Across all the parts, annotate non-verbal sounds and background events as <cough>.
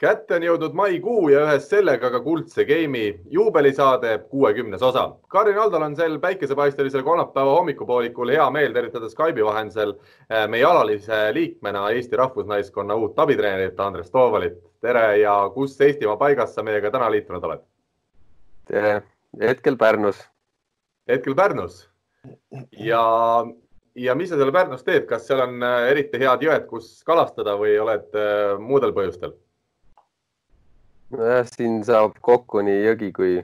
kätte on jõudnud maikuu ja ühes sellega ka Kuldse Game'i juubelisaade kuuekümnes osa. Karin Aldol on sel päikesepaistelisel kolmapäeva hommikupoolikul hea meel tervitada Skype'i vahendusel eh, meie alalise liikmena Eesti rahvusnaiskonna uut abitreenerit Andres Toovalit. tere ja kus Eestimaa paigas sa meiega täna liitunud oled? tere, hetkel Pärnus. hetkel Pärnus ja, ja mis sa seal Pärnus teed, kas seal on eh, eriti head jõed, kus kalastada või oled eh, muudel põhjustel? Nojah, siin saab kokku nii jõgi kui,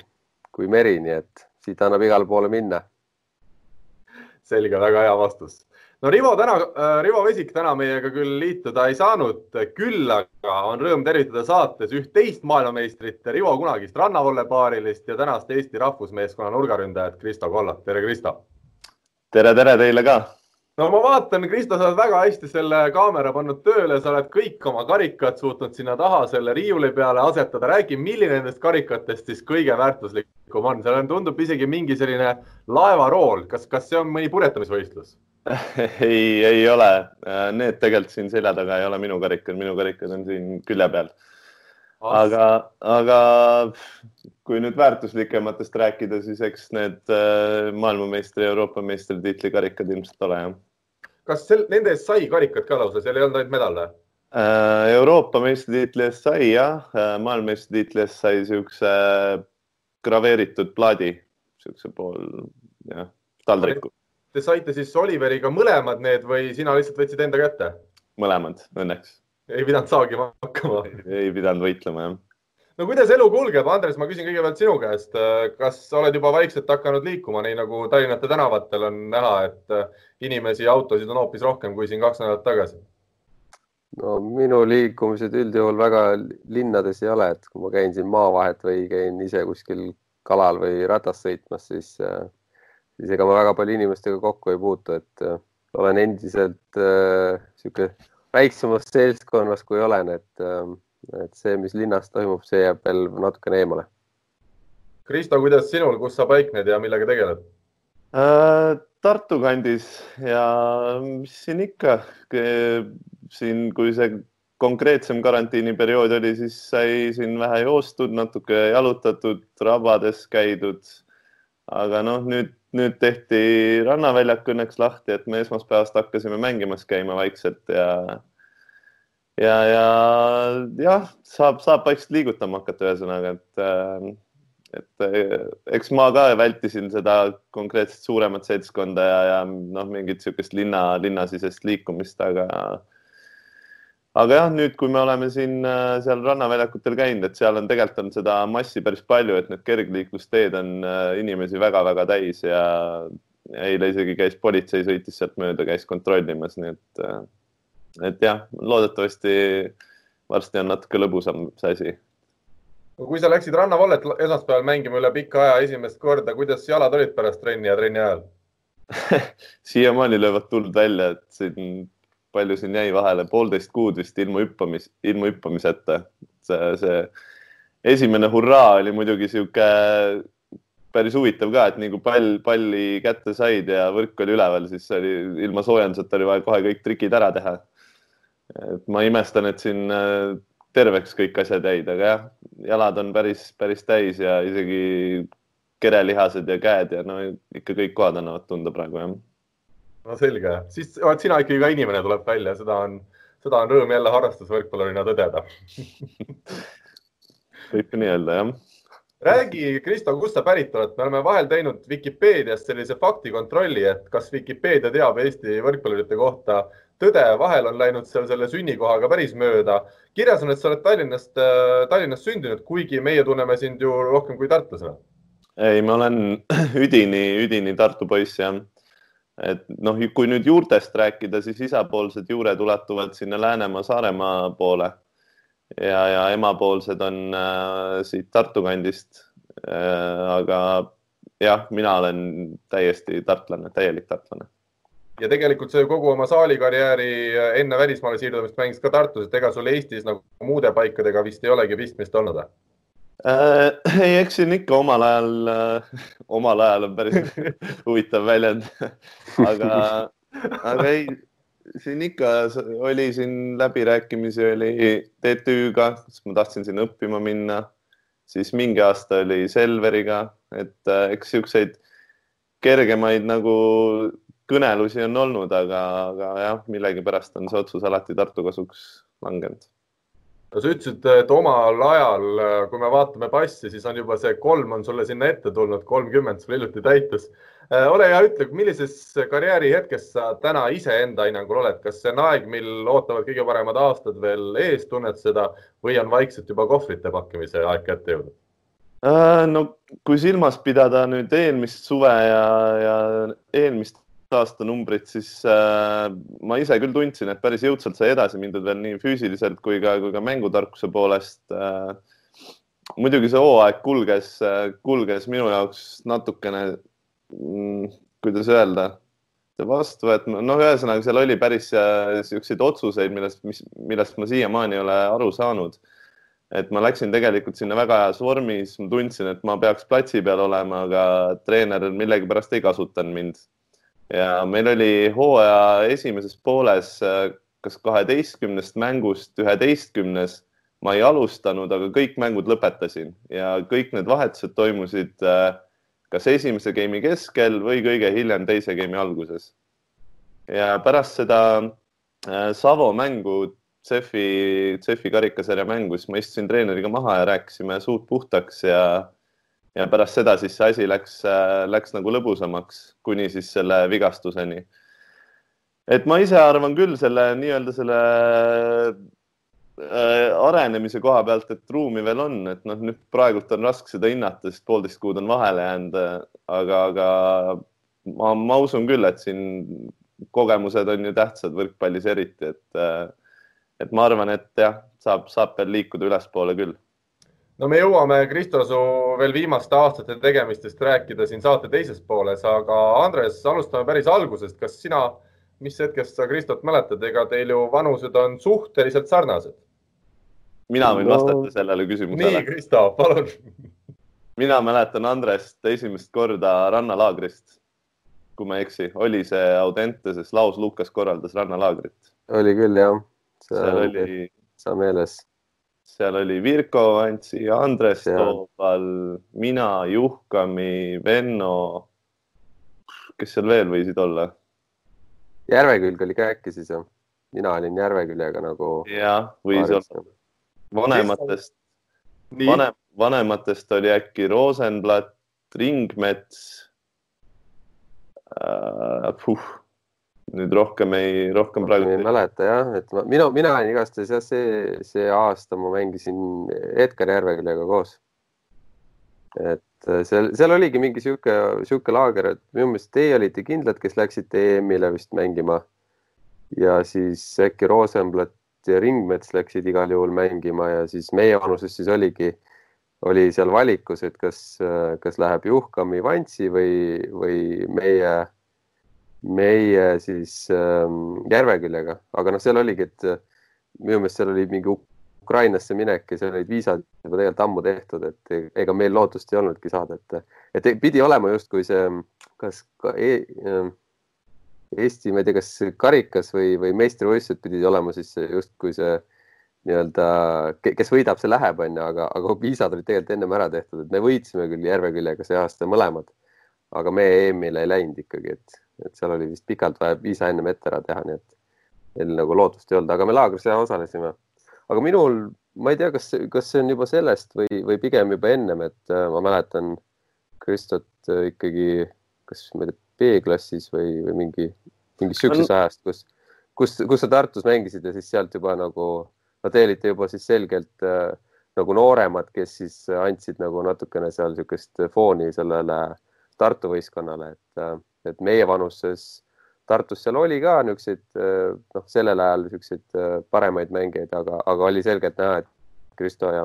kui meri, nii et siit annab igale poole minna. selge, väga hea vastus. no Rivo täna äh,, Rivo Vesik täna meiega küll liituda ei saanud, küll aga on rõõm tervitada saates üht teist maailmameistrit, Rivo kunagist rannavallepaarilist ja tänast Eesti rahvusmeeskonna nurgaründajat Kristo Kollat. tere, Kristo. tere, tere teile ka no ma vaatan, Kristo, sa oled väga hästi selle kaamera pannud tööle, sa oled kõik oma karikad suutnud sinna taha selle riiuli peale asetada. räägi, milline nendest karikatest siis kõige väärtuslikum on? seal on, tundub isegi mingi selline laevarool. kas, kas see on mõni purjetamisvõistlus <laughs> ei, ei ole. Need tegelikult siin selja taga ei ole minu karikad, minu karikad on siin külje peal. aga, aga kui nüüd väärtuslikematest rääkida, siis eks need äh, maailmameistri, Euroopa meistritiitli karikad ilmselt ole jah kas sel, nende eest sai karikat ka lausa, seal ei olnud ainult medal või? Äh, Euroopa meistritiitli eest sai jah, äh, maailmameistritiitli eest sai siukse graveeritud plaadi, siukse pool jah, taldriku. Te saite siis Oliveriga mõlemad need või sina lihtsalt võtsid enda kätte? mõlemad, õnneks. ei pidanud saagima hakkama? ei pidanud võitlema jah no kuidas elu kulgeb, Andres, ma küsin kõigepealt sinu käest, kas oled juba vaikselt hakanud liikuma, nii nagu Tallinnate tänavatel on näha, et inimesi ja autosid on hoopis rohkem kui siin kaks nädalat tagasi? no minu liikumised üldjuhul väga linnades ei ole, et kui ma käin siin maavahet või käin ise kuskil kalal või ratas sõitmas, siis, siis ega ma väga palju inimestega kokku ei puutu, et olen endiselt niisugune äh, väiksemas seltskonnas, kui olen, et äh, et see, mis linnas toimub, see jääb veel natukene eemale. Kristo, kuidas sinul, kus sa paikned ja millega tegeled äh,? Tartu kandis ja mis siin ikka, siin, kui see konkreetsem karantiiniperiood oli, siis sai siin vähe joostud, natuke jalutatud, rabades käidud. aga noh, nüüd, nüüd tehti rannaväljak õnneks lahti, et me esmaspäevast hakkasime mängimas käima vaikselt ja ja, ja jah, saab, saab vaikselt liigutama hakata, ühesõnaga, et, äh, et äh, eks ma ka vältisin seda konkreetset suuremat seltskonda ja, ja noh, mingit niisugust linna, linnasisest liikumist, aga aga jah, nüüd, kui me oleme siin äh, seal rannaväljakutel käinud, et seal on tegelikult on seda massi päris palju, et need kergliiklusteed on inimesi väga-väga täis ja eile isegi käis politsei, sõitis sealt mööda, käis kontrollimas, nii et et jah, loodetavasti varsti on natuke lõbusam see asi. kui sa läksid rannavallet esmaspäeval mängima üle pika aja esimest korda, kuidas jalad olid pärast trenni ja trenni ajal <laughs> siiamaani löövad tuld välja, et siin palju siin jäi vahele, poolteist kuud vist ilma hüppamis, ilma hüppamiseta. see, see esimene hurraa oli muidugi sihuke päris huvitav ka, et nii kui pall, palli kätte said ja võrk oli üleval, siis oli ilma soojenduseta oli vaja kohe kõik trikid ära teha et ma imestan, et siin äh, terveks kõik asjad jäid, aga jah, jalad on päris, päris täis ja isegi kerelihased ja käed ja no ikka kõik kohad annavad tunda praegu jah. no selge, siis oled sina ikkagi ka inimene, tuleb välja, seda on, seda on rõõm jälle harrastusvõrkpallurina tõdeda. <laughs> Võib nii öelda jah. Räägi, Kristo, kust sa pärit oled, me oleme vahel teinud Vikipeediast sellise faktikontrolli, et kas Vikipeedia teab Eesti võrkpallurite kohta tõde, vahel on läinud seal selle sünnikohaga päris mööda. kirjas on, et sa oled Tallinnast, äh, Tallinnas sündinud, kuigi meie tunneme sind ju rohkem kui tartlasena. ei, ma olen <clears throat> üdini, üdini Tartu poiss jah. et noh, kui nüüd juurtest rääkida, siis isapoolsed juured ulatuvad sinna Läänemaa, Saaremaa poole ja, ja emapoolsed on äh, siit Tartu kandist äh,. aga jah, mina olen täiesti tartlane, täielik tartlane ja tegelikult see kogu oma saalikarjääri enne välismaale siirdumist mängis ka Tartus, et ega sul Eestis nagu muude paikadega vist ei olegi pistmist olnud äh,? ei, eks siin ikka omal ajal äh,, omal ajal on päris <laughs> huvitav väljend aga, aga ei, siin ikka oli siin läbirääkimisi oli TTÜ-ga, kus ma tahtsin sinna õppima minna, siis mingi aasta oli Selveriga, et äh, eks siukseid kergemaid nagu kõnelusi on olnud, aga, aga jah, millegipärast on see otsus alati Tartu kasuks langenud no sa ütlesid, et omal ajal, kui me vaatame passi, siis on juba see kolm on sulle sinna ette tulnud, kolmkümmend sul hiljuti täitus. Äh, ole hea, ütle, millises karjäärihetkes sa täna iseenda hinnangul oled, kas see on aeg, mil ootavad kõige paremad aastad veel ees, tunned seda või on vaikselt juba kohvrite pakkimise aeg kätte jõudnud? Äh, no kui silmas pidada nüüd eelmist suve ja, ja eelmist aastanumbrit, siis äh, ma ise küll tundsin, et päris jõudsalt sai edasi mindud veel nii füüsiliselt kui ka, kui ka mängutarkuse poolest äh,. muidugi see hooaeg kulges äh,, kulges minu jaoks natukene mm,, kuidas öelda, vastuvõtma, noh, ühesõnaga seal oli päris niisuguseid äh, otsuseid, millest, mis, millest ma siiamaani ei ole aru saanud. et ma läksin tegelikult sinna väga heas vormis, ma tundsin, et ma peaks platsi peal olema, aga treener millegipärast ei kasutanud mind ja meil oli hooaja esimeses pooles äh, kas kaheteistkümnest mängust üheteistkümnes ma ei alustanud, aga kõik mängud lõpetasin ja kõik need vahetused toimusid äh, kas esimese game'i keskel või kõige hiljem teise game'i alguses. ja pärast seda äh, Savo mängu, CEF-i, CEF-i karikasarja mängu, siis ma istusin treeneriga maha ja rääkisime suud puhtaks ja ja pärast seda siis see asi läks, äh, läks nagu lõbusamaks kuni siis selle vigastuseni. et ma ise arvan küll selle nii-öelda selle äh, arenemise koha pealt, et ruumi veel on, et noh, nüüd praegult on raske seda hinnata, sest poolteist kuud on vahele jäänud, aga, aga ma, ma usun küll, et siin kogemused on ju tähtsad võrkpallis eriti, et, äh, et ma arvan, et jah, saab, saab veel liikuda ülespoole küll no me jõuame, Kristo, su veel viimaste aastate tegemistest rääkida siin saate teises pooles, aga Andres, alustame päris algusest. kas sina, mis hetkest sa Kristot mäletad, ega teil ju vanused on suhteliselt sarnased? mina võin no. vastata sellele küsimusele. nii, Kristo, palun. mina mäletan Andrest esimest korda rannalaagrist, kui ma ei eksi, oli see Audenteses, Laos Lukas korraldas rannalaagrit. oli küll jah. seal oli. sa meeles seal oli Virko Vantsi, Andres Toobal, mina, Juhkami, Venno. kes seal veel võisid olla? Järvekülg oli ka äkki siis jah? mina olin Järveküljega nagu. jah, võis olla. vanematest, vanem, vanematest oli äkki Rosenblatt, Ringmets äh,. Nüüd rohkem ei, rohkem praegu ei mäleta jah, et ma, mina, mina olin igastahes jah, see, see aasta ma mängisin Edgar Järveküljega koos. et äh, seal, seal oligi mingi sihuke, sihuke laager, et minu meelest teie olite kindlad, kes läksite EM-ile vist mängima. ja siis äkki Rosenblatt ja Ringmets läksid igal juhul mängima ja siis meie vanuses siis oligi, oli seal valikus, et kas, kas läheb Juhkami Vantsi või, või meie meie siis ähm, Järveküljega, aga noh, seal oligi, et äh, minu meelest seal oli mingi Ukrainasse minek ja seal olid viisad juba tegelikult ammu tehtud, et ega meil lootust ei olnudki saada, et, et pidi olema justkui see, kas ka e, äh, Eesti, ma ei tea, kas karikas või, või meistrivõistlused pidid olema siis justkui see nii-öelda, kes võidab, see läheb, onju, aga, aga viisad olid tegelikult ennem ära tehtud, et me võitsime küll Järveküljega see aasta mõlemad, aga me EM-ile ei läinud ikkagi, et et seal oli vist pikalt vaja viisa ennem ette ära teha, nii et meil nagu lootust ei olnud, aga me laagris jah osalesime. aga minul, ma ei tea, kas, kas see on juba sellest või, või pigem juba ennem, et äh, ma mäletan Kristot äh, ikkagi, kas ma ei tea, B-klassis või, või mingi, mingi siuksest ajast, kus, kus, kus sa Tartus mängisid ja siis sealt juba nagu, no te olite juba siis selgelt äh, nagu nooremad, kes siis andsid nagu natukene seal niisugust fooni sellele Tartu võistkonnale, et äh, et meie vanuses Tartus seal oli ka niisuguseid noh, sellel ajal niisuguseid paremaid mängijaid, aga, aga oli selgelt näha, et Kristo ja,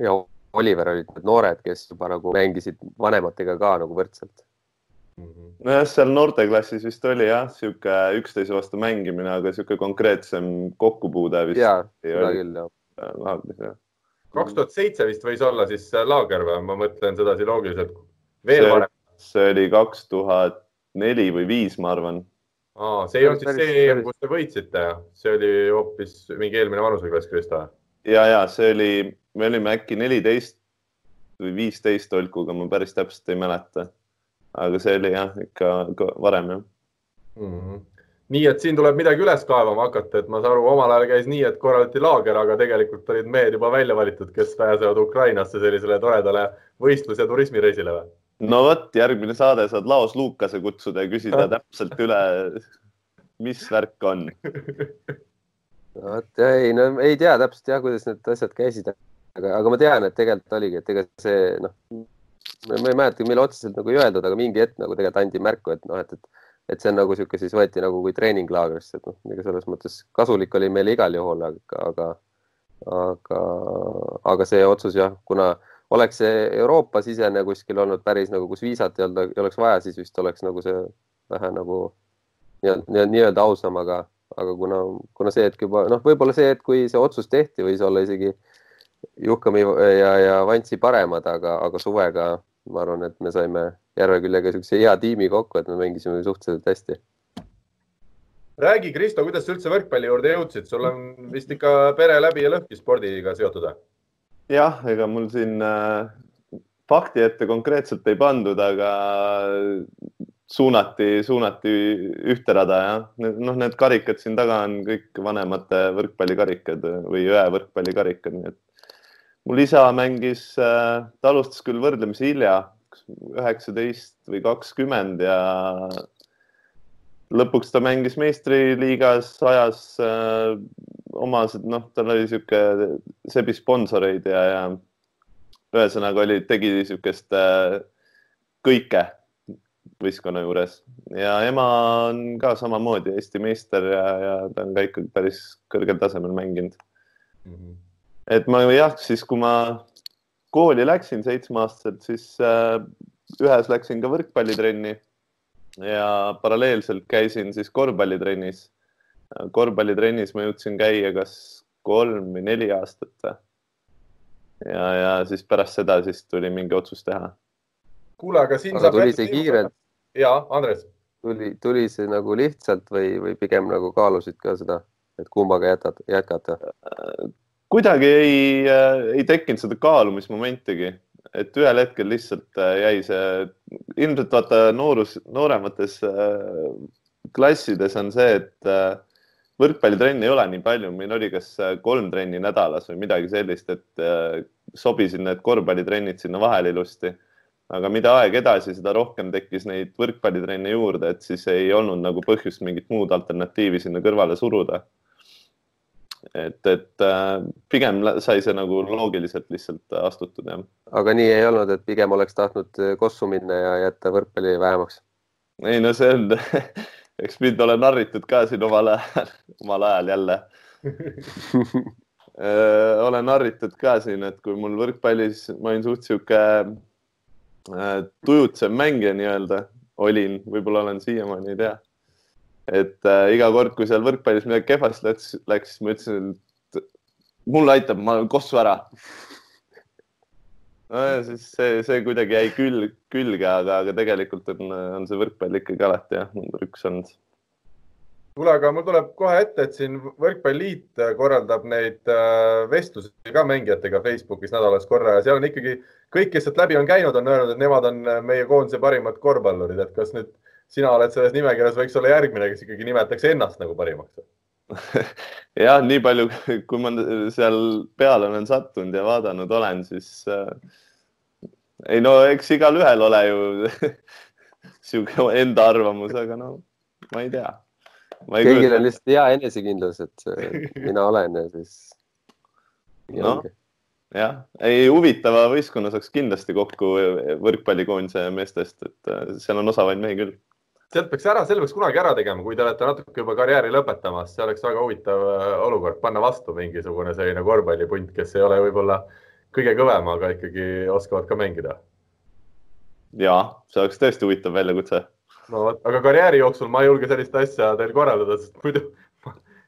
ja Oliver olid need noored, kes juba nagu mängisid vanematega ka nagu võrdselt. nojah, seal noorteklassis vist oli jah, sihuke üksteise vastu mängimine, aga sihuke konkreetsem kokkupuude vist. ja, seda küll jah. laagris jah. kaks tuhat seitse vist võis olla siis laager või? ma mõtlen sedasi loogiliselt. veel varem. see oli kaks tuhat neli või viis, ma arvan. see ei olnud siis see EM, kus te võitsite, see oli hoopis mingi eelmine vanuseklass, Krista? ja, ja see oli, me olime äkki neliteist või viisteist Olkuga, ma päris täpselt ei mäleta. aga see oli jah, ikka varem jah mm. -hmm nii et siin tuleb midagi üles kaevama hakata, et ma saan aru, omal ajal käis nii, et korraldati laager, aga tegelikult olid mehed juba välja valitud, kes pääsevad Ukrainasse sellisele toredale võistlus- ja turismireisile või? No vot, järgmine saade saad Laos Lukase kutsuda ja küsida täpselt üle, mis värk on. vot ei, no ei tea täpselt jah, kuidas need asjad käisid, aga, aga ma tean, et tegelikult oligi, et ega see noh, ma ei mäleta, mille otseselt nagu ei öeldud, aga mingi hetk nagu tegelikult anti märku, et noh, et, et, et see on nagu niisugune, siis võeti nagu kui treeninglaagrisse, et noh, ega selles mõttes kasulik oli meile igal juhul, aga, aga, aga, aga see otsus jah, kuna oleks see Euroopa-sisene kuskil olnud päris nagu, kus viisat ei olnud, ei oleks vaja, siis vist oleks nagu see vähe nagu nii-öelda nii ausam, aga, aga kuna, kuna see hetk juba noh, võib-olla see hetk, kui see otsus tehti, võis olla isegi Juhkami ja, ja Vantsi paremad, aga, aga suvega ma arvan, et me saime Järveküljega niisuguse hea tiimi kokku, et me mängisime suhteliselt hästi. räägi, Kristo, kuidas sa üldse võrkpalli juurde jõudsid, sul on vist ikka pere läbi ja lõhki spordiga seotud või? Jah, ega mul siin äh, fakti ette konkreetselt ei pandud, aga suunati, suunati ühte rada ja noh, need karikad siin taga on kõik vanemate võrkpallikarikad või ühe võrkpallikarikad, nii et mul isa mängis äh,, ta alustas küll võrdlemisi hilja, üheksateist või kakskümmend ja lõpuks ta mängis meistriliigas, ajas äh, omased, noh, tal oli sihuke sebi sponsoreid ja, ja ühesõnaga oli, tegi niisugust äh, kõike võistkonna juures ja ema on ka samamoodi Eesti meister ja, ja ta on ka ikkagi päris kõrgel tasemel mänginud mm. -hmm. et ma jah, siis kui ma kooli läksin seitsmeaastaselt, siis äh, ühes läksin ka võrkpallitrenni ja paralleelselt käisin siis korvpallitrennis korvpallitrennis ma jõudsin käia kas kolm või neli aastat. ja, ja siis pärast seda siis tuli mingi otsus teha. kuule, aga siin aga saab. tuli see kiirelt? ja, Andres. tuli, tuli see nagu lihtsalt või, või pigem nagu kaalusid ka seda, et kummaga jätad, jätkata? kuidagi ei, ei tekkinud seda kaalumismomentigi, et ühel hetkel lihtsalt jäi see, ilmselt vaata noorus, nooremates klassides on see, et võrkpallitrenni ei ole nii palju, meil oli kas äh, kolm trenni nädalas või midagi sellist, et äh, sobisid need korvpallitrennid sinna vahele ilusti. aga mida aeg edasi, seda rohkem tekkis neid võrkpallitrenne juurde, et siis ei olnud nagu põhjust mingit muud alternatiivi sinna kõrvale suruda. Et, et äh, pigem sai see nagu loogiliselt lihtsalt astutud, jah. aga nii ei olnud, et pigem oleks tahtnud kossu minna ja jätta võrkpalli vähemaks? ei no see on <laughs> eks mind ole narritud ka siin omal ajal, omal ajal jälle <laughs> olen narritud ka siin, et kui mul võrkpallis, ma olin suht sihuke tujutsev mängija nii-öelda, olin, võib-olla olen siiamaani, ei tea. Et äh, iga kord, kui seal võrkpallis midagi kehvasti läks, läks, siis ma ütlesin, et mulle aitab, ma kossu ära nojah, siis see, see kuidagi jäi külg, külge, aga, aga tegelikult on, on see võrkpall ikkagi alati jah, number üks olnud. kuule, aga mul tuleb kohe ette, et siin Võrkpalliliit korraldab neid äh, vestlusi ka mängijatega Facebookis nädalas korra ja seal on ikkagi kõik, kes sealt läbi on käinud, on öelnud, et nemad on meie koondise parimad korvpallurid, et kas nüüd sina oled selles nimekirjas, võiks olla järgmine, kes ikkagi nimetaks ennast nagu parimaks <laughs> jah, nii palju, kui ma seal peale olen sattunud ja vaadanud olen, siis äh, ei no eks igalühel ole ju <laughs> sihuke enda arvamus, aga no ma ei tea. kõigil on lihtsalt hea enesekindlus, et <laughs> mina olen ja siis. noh, jah, ei huvitava võistkonna saaks kindlasti kokku võrkpallikoondise meestest, et äh, seal on osavaid mehi küll sealt peaks ära, selle peaks kunagi ära tegema, kui te olete natuke juba karjääri lõpetamas, see oleks väga huvitav äh, olukord, panna vastu mingisugune selline korvpallipunt, kes ei ole võib-olla kõige kõvem, aga ikkagi oskavad ka mängida. ja see oleks tõesti huvitav väljakutse. no vot, aga karjääri jooksul ma ei julge sellist asja teil korraldada, sest muidu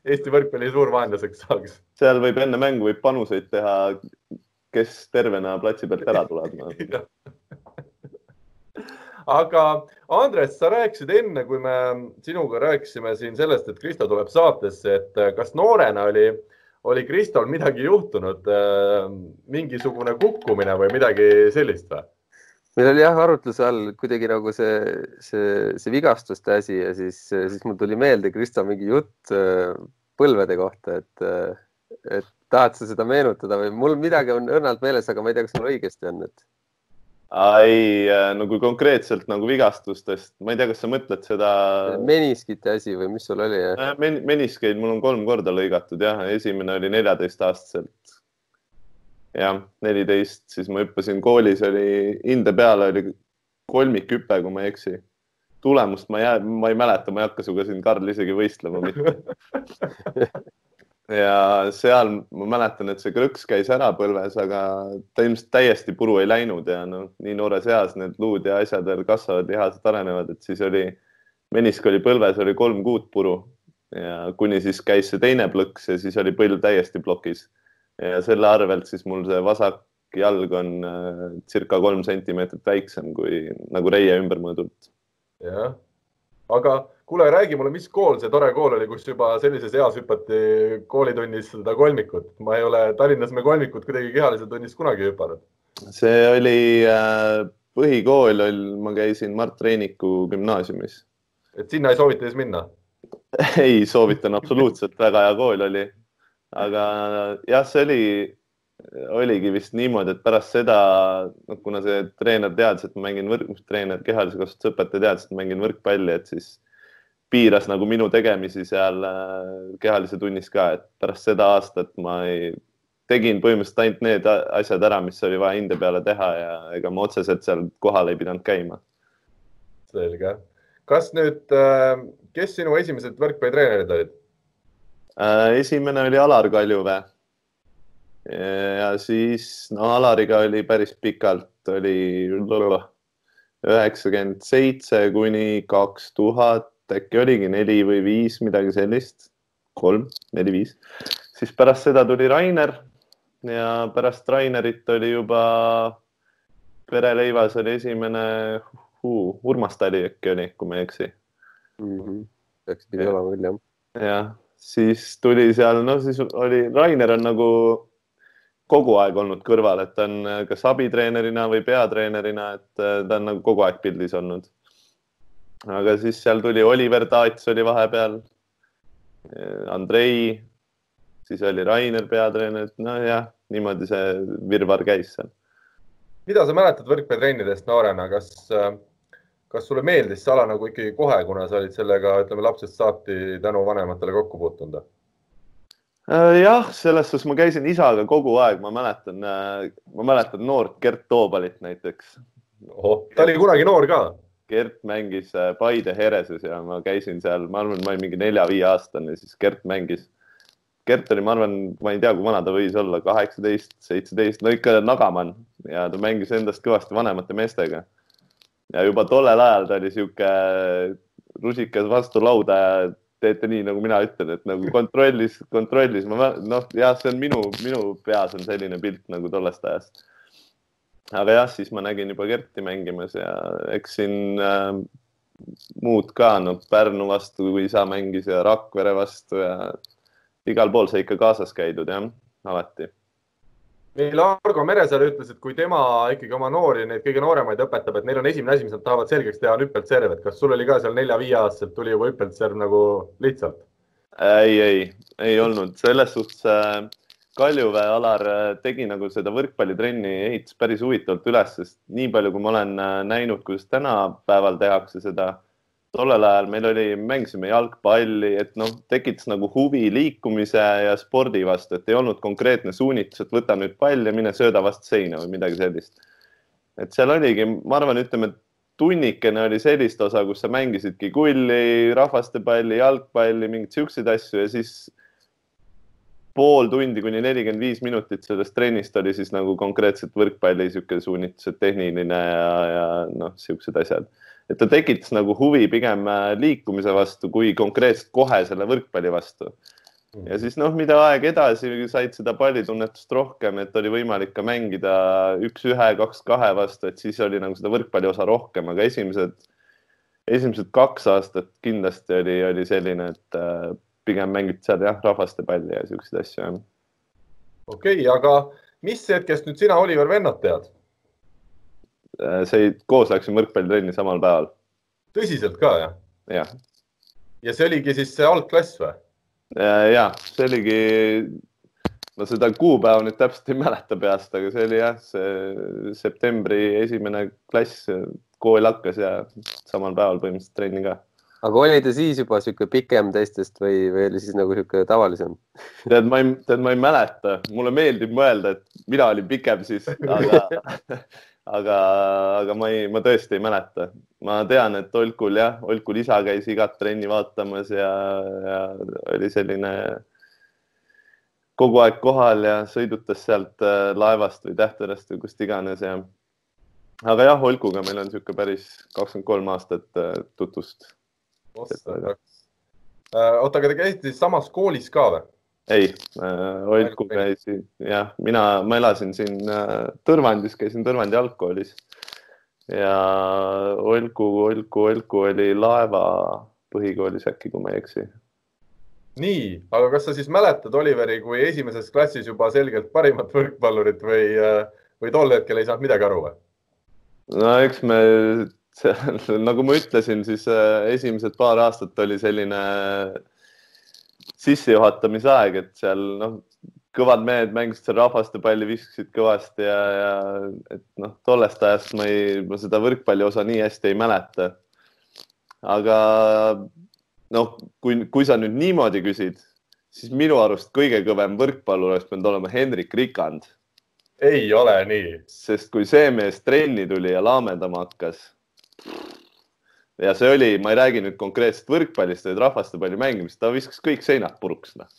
Eesti võrkpalli suur vaenlaseks saaks. seal võib enne mängu võib panuseid teha, kes tervena platsi pealt ära tuleb no. <laughs> aga Andres, sa rääkisid enne, kui me sinuga rääkisime siin sellest, et Kristo tuleb saatesse, et kas noorena oli, oli Kristol midagi juhtunud, mingisugune kukkumine või midagi sellist või? meil oli jah arutluse all kuidagi nagu see, see, see vigastuste asi ja siis, siis mul tuli meelde Kristo mingi jutt äh, põlvede kohta, et, äh, et tahad sa seda meenutada või mul midagi on õrnalt meeles, aga ma ei tea, kas mul õigesti on, et. Ei, äh, no kui konkreetselt nagu vigastustest, ma ei tea, kas sa mõtled seda. meniskite asi või mis sul oli? Men meniskeid mul on kolm korda lõigatud jah, esimene oli neljateistaastaselt jah, neliteist, siis ma hüppasin koolis, oli hinde peale oli kolmikhüpe, kui ma ei eksi. tulemust ma jää, ma ei mäleta, ma ei hakka sinuga siin, Karl, isegi võistlema mitte <laughs> ja seal ma mäletan, et see krõks käis ära põlves, aga ta ilmselt täiesti puru ei läinud ja noh, nii noores eas need luud ja asjad veel kasvavad, lihased arenevad, et siis oli, menisk oli põlves, oli kolm kuud puru ja kuni siis käis see teine plõks ja siis oli põlv täiesti plokis ja selle arvelt siis mul see vasak jalg on äh, circa kolm sentimeetrit väiksem kui nagu reie ümbermõõdult. jah, aga kuule, räägi mulle, mis kool see tore kool oli, kus juba sellises eas hüpati koolitunnis seda kolmikut. ma ei ole Tallinnas me kolmikut kuidagi kehalisel tunnis kunagi hüpanud. see oli äh, põhikool, ma käisin Mart Reiniku gümnaasiumis. et sinna ei soovita siis minna? <laughs> ei soovitan absoluutselt, väga hea kool oli aga jah, see oli, oligi vist niimoodi, et pärast seda, noh, kuna see treener teadis, et ma mängin võrk, treener, kehalise kasvatuse õpetaja teadis, et ma mängin võrkpalli, et siis piiras nagu minu tegemisi seal äh, kehalise tunnis ka, et pärast seda aastat ma ei, tegin põhimõtteliselt ainult need asjad ära, mis oli vaja hinde peale teha ja ega ma otseselt seal kohal ei pidanud käima. selge. kas nüüd, äh, kes sinu esimesed võrkpallitreenerid olid? Äh, esimene oli Alar Kaljuväe. ja siis no Alariga oli päris pikalt, oli üheksakümmend seitse kuni kaks tuhat, äkki oligi neli või viis, midagi sellist, kolm, neli, viis. siis pärast seda tuli Rainer ja pärast Rainerit oli juba pereleivas oli esimene uh, Urmas Tali äkki oli, kui ma ei eksi mm. -hmm. peaks pidi olema küll jah. jah, siis tuli seal, no siis oli, Rainer on nagu kogu aeg olnud kõrval, et ta on kas abitreenerina või peatreenerina, et äh, ta on nagu kogu aeg pildis olnud. Aga siis seal tuli Oliver Taats oli vahepeal, äh, Andrei, siis oli Rainer peatreener, nojah, niimoodi see virvarr käis seal. mida sa mäletad võrkpallitrennidest noorena, kas äh, kas sulle meeldis see ala nagu ikkagi kohe, kuna sa olid sellega, ütleme lapsest saati tänu vanematele kokku puutunud? Äh, jah, selles suhtes ma käisin isaga kogu aeg, ma mäletan, ma mäletan noort Gert Toobalit näiteks. ta oli kunagi noor ka? Gert mängis äh, Paide Hereses ja ma käisin seal, ma arvan, ma olin mingi nelja-viieaastane, siis Gert mängis. Gert oli, ma arvan, ma ei tea, kui vana ta võis olla, kaheksateist, seitseteist, no ikka nagamann ja ta mängis endast kõvasti vanemate meestega ja juba tollel ajal ta oli sihuke rusikas vastu lauda ja teete nii, nagu mina ütlen, et nagu kontrollis, kontrollis, ma noh, jah, see on minu, minu peas on selline pilt nagu tollest ajast. Aga jah, siis ma nägin juba Kerti mängimas ja eks siin äh, muud ka, no Pärnu vastu, kui isa mängis ja Rakvere vastu ja igal pool sai ikka kaasas käidud jah, alati. Meil Argo Meresaar ütles, et kui tema ikkagi oma noori, neid kõige nooremaid õpetab, et neil on esimene asi, mis nad tahavad selgeks teha, on hüppeltserv, et kas sul oli ka seal nelja-viieaastaselt tuli juba hüppeltserv nagu lihtsalt? ei, ei, ei olnud. Selles suhtes äh, Kaljuväe Alar äh, tegi nagu seda võrkpallitrenni ehitas päris huvitavalt üles, sest nii palju, kui ma olen äh, näinud, kuidas tänapäeval tehakse seda tollel ajal meil oli, mängisime jalgpalli, et noh, tekitas nagu huvi liikumise ja spordi vastu, et ei olnud konkreetne suunitlus, et võta nüüd pall ja mine sööda vastu seina või midagi sellist. et seal oligi, ma arvan, ütleme tunnikene oli sellist osa, kus sa mängisidki kulli, rahvastepalli, jalgpalli, mingeid siukseid asju ja siis pool tundi kuni nelikümmend viis minutit sellest trennist oli siis nagu konkreetselt võrkpalli niisugune suunitlus, tehniline ja, ja noh, niisugused asjad. et ta tekitas nagu huvi pigem äh, liikumise vastu, kui konkreetselt kohe selle võrkpalli vastu. ja siis noh, mida aeg edasi, said seda pallitunnetust rohkem, et oli võimalik ka mängida üks-ühe, kaks-kahe vastu, et siis oli nagu seda võrkpalli osa rohkem, aga esimesed, esimesed kaks aastat kindlasti oli, oli selline, et äh, pigem mängiti seal jah, rahvaste palli ja siukseid asju okei okay,, aga mis hetkest nüüd sina Oliver Vennot tead? Äh, see, koos läksime võrkpallitrenni samal päeval. tõsiselt ka jah? jah. ja see oligi siis see algklass või? Äh, ja see oligi, ma seda kuupäeva nüüd täpselt ei <laughs> mäleta peast, aga see oli jah, see septembri esimene klass, kool hakkas ja samal päeval põhimõtteliselt trenni ka aga oli ta siis juba sihuke pikem teistest või, või oli siis nagu sihuke tavalisem? tead, ma ei, tead, ma ei mäleta, mulle meeldib mõelda, et mina olin pikem siis, aga <laughs> aga, aga ma ei, ma tõesti ei mäleta. ma tean, et Olkul jah, Olkul isa käis igat trenni vaatamas ja, ja oli selline kogu aeg kohal ja sõidutas sealt äh, laevast või Tähterast või kust iganes ja aga jah, Olkuga meil on niisugune päris kakskümmend kolm aastat äh, tutvust Äh, oota, aga te käisite siis samas koolis ka või? ei äh,, Oidku käisin, jah, mina, ma elasin siin äh, Tõrvandis, käisin Tõrvandi algkoolis ja Olku, Olku, Olku oli laeva põhikoolis äkki, kui ma ei eksi. nii, aga kas sa siis mäletad Oliveri kui esimeses klassis juba selgelt parimat võrkpallurit või, või tol hetkel ei saanud midagi aru või? no eks me <laughs> nagu ma ütlesin, siis äh, esimesed paar aastat oli selline sissejuhatamisaeg, et seal noh, kõvad mehed mängisid seal rahvastepalli, viskasid kõvasti ja, ja et noh, tollest ajast ma ei, ma seda võrkpalli osa nii hästi ei mäleta. aga noh, kui, kui sa nüüd niimoodi küsid, siis minu arust kõige kõvem võrkpallur oleks pidanud olema Hendrik Rikand. ei ole nii. sest kui see mees trenni tuli ja laamendama hakkas ja see oli, ma ei räägi nüüd konkreetselt võrkpallist, vaid rahvastepalli mängimist, ta viskas kõik seinad puruks noh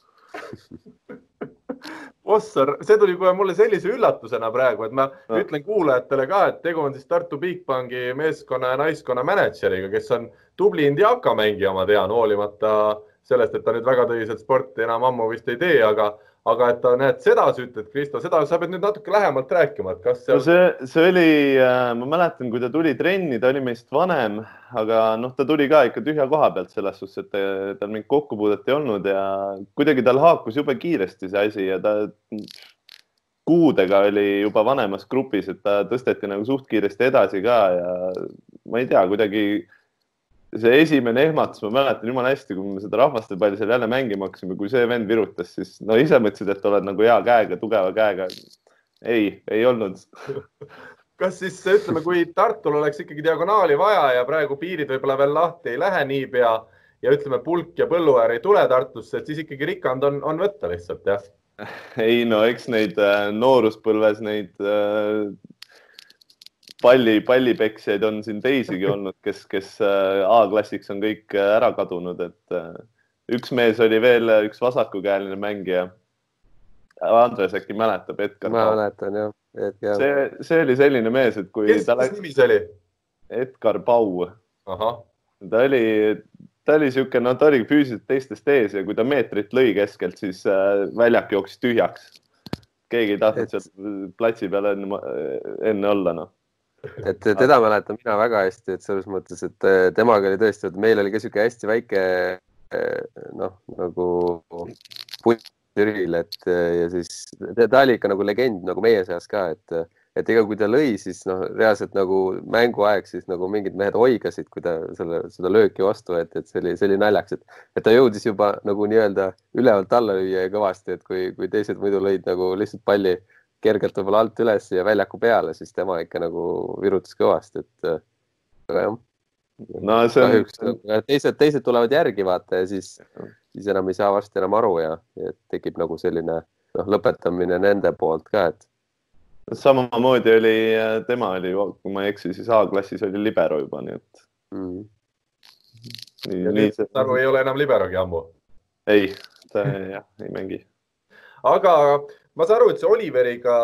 Ossar, see tuli kohe mulle sellise üllatusena praegu, et ma no. ütlen kuulajatele ka, et tegu on siis Tartu Bigbanki meeskonna ja naiskonna mänedžeriga, kes on tubli Indiaka mängija, ma tean, hoolimata sellest, et ta nüüd väga tõsiselt sporti enam ammu vist ei tee, aga aga et ta, näed, seda sa ütled, Kristo, seda sa pead nüüd natuke lähemalt rääkima, et kas seal... no see, see oli, äh, ma mäletan, kui ta tuli trenni, ta oli meist vanem, aga noh, ta tuli ka ikka tühja koha pealt selles suhtes, et tal mingit kokkupuudet ei olnud ja kuidagi tal haakus jube kiiresti see asi ja ta kuudega oli juba vanemas grupis, et ta tõsteti nagu suht kiiresti edasi ka ja ma ei tea, kuidagi see esimene ehmatus, ma mäletan jumala hästi, kui me seda rahvastepalli seal jälle mängima hakkasime, kui see vend virutas, siis no ise mõtlesid, et oled nagu hea käega, tugeva käega. ei, ei olnud <laughs> kas siis ütleme, kui Tartul oleks ikkagi diagonaali vaja ja praegu piirid võib-olla veel lahti ei lähe niipea ja ütleme, pulk ja põlluäär ei tule Tartusse, et siis ikkagi Rikand on, on võtta lihtsalt jah? <laughs> ei no eks neid äh, nooruspõlves neid äh, palli, pallipeksjaid on siin teisigi olnud, kes, kes äh, A-klassiks on kõik äh, ära kadunud, et äh, üks mees oli veel, üks vasakukäeline mängija. Andres äkki mäletab Edgar? ma mäletan jah, Edgar. see, see oli selline mees, et kui kes, ta läks. nimi see oli? Edgar Pau. ta oli, ta oli niisugune, no ta oli füüsiliselt teistest ees ja kui ta meetrit lõi keskelt, siis väljak jooksis tühjaks. keegi ei tahtnud et... seal platsi peal enne, enne olla, noh et teda mäletan mina väga hästi, et selles mõttes, et äh, temaga oli tõesti, et meil oli ka sihuke hästi väike äh, noh, nagu punt Türil, et äh, ja siis ta oli ikka nagu legend nagu meie seas ka, et, et ega kui ta lõi, siis noh, reaalselt nagu mänguaeg, siis nagu mingid mehed oigasid, kui ta selle, seda lööki vastu võeti, et see oli, see oli naljakas, et, et ta jõudis juba nagu nii-öelda ülevalt alla lüüa kõvasti, et kui, kui teised muidu lõid nagu lihtsalt palli kergelt võib-olla alt üles ja väljaku peale, siis tema ikka nagu virutas kõvasti, et aga jah. no see on. kahjuks teised, teised tulevad järgi vaata ja siis, siis enam ei saa varsti enam aru ja, ja tekib nagu selline noh, lõpetamine nende poolt ka, et. samamoodi oli, tema oli, kui ma ei eksi, siis A-klassis oli libero juba, nii et mm.. nii, nii see. nagu ei ole enam liberogi ammu? ei, ta jah, ei mängi aga ma saan aru, et see Oliveriga,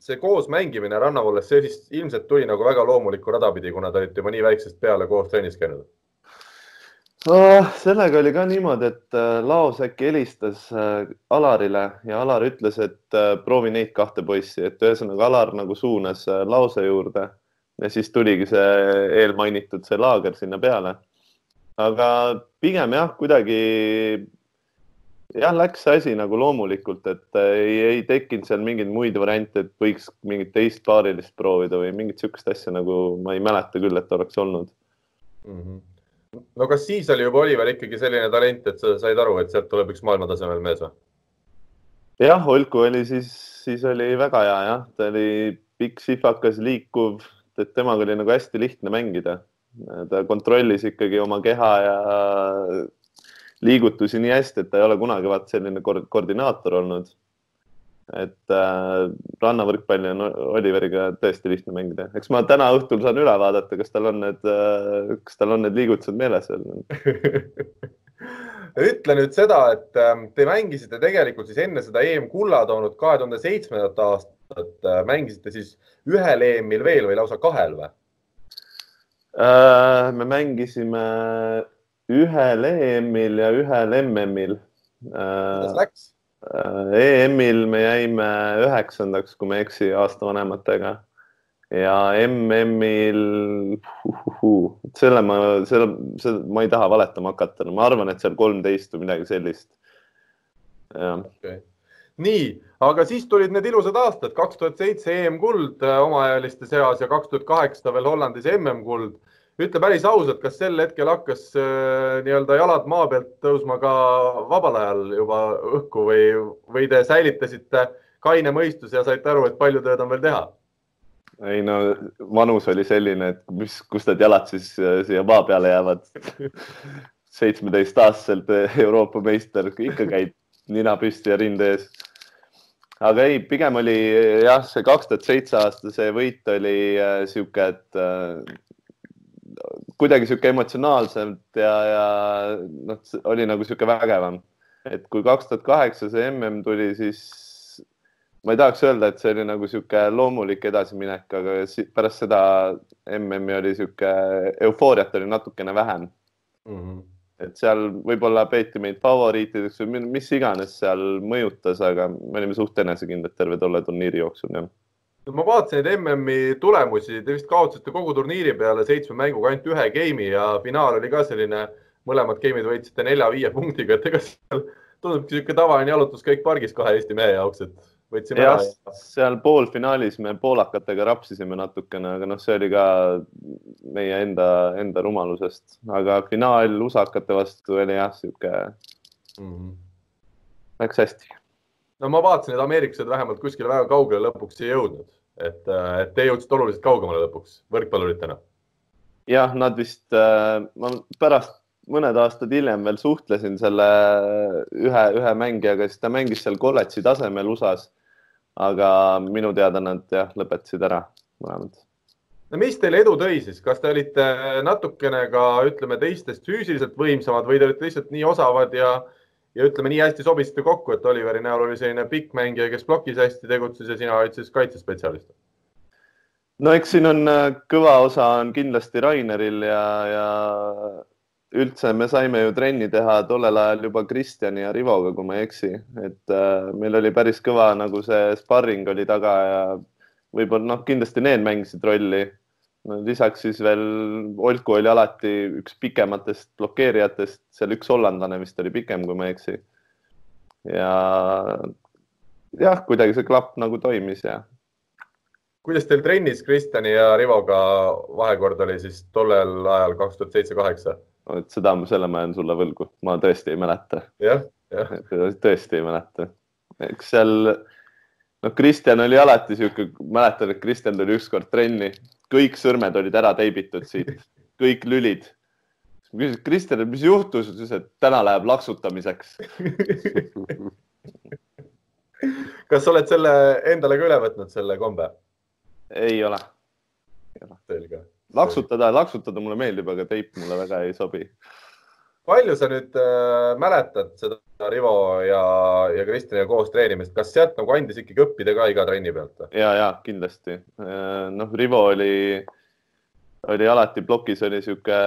see koos mängimine rannavalles, see siis ilmselt tuli nagu väga loomulikku rada pidi, kuna te olite juba nii väiksest peale koos trennis käinud oh,. sellega oli ka niimoodi, et äh, Laos äkki helistas äh, Alarile ja Alar ütles, et äh, proovi neid kahte poissi, et ühesõnaga Alar nagu suunas Laose juurde ja siis tuligi see eelmainitud see laager sinna peale. aga pigem jah, kuidagi jah, läks see asi nagu loomulikult, et ei, ei tekkinud seal mingeid muid variante, et võiks mingit teist paarilist proovida või mingit niisugust asja nagu ma ei mäleta küll, et oleks olnud mm. -hmm no kas siis oli juba Oliver ikkagi selline talent, et sa said aru, et sealt tuleb üks maailmatasemel mees või? jah, Olku oli siis, siis oli väga hea jah, ta oli pikk, sihvakas, liikuv, et temaga oli nagu hästi lihtne mängida. ta kontrollis ikkagi oma keha ja liigutusi nii hästi, et ta ei ole kunagi vaat selline koordinaator olnud. et äh, rannavõrkpalli on Oliveriga tõesti lihtne mängida, eks ma täna õhtul saan üle vaadata, kas tal on need äh,, kas tal on need liigutused meeles veel <laughs> ütle nüüd seda, et ähm, te mängisite tegelikult siis enne seda EM-kulla toonud kahe tuhande seitsmendat aastat, äh, mängisite siis ühel EM-il veel või lausa kahel või? Äh, me mängisime ühel EM-il ja ühel MM-il. kuidas läks? Äh, EM-il me jäime üheksandaks, kui ma ei eksi, aasta vanematega ja MM-il, selle ma, selle, selle ma ei taha valetama hakata, ma arvan, et seal kolmteist või midagi sellist. Okay. nii, aga siis tulid need ilusad aastad, kaks tuhat seitse EM-kuld äh, omaealiste seas ja kaks tuhat kaheksa veel Hollandis MM-kuld ütle päris ausalt, kas sel hetkel hakkas äh, nii-öelda jalad maa pealt tõusma ka vabal ajal juba õhku või, või te säilitasite kaine mõistuse ja saite aru, et palju tööd on veel teha? ei no vanus oli selline, et mis, kust need jalad siis äh, siia maa peale jäävad. <laughs> seitsmeteistaastaselt Euroopa meister, ikka käid nina püsti ja rinde ees. aga ei, pigem oli jah, see kaks tuhat seitse aasta, see võit oli äh, sihuke, et äh, kuidagi sihuke emotsionaalselt ja, ja noh, oli nagu sihuke vägevam. et kui kaks tuhat kaheksa see mm tuli, siis ma ei tahaks öelda, et see oli nagu sihuke loomulik edasiminek, aga pärast seda MM-i oli sihuke eufooriat oli natukene vähem mm. -hmm. et seal võib-olla peeti meid favoriitideks või mis iganes seal mõjutas, aga me olime suht enesekindlad terve tolle turniiri jooksul, jah ma vaatasin neid MM-i tulemusi, te vist kaotasite kogu turniiri peale seitsme mänguga ainult ühe game'i ja finaal oli ka selline, mõlemad game'id võitsite nelja-viie punktiga, et ega seal tundubki niisugune tavaline jalutuskäik pargis kahe Eesti mehe jaoks, et võtsime jah, ära. seal poolfinaalis me poolakatega rapsisime natukene, aga noh, see oli ka meie enda, enda rumalusest, aga finaal usakate vastu oli jah, sihuke mm, -hmm. läks hästi no ma vaatasin, et ameeriklased vähemalt kuskile väga kaugele lõpuks ei jõudnud, et, äh, et te jõudsite oluliselt kaugemale lõpuks võrkpalluritena. jah, nad vist äh,, ma pärast mõned aastad hiljem veel suhtlesin selle ühe, ühe mängijaga, siis ta mängis seal kolledži tasemel USA-s. aga minu teada nad jah, lõpetasid ära mõlemad. no mis teile edu tõi siis, kas te olite natukene ka ütleme teistest füüsiliselt võimsamad või te olite lihtsalt nii osavad ja ja ütleme nii hästi sobisite kokku, et Oliveri näol oli selline pikk mängija, kes plokis hästi tegutses ja sina olid siis kaitsespetsialist. no eks siin on äh, kõva osa on kindlasti Raineril ja, ja üldse me saime ju trenni teha tollel ajal juba Kristjani ja Rivoga, kui ma ei eksi, et äh, meil oli päris kõva nagu see sparring oli taga ja võib-olla noh, kindlasti need mängisid rolli no lisaks siis veel Olku oli alati üks pikematest blokeerijatest, seal üks hollandlane vist oli pikem, kui ma ei eksi. ja jah, kuidagi see klapp nagu toimis ja. kuidas teil trennis Kristjani ja Rivoga vahekord oli siis tollel ajal kaks tuhat seitse, kaheksa? et seda, selle ma jään sulle võlgu, ma tõesti ei mäleta. jah, jah. tõesti ei mäleta. eks seal, noh, Kristjan oli alati sihuke, mäletan, et Kristjan tuli ükskord trenni kõik sõrmed olid ära teibitud siit, kõik lülid. ma küsisin, Kristjan, mis juhtus, ütles, et täna läheb laksutamiseks <laughs> kas sa oled selle endale ka üle võtnud, selle kombe? ei ole. selge. laksutada, laksutada mulle meeldib, aga teip mulle väga ei sobi. Palju sa nüüd äh, mäletad seda Rivo ja, ja Kristjaniga koos treenimist, kas sealt nagu andis ikkagi õppida ka iga trenni pealt? ja, ja kindlasti. noh, Rivo oli, oli alati plokis, oli sihuke,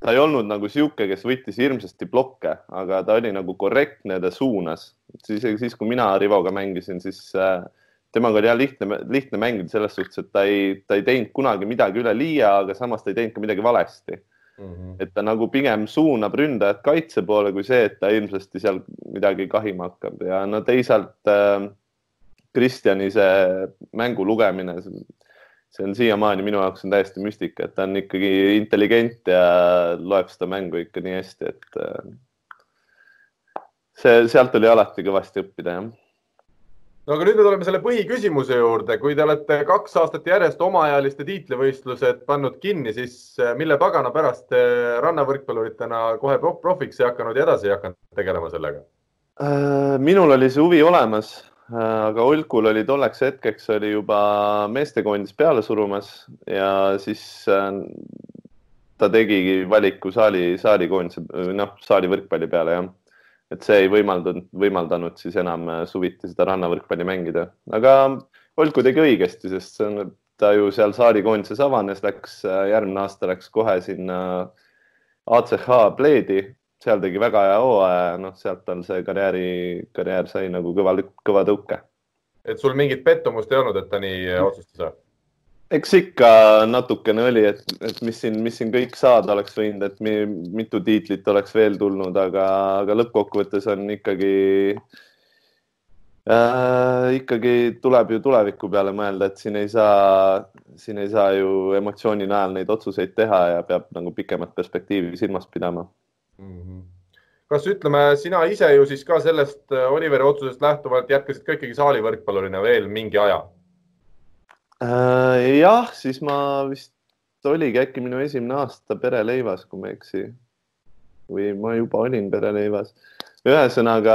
ta ei olnud nagu sihuke, kes võttis hirmsasti blokke, aga ta oli nagu korrektne, ta suunas. isegi siis, kui mina Rivoga mängisin, siis äh, temaga oli jah lihtne, lihtne mängida selles suhtes, et ta ei, ta ei teinud kunagi midagi üle liia, aga samas ta ei teinud ka midagi valesti mm. -hmm. et ta nagu pigem suunab ründajat kaitse poole, kui see, et ta ilmsesti seal midagi kahima hakkab ja no teisalt äh, Kristjani see mängu lugemine, see on siiamaani minu jaoks on täiesti müstika, et ta on ikkagi intelligent ja loeb seda mängu ikka nii hästi, et äh, see, sealt oli alati kõvasti õppida, jah no aga nüüd me tuleme selle põhiküsimuse juurde, kui te olete kaks aastat järjest omaealiste tiitlivõistlused pannud kinni, siis äh, mille pagana pärast te rannavõrkpalluritena kohe profiks ei hakanud ja edasi ei hakanud tegelema sellega? Äh, minul oli see huvi olemas, äh, aga Olkul oli tolleks hetkeks oli juba meestekoondis peale surumas ja siis ta tegigi valiku saali, saalikoondise, noh, saali võrkpalli peale, jah et see ei võimaldanud, võimaldanud siis enam äh, suviti seda rannavõrkpalli mängida, aga Olku tegi õigesti, sest see on, ta ju seal saarikoondises avanes, läks äh, järgmine aasta läks kohe sinna ACH Bleedi, seal tegi väga hea hooaja, noh, sealt tal see karjääri, karjäär sai nagu kõva, kõva tõuke. et sul mingit pettumust ei olnud, et ta nii äh, otsustas? Eks ikka natukene oli, et, et mis siin, mis siin kõik saada oleks võinud, et mi, mitu tiitlit oleks veel tulnud, aga, aga lõppkokkuvõttes on ikkagi äh,, ikkagi tuleb ju tuleviku peale mõelda, et siin ei saa, siin ei saa ju emotsiooni najal neid otsuseid teha ja peab nagu pikemat perspektiivi silmas pidama mm. -hmm kas ütleme, sina ise ju siis ka sellest Oliveri otsusest lähtuvalt jätkasid ka ikkagi saalivõrkpallurina veel mingi aja? Äh, jah, siis ma vist oligi äkki minu esimene aasta pereleivas, kui ma ei eksi. või ma juba olin pereleivas. ühesõnaga,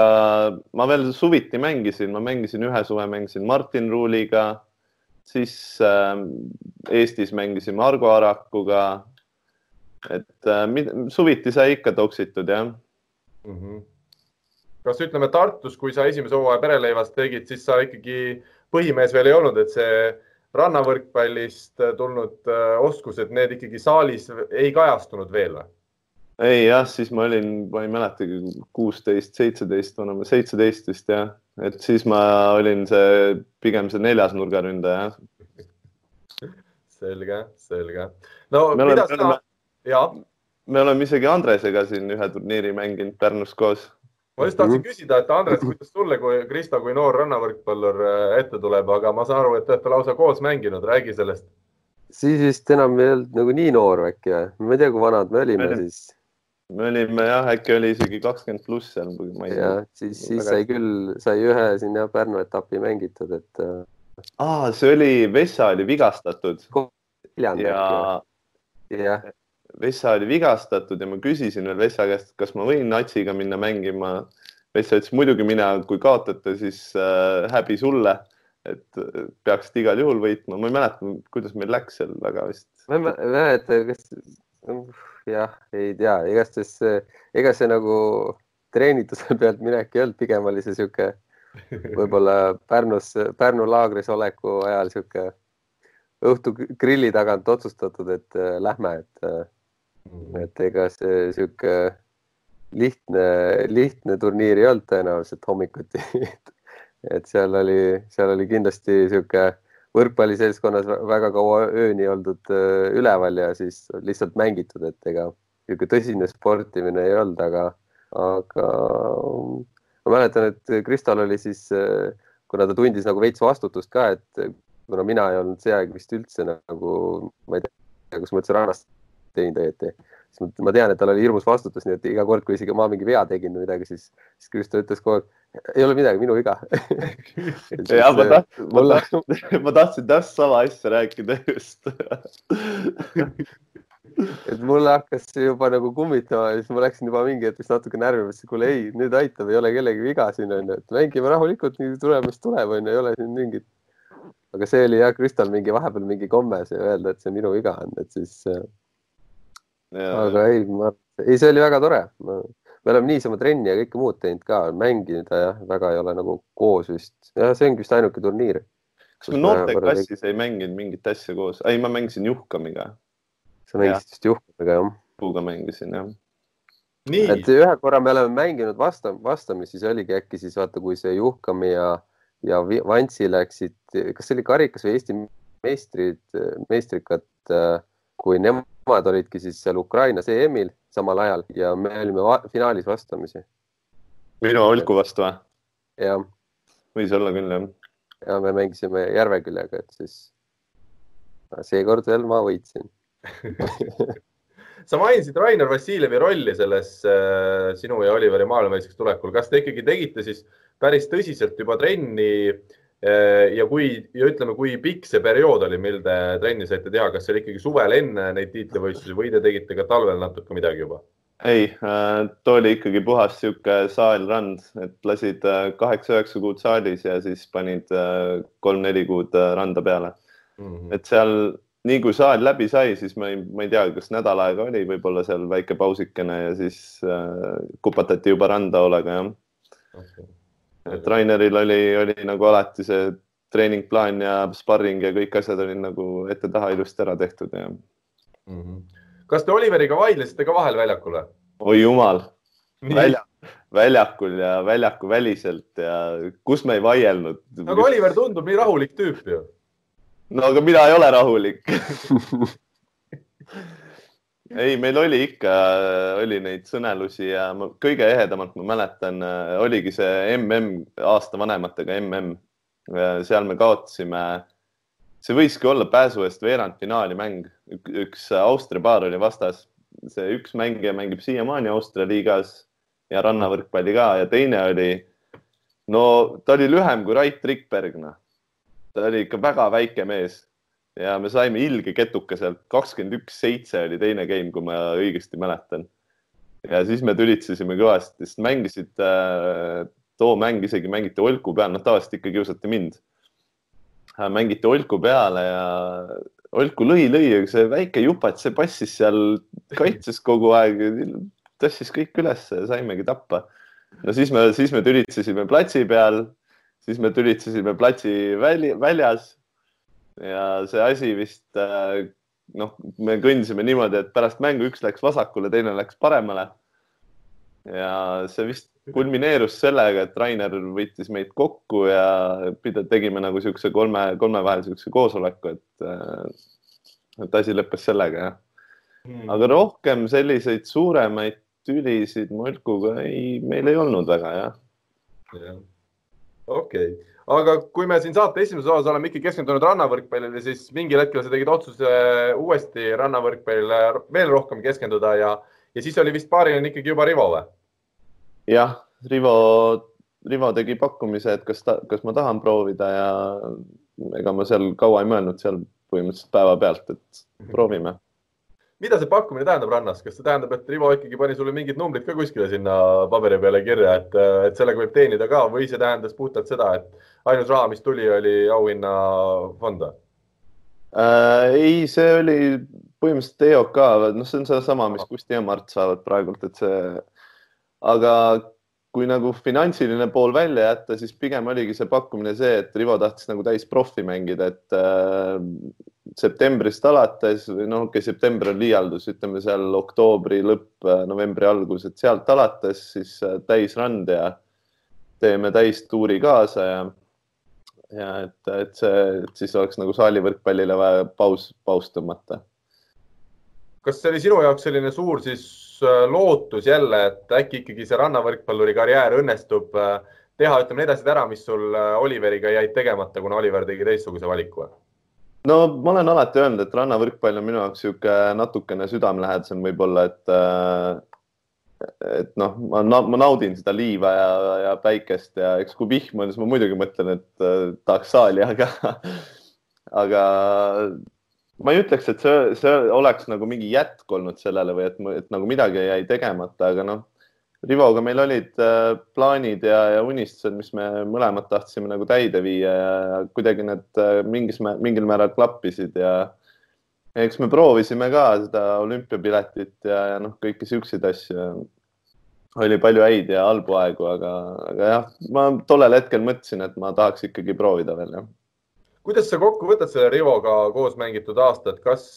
ma veel suviti mängisin, ma mängisin ühe suve, mängisin Martin Ruuliga, siis äh, Eestis mängisime Argo Arakuga. et äh, suviti sai ikka toksitud, jah mm. -hmm. kas ütleme Tartus, kui sa esimese hooaja pereleivas tegid, siis sa ikkagi põhimees veel ei olnud, et see rannavõrkpallist tulnud äh, oskused, need ikkagi saalis ei kajastunud veel või? ei jah, siis ma olin, ma ei mäletagi, kuusteist, seitseteist, vanema seitseteist vist jah, et siis ma olin see pigem see neljas nurgaründaja. selge, selge. no me mida oleme, sa, jaa? me oleme isegi Andresega siin ühe turniiri mänginud Pärnus koos ma just tahtsin küsida, et Andres, kuidas sulle kui Kristo kui noor rannavõrkpallur äh, ette tuleb, aga ma saan aru, et te olete lausa koos mänginud, räägi sellest. siis vist enam ei olnud nagu nii noor äkki või? ma ei tea, kui vanad me olime me siis. me olime jah, äkki oli isegi kakskümmend pluss seal. ja siis, siis väga... sai küll, sai ühe siin jah Pärnu etapi mängitud, et. Äh, aa, see oli, Vessa oli vigastatud. ja, jah Vessa oli vigastatud ja ma küsisin veel Vessa käest, kas ma võin Natsiga minna mängima. Vessa ütles muidugi mine, kui kaotate, siis äh, häbi sulle, et peaksite igal juhul võitma. ma ei mäleta, kuidas meil läks seal väga vist. ma ei mäleta, kas jah, ei tea, igastahes, ega see nagu treenituse <laughs> pealt minek ei olnud, pigem oli see sihuke võib-olla Pärnus, Pärnu laagris oleku ajal sihuke õhtu grilli tagant otsustatud, et äh, lähme, et äh. Et ega see sihuke lihtne, lihtne turniir ei olnud tõenäoliselt hommikuti. <laughs> Et seal oli, seal oli kindlasti sihuke võrkpalliseltskonnas väga kaua ööni oldud äh, üleval ja siis lihtsalt mängitud, et ega niisugune tõsine sportimine ei olnud, aga, aga ma mäletan, et Kristal oli siis, äh, kuna ta tundis nagu veits vastutust ka, et kuna mina ei olnud see aeg vist üldse nagu, ma ei tea, kus ma üldse rannast teinud õieti. siis ma tean, et tal oli hirmus vastutus, nii et iga kord, kui isegi ma mingi vea tegin või midagi, siis, siis Kristo ütles kogu aeg, ei ole midagi, minu viga <laughs> ja ma tahtsin, ma tahtsin, <laughs> ma tahtsin täpselt sama asja rääkida just <laughs> et mulle hakkas see juba nagu kummitama ja siis ma läksin juba mingi hetk natuke närvi, mõtlesin, kuule ei, nüüd aitab, ei ole kellegi viga siin onju, et mängime rahulikult, nii tuleb, mis tuleb, onju, ei ole siin mingit. aga see oli jah, Kristal mingi vahepeal mingi komme see öelda, et see minu viga on, et siis aga ei, ma, ei, see oli väga tore. me oleme niisama trenni ja kõike muud teinud ka, mängida jah, väga ei ole nagu koos vist. jah, see ongi vist ainuke turniir. kas me noorteklassis ei mänginud mingit asja koos? ei, ma mängisin Juhkamiga. sa mängisid vist Juhkamiga, jah? Puuga mängisin, jah. et ühe korra me oleme mänginud vasta, vastamisi, siis oligi äkki siis vaata, kui see Juhkami ja, ja Vantsi läksid, kas see oli karikas või Eesti meistrid, meistrikad, kui nemad olidki siis seal Ukrainas EM-il samal ajal ja me olime va finaalis vastamisi. minu Olku vastu või? jah. võis olla küll, jah. ja me mängisime Järveküljega, et siis seekord veel ma võitsin <laughs> sa mainisid Rainer Vassiljevi rolli selles äh, sinu ja Oliveri maailmameistriks tulekul. kas te ikkagi tegite siis päris tõsiselt juba trenni äh, ja kui ja ütleme, kui pikk see periood oli, mil te trenni saite teha, kas see oli ikkagi suvel enne neid tiitlivõistlusi või te tegite ka talvel natuke midagi juba? ei, äh, too oli ikkagi puhas sihuke saalrand, et lasid äh, kaheksa-üheksa kuud saalis ja siis panid äh, kolm-neli kuud randa peale mm. -hmm. et seal nii kui saal läbi sai, siis ma ei, ma ei tea, kas nädal aega oli võib-olla seal väike pausikene ja siis äh, kupatati juba randa hoolega, jah okay.. Et Raineril oli, oli nagu alati see treeningplaan ja sparring ja kõik asjad olid nagu ette-taha ilusti ära tehtud ja mm. -hmm kas te Oliveriga vaidlesite ka vahel väljakul või? oi jumal, välja, väljakul ja väljaku väliselt ja kus me ei vaielnud. aga Oliver tundub nii rahulik tüüp ju. no aga mina ei ole rahulik <laughs> ei, meil oli ikka, oli neid sõnelusi ja ma, kõige ehedamalt ma mäletan, oligi see mm aasta vanematega mm. seal me kaotasime see võiski olla pääsu eest veerandfinaali mäng. üks Austria paar oli vastas, see üks mängija mängib siiamaani Austria liigas ja rannavõrkpalli ka ja teine oli, no ta oli lühem kui Rait Rikberg, noh. ta oli ikka väga väike mees ja me saime ilge ketuka sealt, kakskümmend üks, seitse oli teine game, kui ma õigesti mäletan. ja siis me tülitsesime kõvasti, sest mängisid äh,, too mäng isegi mängiti Olku peal, noh tavaliselt ikka kiusati mind Äh, mängiti Olku peale ja Olku lõi, lõi, aga see väike jupat, see passis seal, kaitses kogu aeg, tõstis kõik üles ja saimegi tappa. no siis me, siis me tülitsesime platsi peal, siis me tülitsesime platsi väli, väljas. Ja see asi vist äh, noh, me kõndisime niimoodi, et pärast mängu üks läks vasakule, teine läks paremale. ja see vist kulmineerus sellega, et Rainer võttis meid kokku ja tegime nagu siukse kolme, kolme vahel siukse koosoleku, et, äh, et asi lõppes sellega jah hmm.. aga rohkem selliseid suuremaid tülisid Molkuga ei, meil ei olnud väga jah ja.. okei okay., aga kui me siin saate esimeses osas oleme ikka keskendunud rannavõrkpallile, siis mingil hetkel sa tegid otsuse uuesti rannavõrkpallile veel rohkem keskenduda ja, ja siis oli vist paariline ikkagi juba Rivo või? jah, Rivo, Rivo tegi pakkumise, et kas ta, kas ma tahan proovida ja ega ma seal kaua ei mõelnud seal põhimõtteliselt päevapealt, et mhm. proovime. Mida see pakkumine tähendab rannas, kas see tähendab, et Rivo ikkagi pani sulle mingid numbrid ka kuskile sinna paberi peale kirja, et, et sellega võib teenida ka või see tähendas puhtalt seda, et ainus raha, mis tuli, oli auhinnafond? Äh, ei, see oli põhimõtteliselt EOK, noh, see on sedasama, mis Kusti ja Mart saavad praegult, et see aga kui nagu finantsiline pool välja jätta, siis pigem oligi see pakkumine see, et Rivo tahtis nagu täis profi mängida, et äh, septembrist alates või noh, okei okay,, september on liialdus, ütleme seal oktoobri lõpp, äh, novembri algus, et sealt alates siis äh, täisrand ja teeme täistuuri kaasa ja ja et, et see, et siis oleks nagu saalivõrkpallile vaja paus, paus tõmmata. kas see oli sinu jaoks selline suur siis lootus jälle, et äkki ikkagi see rannavõrkpalluri karjäär õnnestub äh, teha, ütleme need asjad ära, mis sul äh, Oliveriga jäid tegemata, kuna Oliver tegi teistsuguse valiku? no ma olen alati öelnud, et rannavõrkpall on minu jaoks niisugune natukene südamelähedasem võib-olla, et et noh, ma, ma naudin seda liiva ja, ja päikest ja eks kui vihm on, siis ma muidugi mõtlen, et tahaks saali, aga aga ma ei ütleks, et see, see oleks nagu mingi jätk olnud sellele või et, et nagu midagi jäi tegemata, aga noh, Rivoga meil olid äh, plaanid ja, ja unistused, mis me mõlemad tahtsime nagu täide viia ja kuidagi need äh, mingis, mingil määral klappisid ja eks me proovisime ka seda olümpiapiletit ja, ja noh, kõiki siukseid asju. oli palju häid ja halbu aegu, aga, aga jah, ma tollel hetkel mõtlesin, et ma tahaks ikkagi proovida veel jah. Kuidas sa kokku võtad selle Rivoga koos mängitud aastat, kas,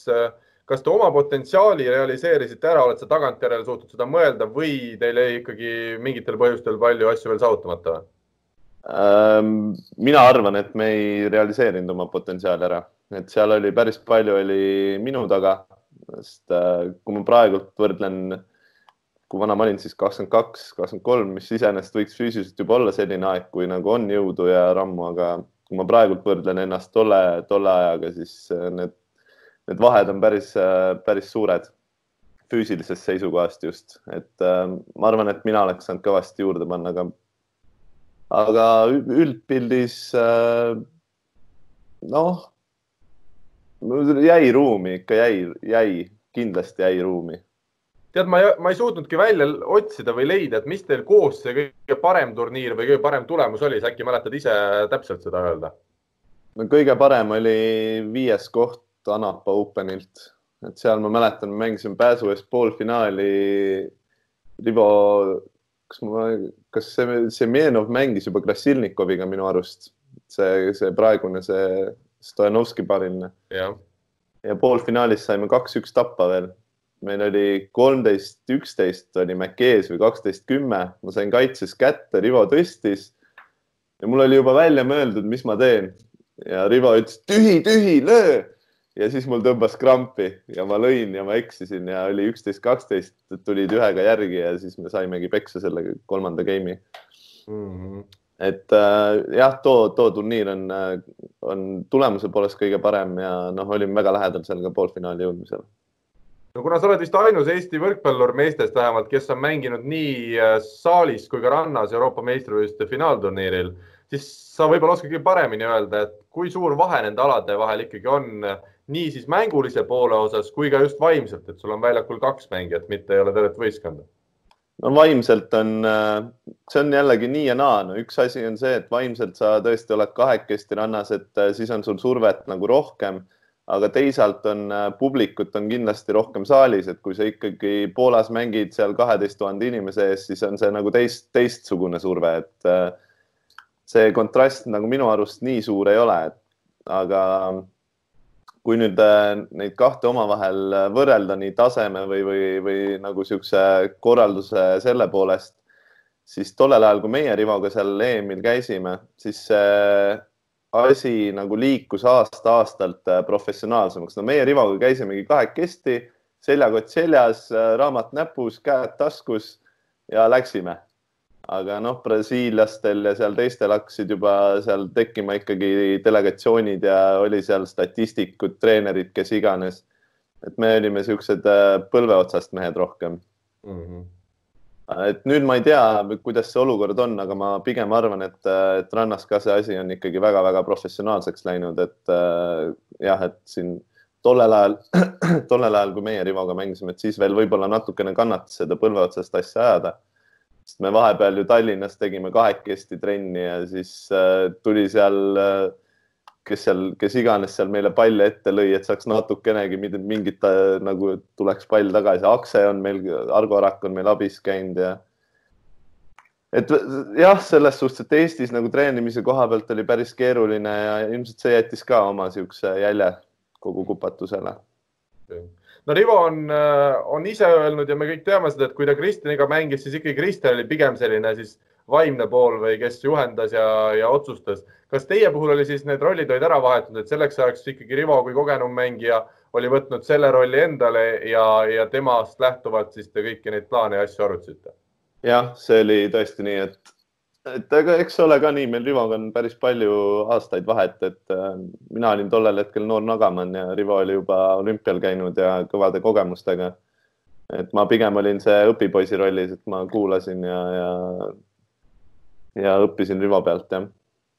kas te oma potentsiaali realiseerisite ära, oled sa tagantjärele suutnud seda mõelda või teil jäi ikkagi mingitel põhjustel palju asju veel saavutamata? Ähm, mina arvan, et me ei realiseerinud oma potentsiaali ära et seal oli päris palju oli minu taga, sest äh, kui ma praegult võrdlen, kui vana ma olin, siis kakskümmend kaks, kakskümmend kolm, mis iseenesest võiks füüsiliselt juba olla selline aeg, kui nagu on jõudu ja rammu, aga kui ma praegult võrdlen ennast tolle, tolle ajaga, siis äh, need, need vahed on päris, äh, päris suured füüsilisest seisukohast just, et äh, ma arvan, et mina oleks saanud kõvasti juurde panna, aga, aga üldpildis äh, noh jäi ruumi, ikka jäi, jäi, kindlasti jäi ruumi. Tead, ma ei, ma ei suutnudki välja otsida või leida, et mis teil koos see kõige parem turniir või kõige parem tulemus oli, sa äkki mäletad ise täpselt seda öelda? no kõige parem oli viies koht Anapa Openilt, et seal ma mäletan, mängisime pääsu eest poolfinaali. Rivo, kas ma, kas see, Semjenov mängis juba Krasilnikoviga minu arust, see, see praegune, see Stojanovski paariline. ja poolfinaalis saime kaks-üks tappa veel. Meil oli kolmteist, üksteist oli McKees või kaksteist, kümme, ma sain kaitses kätte, Rivo tõstis. ja mul oli juba välja mõeldud, mis ma teen ja Rivo ütles tühi, tühi, löö. ja siis mul tõmbas krampi ja ma lõin ja ma eksisin ja oli üksteist, kaksteist, tulid ühega järgi ja siis me saimegi peksa selle kolmanda game'i mm. -hmm et äh, jah, too, too turniir on, äh, on tulemuse poolest kõige parem ja noh, olime väga lähedal seal ka poolfinaali jõudmisel. No kuna sa oled vist ainus Eesti võrkpallur meestest vähemalt, kes on mänginud nii äh, saalis kui ka rannas Euroopa meistrivõistluste finaalturniiril, siis sa võib-olla oskad kõige paremini öelda, et kui suur vahe nende alade vahel ikkagi on nii siis mängulise poole osas kui ka just vaimselt, et sul on väljakul kaks mängijat, mitte ei ole tervet võistkonda no vaimselt on, äh, see on jällegi nii ja naa, no üks asi on see, et vaimselt sa tõesti oled kahekesti rannas, et äh, siis on sul survet nagu rohkem. Aga teisalt on äh, publikut on kindlasti rohkem saalis, et kui sa ikkagi Poolas mängid seal kaheteist tuhande inimese ees, siis on see nagu teist, teistsugune surve, et see kontrast nagu minu arust nii suur ei ole, aga kui nüüd äh, neid kahte omavahel äh, võrrelda nii taseme või, või, või nagu niisuguse korralduse selle poolest, siis tollel ajal, kui meie Rivoga seal EM-il käisime, siis asi nagu liikus aasta-aastalt äh, professionaalsemaks. no meie Rivoga käisimegi kahekesti, seljakott seljas, raamat näpus, käed taskus ja läksime aga noh, brasiillastel ja seal teistel hakkasid juba seal tekkima ikkagi delegatsioonid ja oli seal statistikud, treenerid, kes iganes. et me olime siuksed äh, põlve otsast mehed rohkem mm. -hmm. Et nüüd ma ei tea, kuidas see olukord on, aga ma pigem arvan, et, et rannas ka see asi on ikkagi väga-väga professionaalseks läinud, et äh, jah, et siin tollel ajal, <clears throat> tollel ajal, kui meie Rivoga mängisime, et siis veel võib-olla natukene kannatas seda põlve otsast asja ajada. Sest me vahepeal ju Tallinnas tegime kahekesti trenni ja siis äh, tuli seal äh,, kes seal, kes iganes seal meile palli ette lõi, et saaks natukenegi mingit äh, nagu tuleks pall tagasi. Akse on meil, Argo Arak on meil abis käinud ja et jah, selles suhtes, et Eestis nagu treenimise koha pealt oli päris keeruline ja ilmselt see jättis ka oma niisuguse jälje kogu kupatusele no Rivo on, äh, on ise öelnud ja me kõik teame seda, et kui ta Kristjaniga mängis, siis ikkagi Kristjan oli pigem selline siis vaimne pool või kes juhendas ja, ja otsustas. kas teie puhul oli siis need rollid olid ära vahetatud, et selleks ajaks ikkagi Rivo kui kogenum mängija oli võtnud selle rolli endale ja, ja temast lähtuvalt siis te kõiki neid plaane ja asju arutasite? jah, see oli tõesti nii, et et aga eks ole ka nii, meil Rivoga on päris palju aastaid vahet, et äh, mina olin tollel hetkel noor nagamann ja Rivo oli juba olümpial käinud ja kõvade kogemustega. et ma pigem olin see õpipoisi rollis, et ma kuulasin ja, ja, ja õppisin Rivo pealt, jah.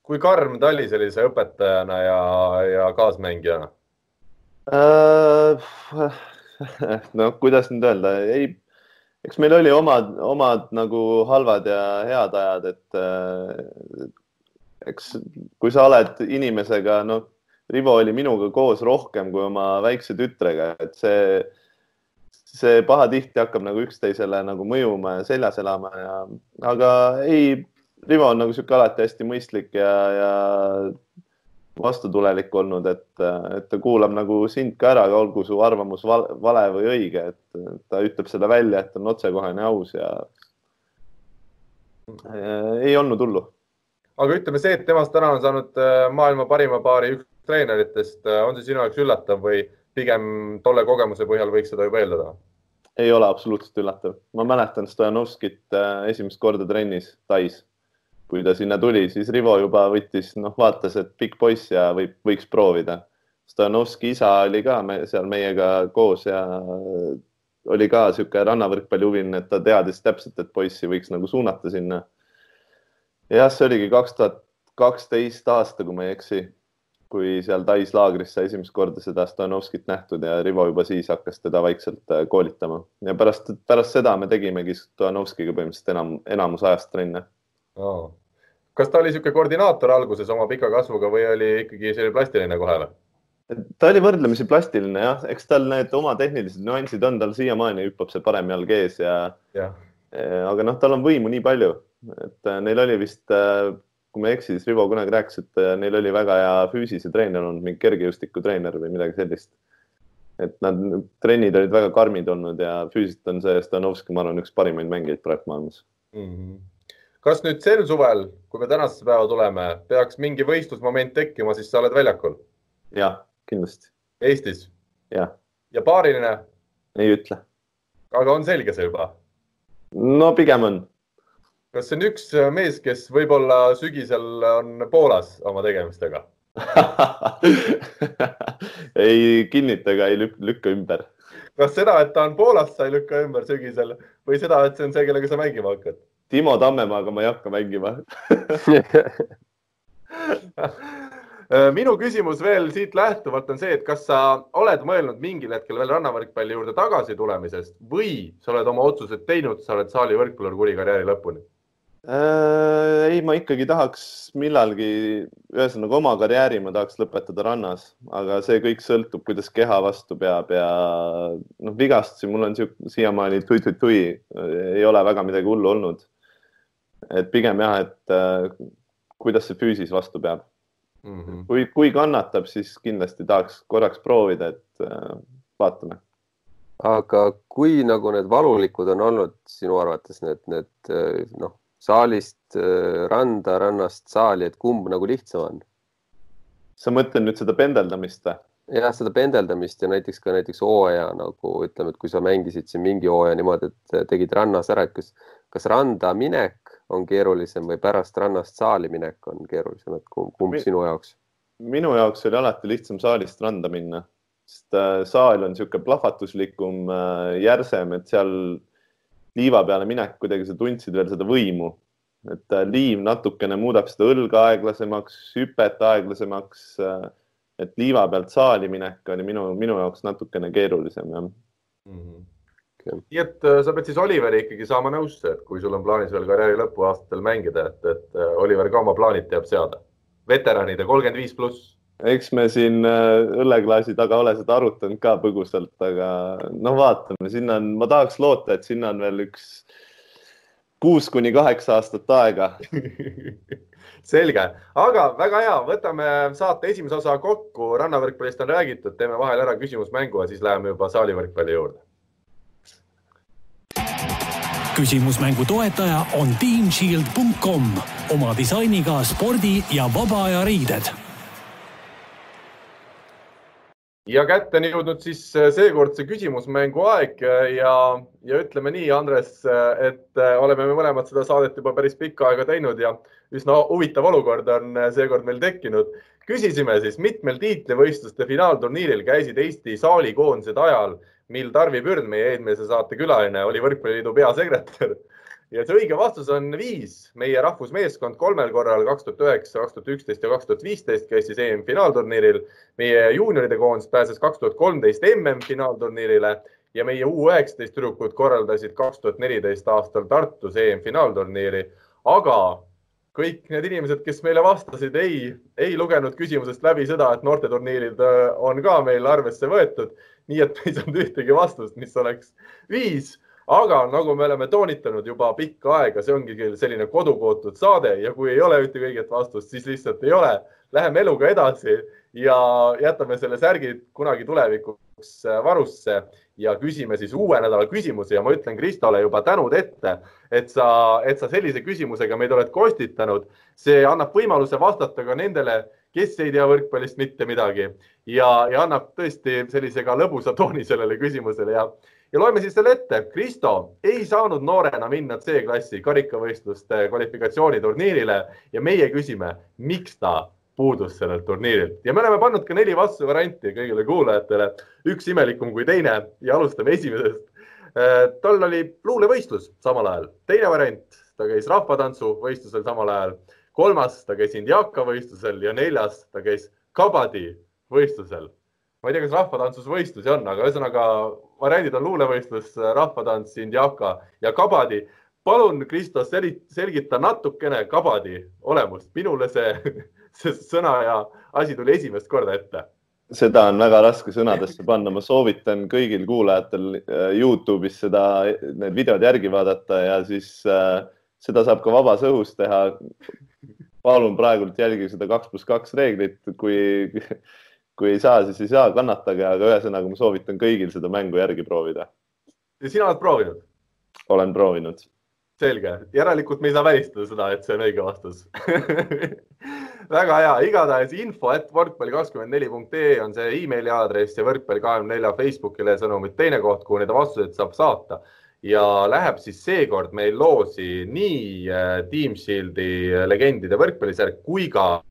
kui karm ta oli sellise õpetajana ja, ja kaasmängijana uh,? noh, kuidas nüüd öelda, ei eks meil oli omad, omad nagu halvad ja head ajad, et äh, eks kui sa oled inimesega, noh, Rivo oli minuga koos rohkem kui oma väikse tütrega, et see, see pahatihti hakkab nagu üksteisele nagu mõjuma ja seljas elama ja, aga ei, Rivo on nagu sihuke alati hästi mõistlik ja, ja vastutulelik olnud, et, et ta kuulab nagu sind ka ära, olgu su arvamus vale, vale või õige, et ta ütleb selle välja, et on otsekohene, aus ja ei olnud hullu. aga ütleme see, et temast täna on saanud äh, maailma parima paari üks treeneritest, äh, on see sinu jaoks üllatav või pigem tolle kogemuse põhjal võiks seda juba eeldada? ei ole absoluutselt üllatav, ma mäletan Stojanovskit äh, esimest korda trennis Tais kui ta sinna tuli, siis Rivo juba võttis, noh, vaatas, et pikk poiss ja võib, võiks proovida. Stanovski isa oli ka me, seal meiega koos ja oli ka niisugune rannavõrkpallihuviline, et ta teadis täpselt, et poissi võiks nagu suunata sinna. jah, see oligi kaks tuhat kaksteist aasta, kui ma ei eksi, kui seal Tais laagris sai esimest korda seda Stanovskit nähtud ja Rivo juba siis hakkas teda vaikselt äh, koolitama ja pärast, pärast seda me tegimegi Stanovskiga põhimõtteliselt enam, enamus ajast trenne oh kas ta oli niisugune koordinaator alguses oma pika kasvuga või oli ikkagi selline plastiline kohe või? ta oli võrdlemisi plastiline jah, eks tal need oma tehnilised nüansid on, tal siiamaani hüppab see parem jalg ees ja, ja., eh, aga noh, tal on võimu nii palju, et eh, neil oli vist, eh, kui ma ei eksi, siis Rivo kunagi rääkis, et neil oli väga hea füüsise treener olnud, mingi kergejõustikutreener või midagi sellist. et nad, trennid olid väga karmid olnud ja füüsiliselt on see Stanovski, ma arvan, üks parimaid mängijaid praegu maailmas mm. -hmm kas nüüd sel suvel, kui me tänasesse päeva tuleme, peaks mingi võistlusmoment tekkima, siis sa oled väljakul? jah, kindlasti. Eestis? jah. ja paariline? ei ütle. aga on selge see juba? no pigem on. kas see on üks mees, kes võib-olla sügisel on Poolas oma tegemistega <laughs> ei kinnita ega ei lükka ümber. kas seda, et ta on Poolas, sa ei lükka ümber sügisel või seda, et see on see, kellega sa mängima hakkad? Timo Tammemaaga ma ei hakka mängima <laughs> minu küsimus veel siit lähtuvalt on see, et kas sa oled mõelnud mingil hetkel veel rannavõrkpalli juurde tagasi tulemisest või sa oled oma otsused teinud, sa oled saali võrkpallur kuni karjääri lõpuni äh,? ei, ma ikkagi tahaks millalgi, ühesõnaga oma karjääri ma tahaks lõpetada rannas, aga see kõik sõltub, kuidas keha vastu peab ja noh, vigastusi mul on siiamaani tui-tui-tui, ei ole väga midagi hullu olnud et pigem jah, et äh, kuidas see füüsis vastu peab mm. -hmm. kui, kui kannatab, siis kindlasti tahaks korraks proovida, et äh, vaatame. aga kui nagu need valulikud on olnud sinu arvates need, need äh, noh, saalist äh, randa, rannast saali, et kumb nagu lihtsam on? sa mõtled nüüd seda pendeldamist või? jah, seda pendeldamist ja näiteks ka näiteks hooaja nagu ütleme, et kui sa mängisid siin mingi hooaja niimoodi, et tegid rannas ära, et kas, kas randa minek on keerulisem või pärast rannast saali minek on keerulisem, et kumb, kumb Mi sinu jaoks? minu jaoks oli alati lihtsam saalist randa minna, sest äh, saal on niisugune plahvatuslikum äh,, järsem, et seal liiva peale minek kuidagi sa tundsid veel seda võimu, et äh, liiv natukene muudab seda õlga aeglasemaks, hüpet aeglasemaks et liiva pealt saali minek oli minu, minu jaoks natukene keerulisem jah. Mm -hmm nii et äh, sa pead siis Oliveri ikkagi saama nõusse, et kui sul on plaanis veel karjääri lõpuaastatel mängida, et, et äh, Oliver ka oma plaanid teab seada. veteranide kolmkümmend viis pluss. eks me siin äh, õlleklaasi taga ole seda arutanud ka põgusalt, aga noh, vaatame, sinna on, ma tahaks loota, et sinna on veel üks kuus kuni kaheksa aastat aega. <laughs> Selge, aga väga hea, võtame saate esimese osa kokku, rannavõrkpallist on räägitud, teeme vahel ära küsimusmängu ja siis läheme juba saalivõrkpalli juurde küsimusmängu toetaja on teamshield.com oma disainiga spordi ja vaba aja riided. Ja kätte on jõudnud siis äh, seekordse küsimusmängu aeg ja, ja ütleme nii, Andres, äh, et äh, oleme me mõlemad seda saadet juba päris pikka aega teinud ja üsna huvitav olukord on seekord meil tekkinud. küsisime siis, mitmel tiitlivõistluste finaalturniiril käisid Eesti saalikoondised ajal mil Tarvi Pürn, meie eelmise saate külaline, oli Võrkpalliliidu peasekretär. Ja see õige vastus on viis. meie rahvusmeeskond kolmel korral, kaks tuhat üheksa, kaks tuhat üksteist ja kaks tuhat viisteist käis siis EM-finaalturniiril. meie juunioride koondis pääses kaks tuhat kolmteist MM-finaalturniirile ja meie U19 tüdrukud korraldasid kaks tuhat neliteist aastal Tartus EM-finaalturniiri. aga kõik need inimesed, kes meile vastasid, ei, ei lugenud küsimusest läbi seda, et noorteturniirid äh, on ka meil arvesse võetud. nii et ei saanud ühtegi vastust, mis oleks viis aga nagu me oleme toonitanud juba pikka aega, see ongi selline kodukootud saade ja kui ei ole ühtegi õiget vastust, siis lihtsalt ei ole. Läheme eluga edasi ja jätame selle särgi kunagi tulevikuks varusse ja küsime siis uue nädala küsimuse ja ma ütlen Kristole juba tänud ette, et sa, et sa sellise küsimusega meid oled kostitanud. see annab võimaluse vastata ka nendele, kes ei tea võrkpallist mitte midagi ja, ja annab tõesti sellise ka lõbusa tooni sellele küsimusele ja ja loeme siis selle ette. Kristo ei saanud noorena minna C-klassi karikavõistluste kvalifikatsiooniturniirile ja meie küsime, miks ta puudus sellelt turniirilt ja me oleme pannud ka neli vastusevarianti kõigile kuulajatele, üks imelikum kui teine ja alustame esimesest. Äh, tal oli luulevõistlus samal ajal, teine variant, ta käis rahvatantsuvõistlusel samal ajal, kolmas, ta käis Indiaka võistlusel ja neljas, ta käis kabadi võistlusel ma ei tea, kas rahvatantsus võistlusi on, aga ühesõnaga variandid on luulevõistlus, rahvatants, indiaka ja kabadi. palun, Kristo, selgita natukene kabadi olemust. minule see, <laughs> see sõna ja asi tuli esimest korda ette. seda on väga raske sõnadesse panna, ma soovitan kõigil kuulajatel äh, Youtube'is seda, need videod järgi vaadata ja siis äh, seda saab ka vabas õhus teha. palun praegult jälgige seda kaks pluss kaks reeglit, kui <laughs> kui ei saa, siis ei saa, kannatage, aga ühesõnaga ma soovitan kõigil seda mängu järgi proovida. ja sina oled proovinud? olen proovinud. selge, järelikult me ei saa välistada seda, et see on õige vastus <laughs> väga hea, igatahes info, et võrkpalli kakskümmend neli punkt ee on see emaili aadress ja võrkpalli kahekümne nelja Facebookile sõnumid teine koht, kuhu neid vastuseid saab saata ja läheb siis seekord meil loosi nii äh, Team Shieldi legendide võrkpallisärk kui ka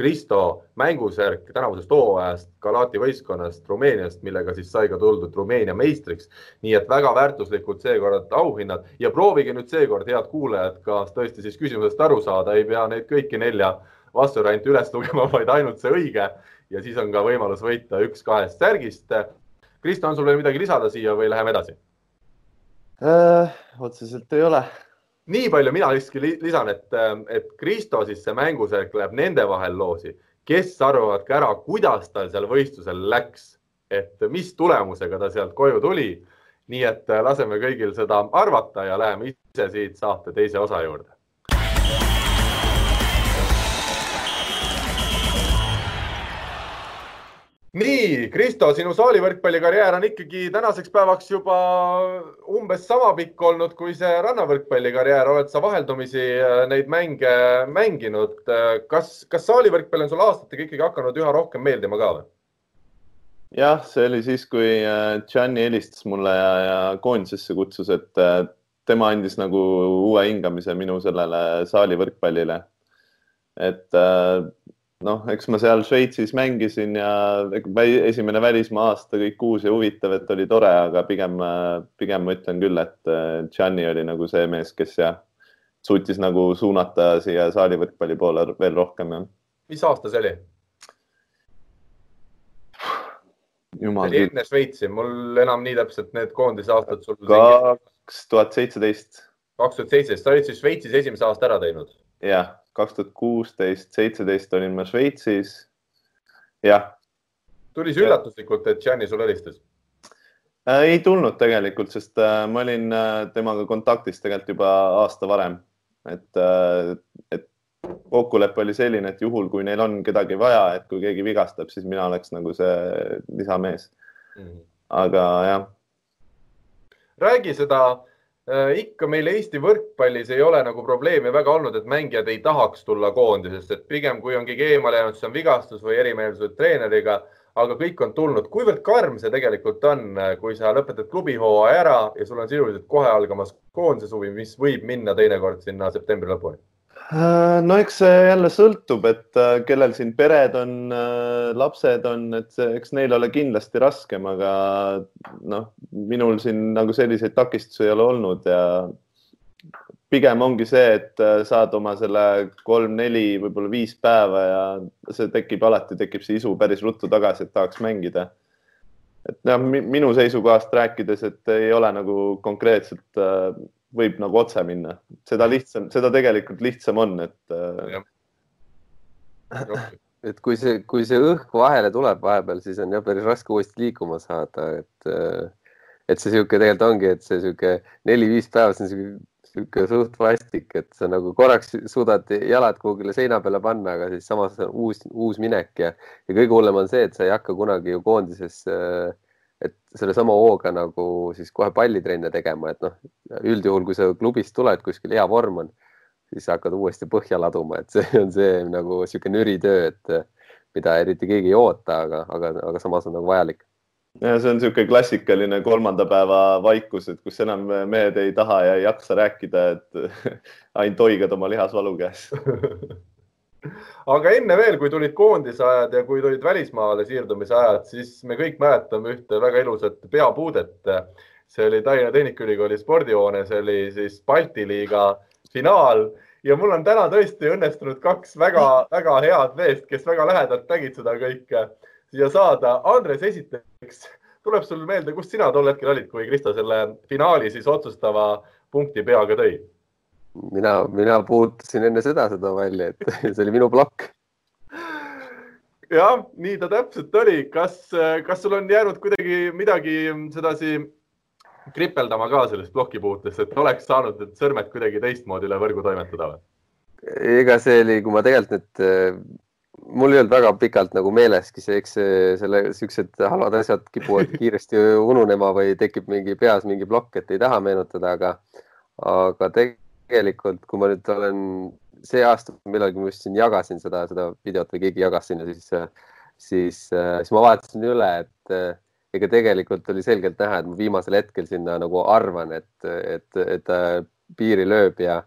Kristo mängusärk tänavusest hooajast Galati võistkonnast Rumeeniast, millega siis sai ka tuldud Rumeenia meistriks. nii et väga väärtuslikud seekord auhinnad ja proovige nüüd seekord, head kuulajad, kas tõesti siis küsimusest aru saada, ei pea neid kõiki nelja vastusvarianti üles lugema, vaid ainult see õige ja siis on ka võimalus võita üks kahest särgist. Kristo, on sul veel midagi lisada siia või läheme edasi äh,? otseselt ei ole nii palju mina siiski lisan, et, ähm, et Kristo siis see mängusärk läheb nende vahel loosi, kes arvavad ka ära, kuidas tal seal võistlusel läks, et mis tulemusega ta sealt koju tuli. nii et äh, laseme kõigil seda arvata ja läheme ise siit saate teise osa juurde nii, Kristo, sinu saalivõrkpallikarjäär on ikkagi tänaseks päevaks juba umbes sama pikk olnud kui see rannavõrkpallikarjäär. oled sa vaheldumisi äh, neid mänge mänginud? kas, kas saalivõrkpall on sulle aastatega ikkagi hakanud üha rohkem meeldima ka või? jah, see oli siis, kui äh, Gianni helistas mulle ja, ja koondisesse kutsus, et äh, tema andis nagu uue hingamise minu sellele saalivõrkpallile. et noh, eks ma seal Šveitsis mängisin ja esimene välismaa aasta kõik uus ja huvitav, et oli tore, aga pigem, pigem ma ütlen küll, et äh, Gianni oli nagu see mees, kes jah, suutis nagu suunata siia saalivõrkpalli poole veel rohkem. mis aasta see oli? jumal. oli enne Šveitsi, mul enam nii täpselt need koondise aastad sul. kaks tuhat seitseteist. kaks tuhat seitseteist, sa olid siis Šveitsis esimese aasta ära teinud? jah kaks tuhat kuusteist, seitseteist olin ma Šveitsis. jah. tuli see üllatuslikult, et Gianni sulle helistas äh,? ei tulnud tegelikult, sest äh, ma olin äh, temaga kontaktis tegelikult juba aasta varem. et et kokkulepe oli selline, et juhul, kui neil on kedagi vaja, et kui keegi vigastab, siis mina oleks nagu see lisamees mm. -hmm. aga jah. räägi seda ikka meil Eesti võrkpallis ei ole nagu probleemi väga olnud, et mängijad ei tahaks tulla koondisest, et pigem kui on keegi eemale jäänud, siis on vigastus või erimeelsused treeneriga, aga kõik on tulnud. kuivõrd karm see tegelikult on, kui sa lõpetad klubihooaja ära ja sul on sisuliselt kohe algamas koondise suvi, mis võib minna teinekord sinna septembri lõpuni? Äh, no eks see jälle sõltub, et äh, kellel siin pered on, äh, lapsed on, et see, eks neil ole kindlasti raskem, aga noh, minul siin nagu selliseid takistusi ei ole olnud ja pigem ongi see, et saad oma selle kolm-neli, võib-olla viis päeva ja see tekib alati, tekib see isu päris ruttu tagasi, et tahaks mängida. et noh, minu seisukohast rääkides, et ei ole nagu konkreetselt võib nagu otse minna, seda lihtsam, seda tegelikult lihtsam on, et. et kui see, kui see õhk vahele tuleb vahepeal, siis on jah päris raske uuesti liikuma saada, et, et see sihuke tegelikult ongi, et see sihuke neli-viis päeva, see on sihuke sihuke suht vastik, et sa nagu korraks suudad jalad kuhugile seina peale panna, aga siis samas on uus, uus minek ja, ja kõige hullem on see, et sa ei hakka kunagi ju koondises, et sellesama hooga nagu siis kohe pallitrenne tegema, et noh, üldjuhul, kui sa klubist tuled, kuskil hea vorm on, siis sa hakkad uuesti põhja laduma, et see on see nagu sihuke nüritöö, et mida eriti keegi ei oota, aga, aga, aga samas on nagu vajalik. Ja see on niisugune klassikaline kolmanda päeva vaikus, et kus enam mehed ei taha ja ei jaksa rääkida, et <laughs> ainult hoigad oma lihasvalu käes <laughs> aga enne veel, kui tulid koondise ajad ja kui tulid välismaale siirdumise ajad, siis me kõik mäletame ühte väga ilusat peapuudet. see oli Tallinna Tehnikaülikooli spordihoones, oli siis Balti liiga finaal ja mul on täna tõesti õnnestunud kaks väga-väga head meest, kes väga lähedalt nägid seda kõike siia saada. Andres, esiteks tuleb sul meelde, kus sina tol hetkel olid, kui Kristo selle finaali siis otsustava punkti peaga tõi? Mina, mina puutusin enne seda seda välja, et <laughs> see oli minu plokk. jah, nii ta täpselt oli. kas, kas sul on jäänud kuidagi midagi sedasi kripeldama ka sellest plokipuutest, et oleks saanud need sõrmed kuidagi teistmoodi üle võrgu toimetada või? ega see oli, kui ma tegelikult nüüd mul ei olnud väga pikalt nagu meeleski see, eks selle siuksed halvad asjad kipuvad <laughs> kiiresti ununema või tekib mingi peas mingi plokk, et ei taha meenutada, aga, aga tegelikult, kui ma nüüd olen see aasta millalgi ma just siin jagasin seda, seda videot või keegi jagas sinna, siis, siis, siis ma vaatasin üle, et ega tegelikult oli selgelt näha, et ma viimasel hetkel sinna nagu arvan, et, et, et ta piiri lööb ja,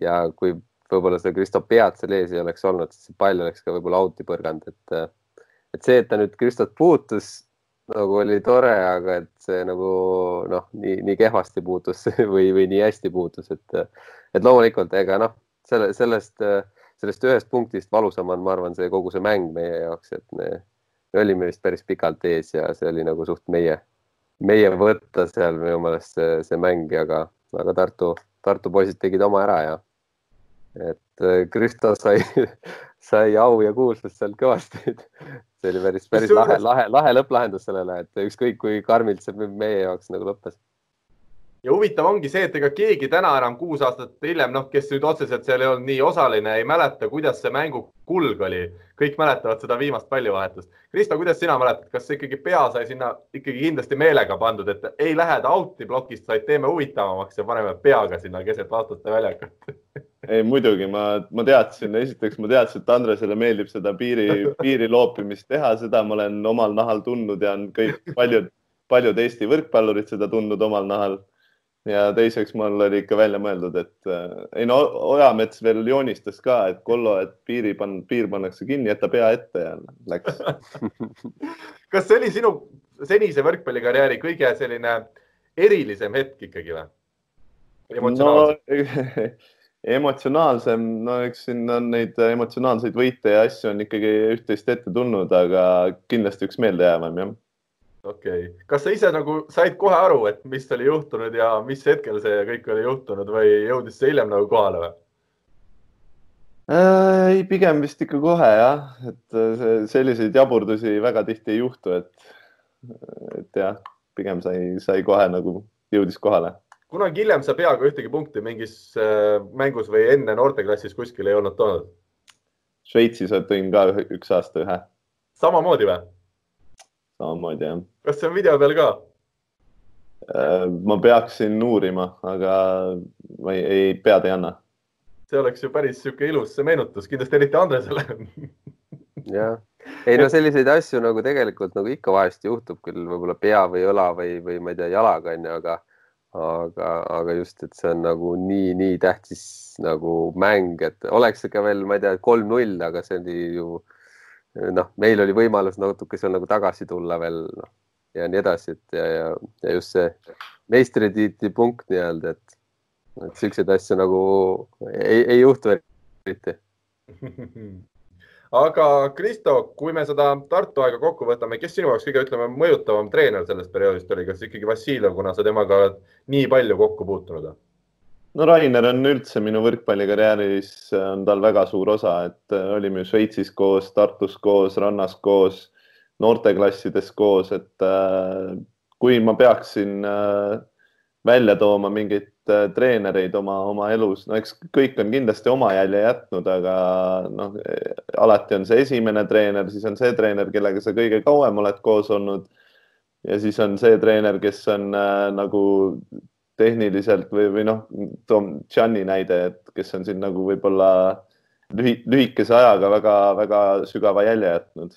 ja kui võib-olla seda Kristo pead seal ees ei oleks olnud, siis see pall oleks ka võib-olla out'i põrganud, et, et see, et ta nüüd Kristot puutus nagu oli tore, aga et see nagu noh, nii, nii kehvasti puutus <laughs> või, või nii hästi puutus, et, et loomulikult ega noh, selle, sellest, sellest ühest punktist valusam on, ma arvan, see kogu see mäng meie jaoks, et me, me olime vist päris pikalt ees ja see oli nagu suht meie, meie võtta seal minu meelest see, see mäng, aga, aga Tartu, Tartu poisid tegid oma ära ja et äh, Kristo sai, <laughs> sai au ja kuulsust sealt kõvasti. See oli päris, päris lahe, lahe, lahe lõpplahendus sellele, et ükskõik kui karmilt see meie jaoks nagu lõppes ja huvitav ongi see, et ega keegi täna enam kuus aastat hiljem, noh, kes nüüd otseselt seal ei olnud nii osaline, ei mäleta, kuidas see mängu kulg oli. kõik mäletavad seda viimast pallivahetust. Kristo, kuidas sina mäletad, kas ikkagi pea sai sinna ikkagi kindlasti meelega pandud, et ei lähe ta out'i plokist, vaid teeme huvitavamaks ja paneme peaga sinna keset vastaste väljakut <laughs> ei muidugi, ma, ma teadsin, esiteks ma teadsin, et Andresele meeldib seda piiri, <laughs> piiri loopimist teha, seda ma olen omal nahal tundnud ja on kõik paljud, paljud Eesti võrkpallurid seda tundnud omal nahal. Ja teiseks mul oli ikka välja mõeldud, et äh, ei no Ojamets veel joonistas ka, et Kollo, et piiri pann, piir pannakse kinni, jäta pea ette ja läks. <laughs> Kas see oli sinu senise võrkpallikarjääri kõige selline erilisem hetk ikkagi või? no, <laughs> emotsionaalsem, no eks siin on neid emotsionaalseid võite ja asju on ikkagi üht-teist ette tulnud, aga kindlasti üks meeldejäävam jah okei okay., kas sa ise nagu said kohe aru, et mis oli juhtunud ja mis hetkel see kõik oli juhtunud või jõudis see hiljem nagu kohale või? Äh, ei, pigem vist ikka kohe jah, et äh, selliseid jaburdusi väga tihti ei juhtu, et, et jah, pigem sai, sai kohe nagu jõudis kohale. Kunagi hiljem sa peaaegu ühtegi punkti mingis äh, mängus või enne noorteklassis kuskil ei olnud toonud? Šveitsis tõin ka üks aasta ühe. samamoodi või? samamoodi jah. kas see on video peal ka? Äh, ma peaksin uurima, aga ma ei, ei, pead ei anna. see oleks ju päris sihuke ilus meenutus, kindlasti eriti Andresele <laughs> jah, ei no selliseid asju nagu tegelikult nagu ikka vahest juhtub küll võib-olla pea või õla või, või ma ei tea, jalaga onju, aga aga, aga just, et see on nagu nii, nii tähtis nagu mäng, et oleks ikka veel, ma ei tea, kolm-null, aga see oli ju noh, meil oli võimalus natuke seal nagu tagasi tulla veel noh, ja nii edasi, et ja, ja, ja just see meistritiitli punkt nii-öelda, et, et siukseid asju nagu ei, ei juhtu eriti <laughs> aga Kristo, kui me seda Tartu aega kokku võtame, kes sinu jaoks kõige, ütleme, mõjutavam treener sellest perioodist oli, kas ikkagi Vassiljev, kuna sa temaga oled nii palju kokku puutunud? no Rainer on üldse minu võrkpallikarjääris on tal väga suur osa, et äh, olime ju Šveitsis koos, Tartus koos, rannas koos, noorteklassides koos, et äh, kui ma peaksin äh, välja tooma mingeid treenereid oma, oma elus, no eks kõik on kindlasti oma jälje jätnud, aga noh, alati on see esimene treener, siis on see treener, kellega sa kõige kauem oled koos olnud. ja siis on see treener, kes on äh, nagu tehniliselt või, või noh, toon Gianni näide, et kes on siin nagu võib-olla lühi, lühikese ajaga väga-väga sügava jälje jätnud.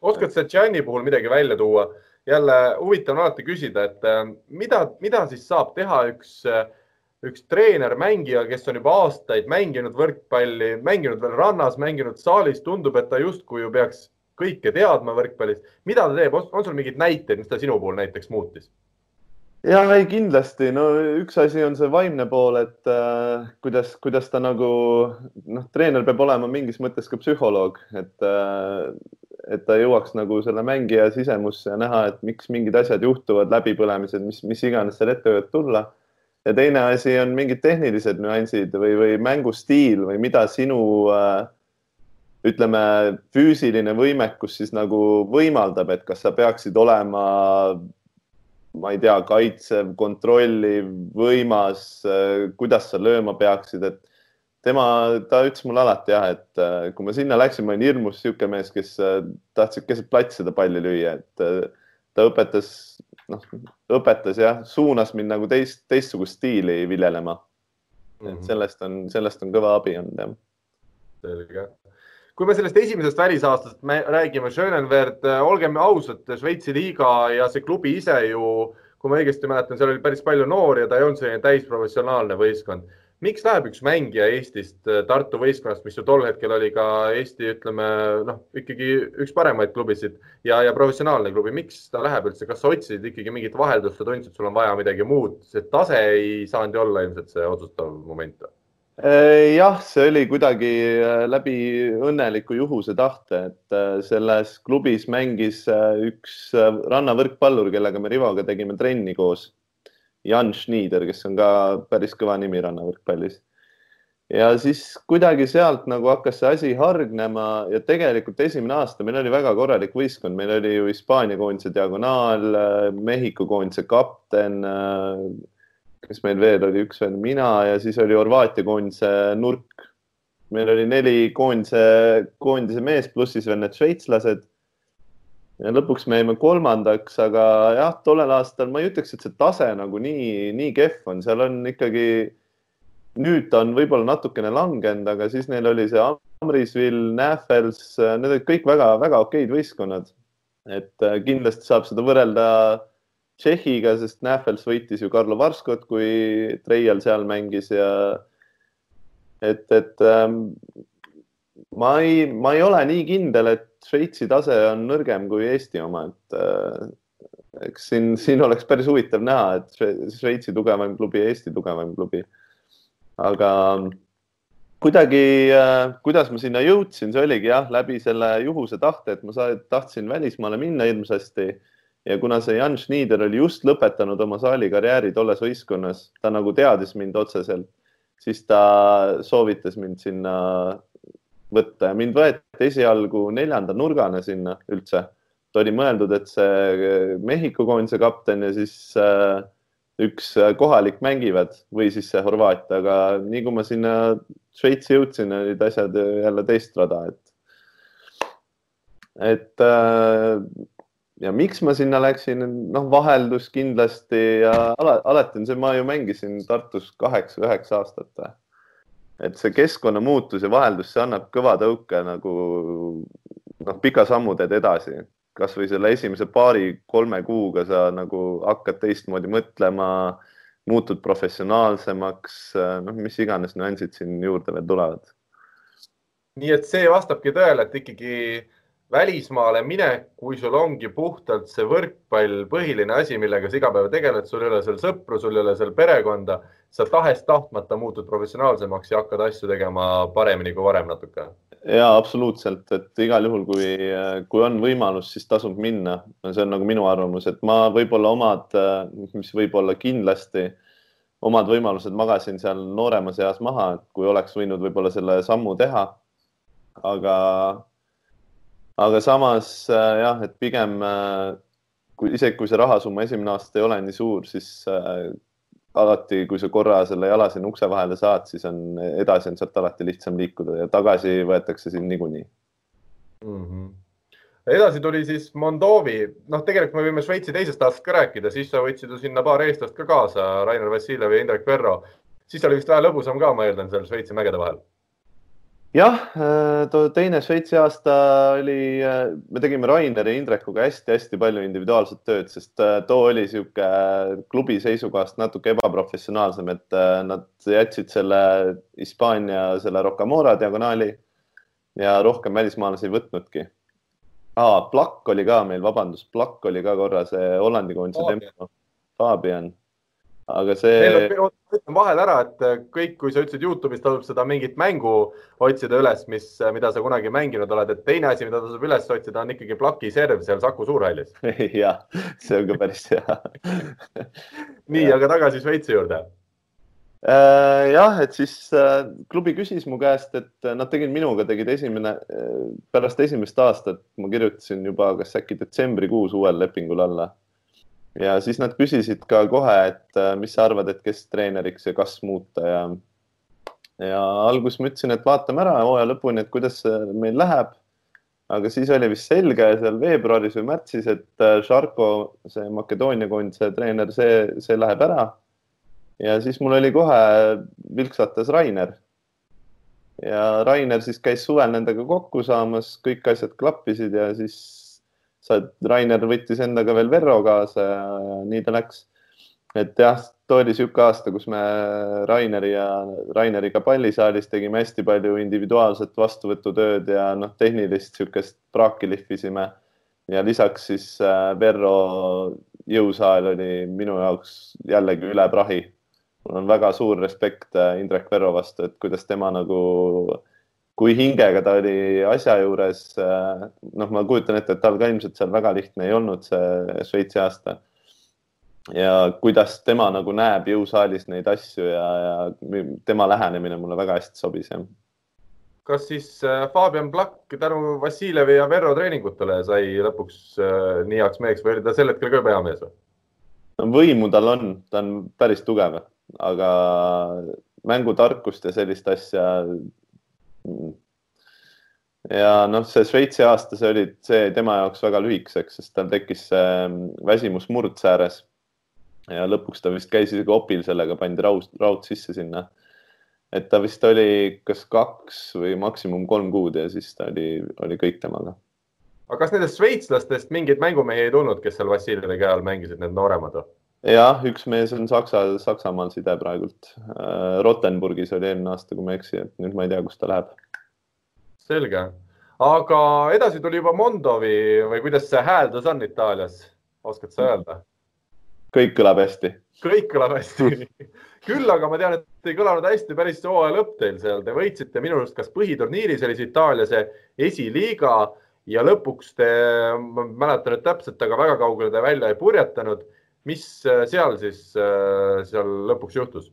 oskad sa Gianni puhul midagi välja tuua? Jälle huvitav on alati küsida, et äh, mida, mida siis saab teha üks, äh, üks treener, mängija, kes on juba aastaid mänginud võrkpalli, mänginud veel rannas, mänginud saalis, tundub, et ta justkui ju peaks kõike teadma võrkpallis. mida ta teeb, on sul mingeid näiteid, mis ta sinu puhul näiteks muutis? ja ei, kindlasti, no üks asi on see vaimne pool, et äh, kuidas, kuidas ta nagu noh, treener peab olema mingis mõttes ka psühholoog, et äh,, et ta jõuaks nagu selle mängija sisemusse ja näha, et miks mingid asjad juhtuvad, läbipõlemised, mis, mis iganes seal ette võivad tulla. ja teine asi on mingid tehnilised nüansid või, või mängustiil või mida sinu äh, ütleme, füüsiline võimekus siis nagu võimaldab, et kas sa peaksid olema ma ei tea, kaitsev, kontrolliv, võimas, äh, kuidas sa lööma peaksid, et tema, ta ütles mulle alati jah, et äh, kui ma sinna läksin, ma olin hirmus niisugune mees, kes äh, tahtis keset platsi seda palli lüüa, et ta õpetas, noh, õpetas jah, suunas mind nagu teist, teistsugust stiili viljelema et mhm. sellest on, sellest on kõva abi olnud jah. selge kui me sellest esimesest välisaastast me räägime, Schönenwert, äh, olgem ausad, Šveitsi liiga ja see klubi ise ju, kui ma õigesti mäletan, seal oli päris palju noori ja ta ei olnud selline täisprofessionaalne võistkond. Miks läheb üks mängija Eestist äh, Tartu võistkonnast, mis ju tol hetkel oli ka Eesti, ütleme noh, ikkagi üks paremaid klubisid ja, ja professionaalne klubi, miks ta läheb üldse, kas sa otsisid ikkagi mingit vaheldust ja tundsid, sul on vaja midagi muud, see tase ei saanud ju olla ilmselt see otsustav moment? Äh, jah, see oli kuidagi äh, läbi õnneliku juhuse tahte, et selles klubis mängis üks rannavõrkpallur, kellega me Rivoga tegime trenni koos. Jan Schnieder, kes on ka päris kõva nimi rannavõrkpallis. ja siis kuidagi sealt nagu hakkas see asi hargnema ja tegelikult esimene aasta meil oli väga korralik võistkond, meil oli ju Hispaania koondise diagonaal, Mehhiko koondise kapten kes meil veel oli, üks oli mina ja siis oli Horvaatia koondise nurk. meil oli neli koondise, koondise meest pluss siis veel need šveitslased. Lõpuks me jäime kolmandaks, aga jah, tollel aastal ma ei ütleks, et see tase nagu nii, nii kehv on, seal on ikkagi. nüüd ta on võib-olla natukene langenud, aga siis neil oli see Amrisvil, Nähvels, need olid kõik väga-väga okeid võistkonnad. et äh, kindlasti saab seda võrrelda Tšehhiga, sest Nähvels võitis ju Karlo Varskot, kui Treial seal mängis ja et, et ähm, ma ei, ma ei ole nii kindel, et Šveitsi tase on nõrgem kui Eesti oma, et äh, eks siin, siin oleks päris huvitav näha, et Šveitsi tugevam klubi ja Eesti tugevam klubi. aga kuidagi äh,, kuidas ma sinna jõudsin, see oligi jah, läbi selle juhuse tahte, et ma sa, tahtsin välismaale minna hirmsasti ja kuna see Jan Schnieder oli just lõpetanud oma saali karjääri tolles võistkonnas, ta nagu teadis mind otseselt, siis ta soovitas mind sinna võtta ja mind võeti esialgu neljanda nurgana sinna üldse. oli mõeldud, et see Mehhiko koondise kapten ja siis äh, üks kohalik mängivad või siis see Horvaatia, aga nii kui ma sinna Šveitsi jõudsin, olid asjad jälle teist rada, et, et äh, ja miks ma sinna läksin, noh, vaheldus kindlasti ja alati on see, ma ju mängisin Tartus kaheksa-üheksa aastat. Et see keskkonna muutus ja vaheldus, see annab kõva tõuke nagu noh, pika sammu teed edasi, kasvõi selle esimese paari-kolme kuuga sa nagu hakkad teistmoodi mõtlema, muutud professionaalsemaks, noh, mis iganes nüansid siin juurde veel tulevad. nii et see vastabki tõele, et ikkagi välismaale minek, kui sul ongi puhtalt see võrkpall põhiline asi, millega sa iga päev tegeled, sul ei ole seal sõpru, sul ei ole seal perekonda, sa tahes-tahtmata muutud professionaalsemaks ja hakkad asju tegema paremini kui varem natuke. ja absoluutselt, et igal juhul, kui, kui on võimalus, siis tasub minna. see on nagu minu arvamus, et ma võib-olla omad, mis võib-olla kindlasti omad võimalused magasin seal nooremas eas maha, et kui oleks võinud võib-olla selle sammu teha. aga, aga samas äh, jah, et pigem äh, kui isegi kui see rahasumma esimene aasta ei ole nii suur, siis äh, alati, kui sa korra selle jala sinna ukse vahele saad, siis on edasi on sealt alati lihtsam liikuda ja tagasi võetakse sind niikuinii mm. -hmm edasi tuli siis Moldovi, noh, tegelikult me võime Šveitsi teisest aastast ka rääkida, siis sa võtsid ju sinna paar eestlast ka kaasa, Rainer Vassiljev ja Indrek Verro. siis oli vist vähe lõbusam ka, ma eeldan, seal Šveitsi mägede vahel jah, äh, teine Šveitsi aasta oli, äh, me tegime Raineri ja Indrekuga hästi-hästi palju individuaalset tööd, sest äh, too oli sihuke klubi seisukohast natuke ebaprofessionaalsem, et nad jätsid selle Hispaania selle Rocamora diagonaali ja rohkem välismaalasi ei võtnudki. aa, Plakk oli ka meil, vabandust, Plakk oli ka korra see Hollandi koondise tempo, Fabian aga see. ütlen vahele ära, et äh, kõik, kui sa ütlesid Youtube'is tasub seda mingit mängu otsida üles, mis, äh, mida sa kunagi mänginud oled, et teine asi, mida tasub üles otsida, on ikkagi Plaki serv seal Saku Suurhallis. <laughs> Jah, see on ka päris hea. <laughs> Nii, aga tagasi Šveitsi juurde. Äh, jah, et siis klubi küsis mu käest, et nad tegid minuga, tegid esimene, pärast esimest aastat ma kirjutasin juba, kas äkki detsembrikuus uuel lepingul alla ja siis nad küsisid ka kohe, et äh, mis sa arvad, et kes treeneriks ja kas muuta ja ja alguses ma ütlesin, et vaatame ära hooaja lõpuni, et kuidas meil läheb. aga siis oli vist selge seal veebruaris või märtsis, et Šarko, äh, see Makedoonia koondise treener, see, see läheb ära. ja siis mul oli kohe vilksatas Rainer. ja Rainer siis käis suvel nendega kokku saamas, kõik asjad klappisid ja siis sa, Rainer võttis endaga veel Verro kaasa ja nii ta läks. et jah, too oli niisugune aasta, kus me Raineri ja Raineriga pallisaalis tegime hästi palju individuaalset vastuvõtutööd ja noh, tehnilist niisugust praaki lihvisime. ja lisaks siis äh, Verro jõusaal oli minu jaoks jällegi üle prahi. mul on väga suur respekt äh, Indrek Verro vastu, et kuidas tema nagu kui hingega ta oli asja juures, äh, noh, ma kujutan ette, et tal ka ilmselt seal väga lihtne ei olnud see Šveitsi aasta. ja kuidas tema nagu näeb jõusaalis neid asju ja, ja tema lähenemine mulle väga hästi sobis, jah. kas siis äh, Fabian Plakk tänu Vassiljevi ja Verro treeningutele sai lõpuks äh, nii heaks meheks või oli ta sel hetkel ka peamees või? võimu tal on, ta on päris tugev, aga mängutarkust ja sellist asja ja noh, see Šveitsi aasta, see oli, see tema jaoks väga lühikeseks, sest tal tekkis mm, väsimus murdsääres. ja lõpuks ta vist käis isegi opil sellega, pandi raud, raud sisse sinna. et ta vist oli kas kaks või maksimum kolm kuud ja siis ta oli, oli kõik temaga. aga kas nendest šveitslastest mingeid mängumehi ei tulnud, kes seal Vassiljevi käe all mängisid, need nooremad või? Jah, üks mees on Saksa, Saksamaal side praegult. Äh, Rottenburgis oli eelmine aasta, kui ma ei eksi, et nüüd ma ei tea, kus ta läheb. selge, aga edasi tuli juba Mondovi või kuidas see hääldus on Itaalias, oskad sa öelda? kõik kõlab hästi. kõik kõlab hästi <laughs> küll aga ma tean, et ei kõlanud hästi päris see hooaja lõpp teil seal, te võitsite minu arust kas põhiturniiris oli see Itaalia see esiliiga ja lõpuks te, ma ei mäleta nüüd täpselt, aga väga kaugele te välja ei purjetanud mis äh, seal siis äh, seal lõpuks juhtus?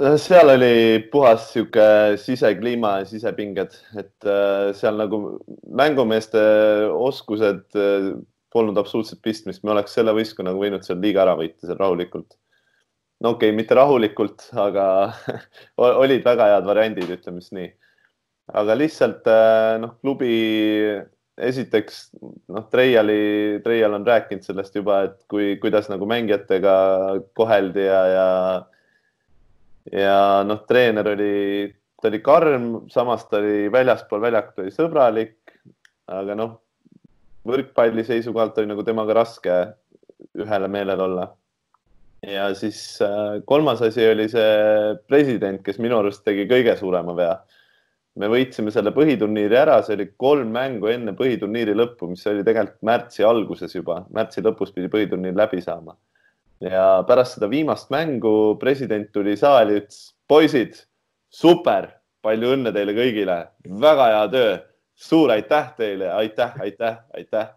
Äh, seal oli puhas sihuke sisekliima ja sisepinged, et seal nagu mängumeeste oskused polnud absoluutselt pistmist, me oleks selle võistkonnaga võinud seal liiga ära võita seal rahulikult. no okei okay,, mitte rahulikult, aga <laughs> olid väga head variandid, ütleme siis nii. aga lihtsalt noh, klubi esiteks noh, Treiali, Treial on rääkinud sellest juba, et kui, kuidas nagu mängijatega koheldi ja, ja ja noh, treener oli, ta oli karm, samas ta oli väljaspool väljakut oli sõbralik, aga noh, võrkpalli seisukohalt oli nagu temaga raske ühele meelel olla. ja siis äh, kolmas asi oli see president, kes minu arust tegi kõige suurema vea me võitsime selle põhiturniiri ära, see oli kolm mängu enne põhiturniiri lõppu, mis oli tegelikult märtsi alguses juba, märtsi lõpus pidi põhiturniir läbi saama. ja pärast seda viimast mängu president tuli saali, ütles poisid, super, palju õnne teile kõigile, väga hea töö, suur aitäh teile, aitäh, aitäh, aitäh,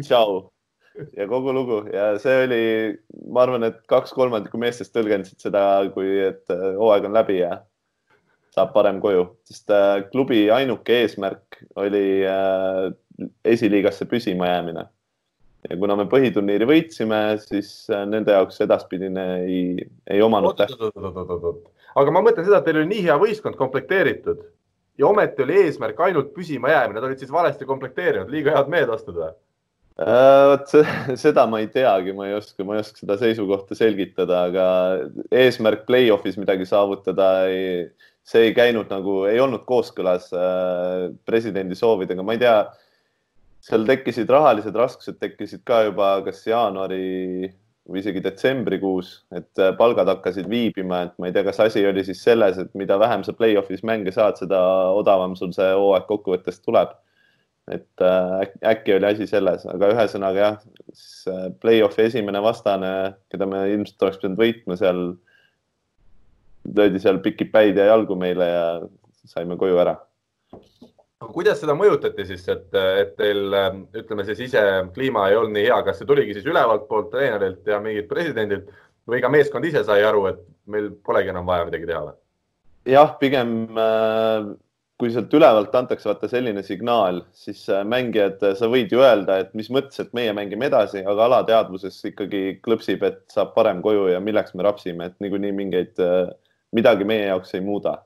tšau. ja kogu lugu. Ja see oli, ma arvan, et kaks kolmandikku meestest tõlgendasid seda, kui, et äh, hooaeg on läbi ja saab parem koju, sest äh, klubi ainuke eesmärk oli äh, esiliigasse püsima jäämine. ja kuna me põhiturniiri võitsime, siis nende jaoks edaspidine ei, ei omanud tähtsust. aga ma mõtlen seda, et teil oli nii hea võistkond komplekteeritud ja ometi oli eesmärk ainult püsima jäämine, nad olid siis valesti komplekteerinud, liiga head mehed ostud või? Äh, vot seda ma ei teagi, ma ei oska, ma ei oska seda seisukohta selgitada, aga eesmärk play-off'is midagi saavutada ei, see ei käinud nagu, ei olnud kooskõlas äh, presidendi soovidega, ma ei tea. seal tekkisid rahalised raskused, tekkisid ka juba kas jaanuari või isegi detsembrikuus, et äh, palgad hakkasid viibima, et ma ei tea, kas asi oli siis selles, et mida vähem sa play-off'is mänge saad, seda odavam sul see hooaeg kokkuvõttes tuleb. et äh, äkki oli asi selles, aga ühesõnaga jah, siis äh, play-off'i esimene vastane, keda me ilmselt oleks pidanud võitma seal, löödi seal pikid päid ja jalgu meile ja saime koju ära kuidas seda mõjutati siis, et, et teil ütleme siis ise kliima ei olnud nii hea, kas see tuligi siis ülevalt poolt treenerilt ja mingilt presidendilt või ka meeskond ise sai aru, et meil polegi enam vaja midagi teha või? jah, pigem kui sealt ülevalt antakse vaata selline signaal, siis mängijad, sa võid ju öelda, et mis mõttes, et meie mängime edasi, aga alateadvuses ikkagi klõpsib, et saab parem koju ja milleks me rapsime, et niikuinii mingeid, midagi meie jaoks ei muuda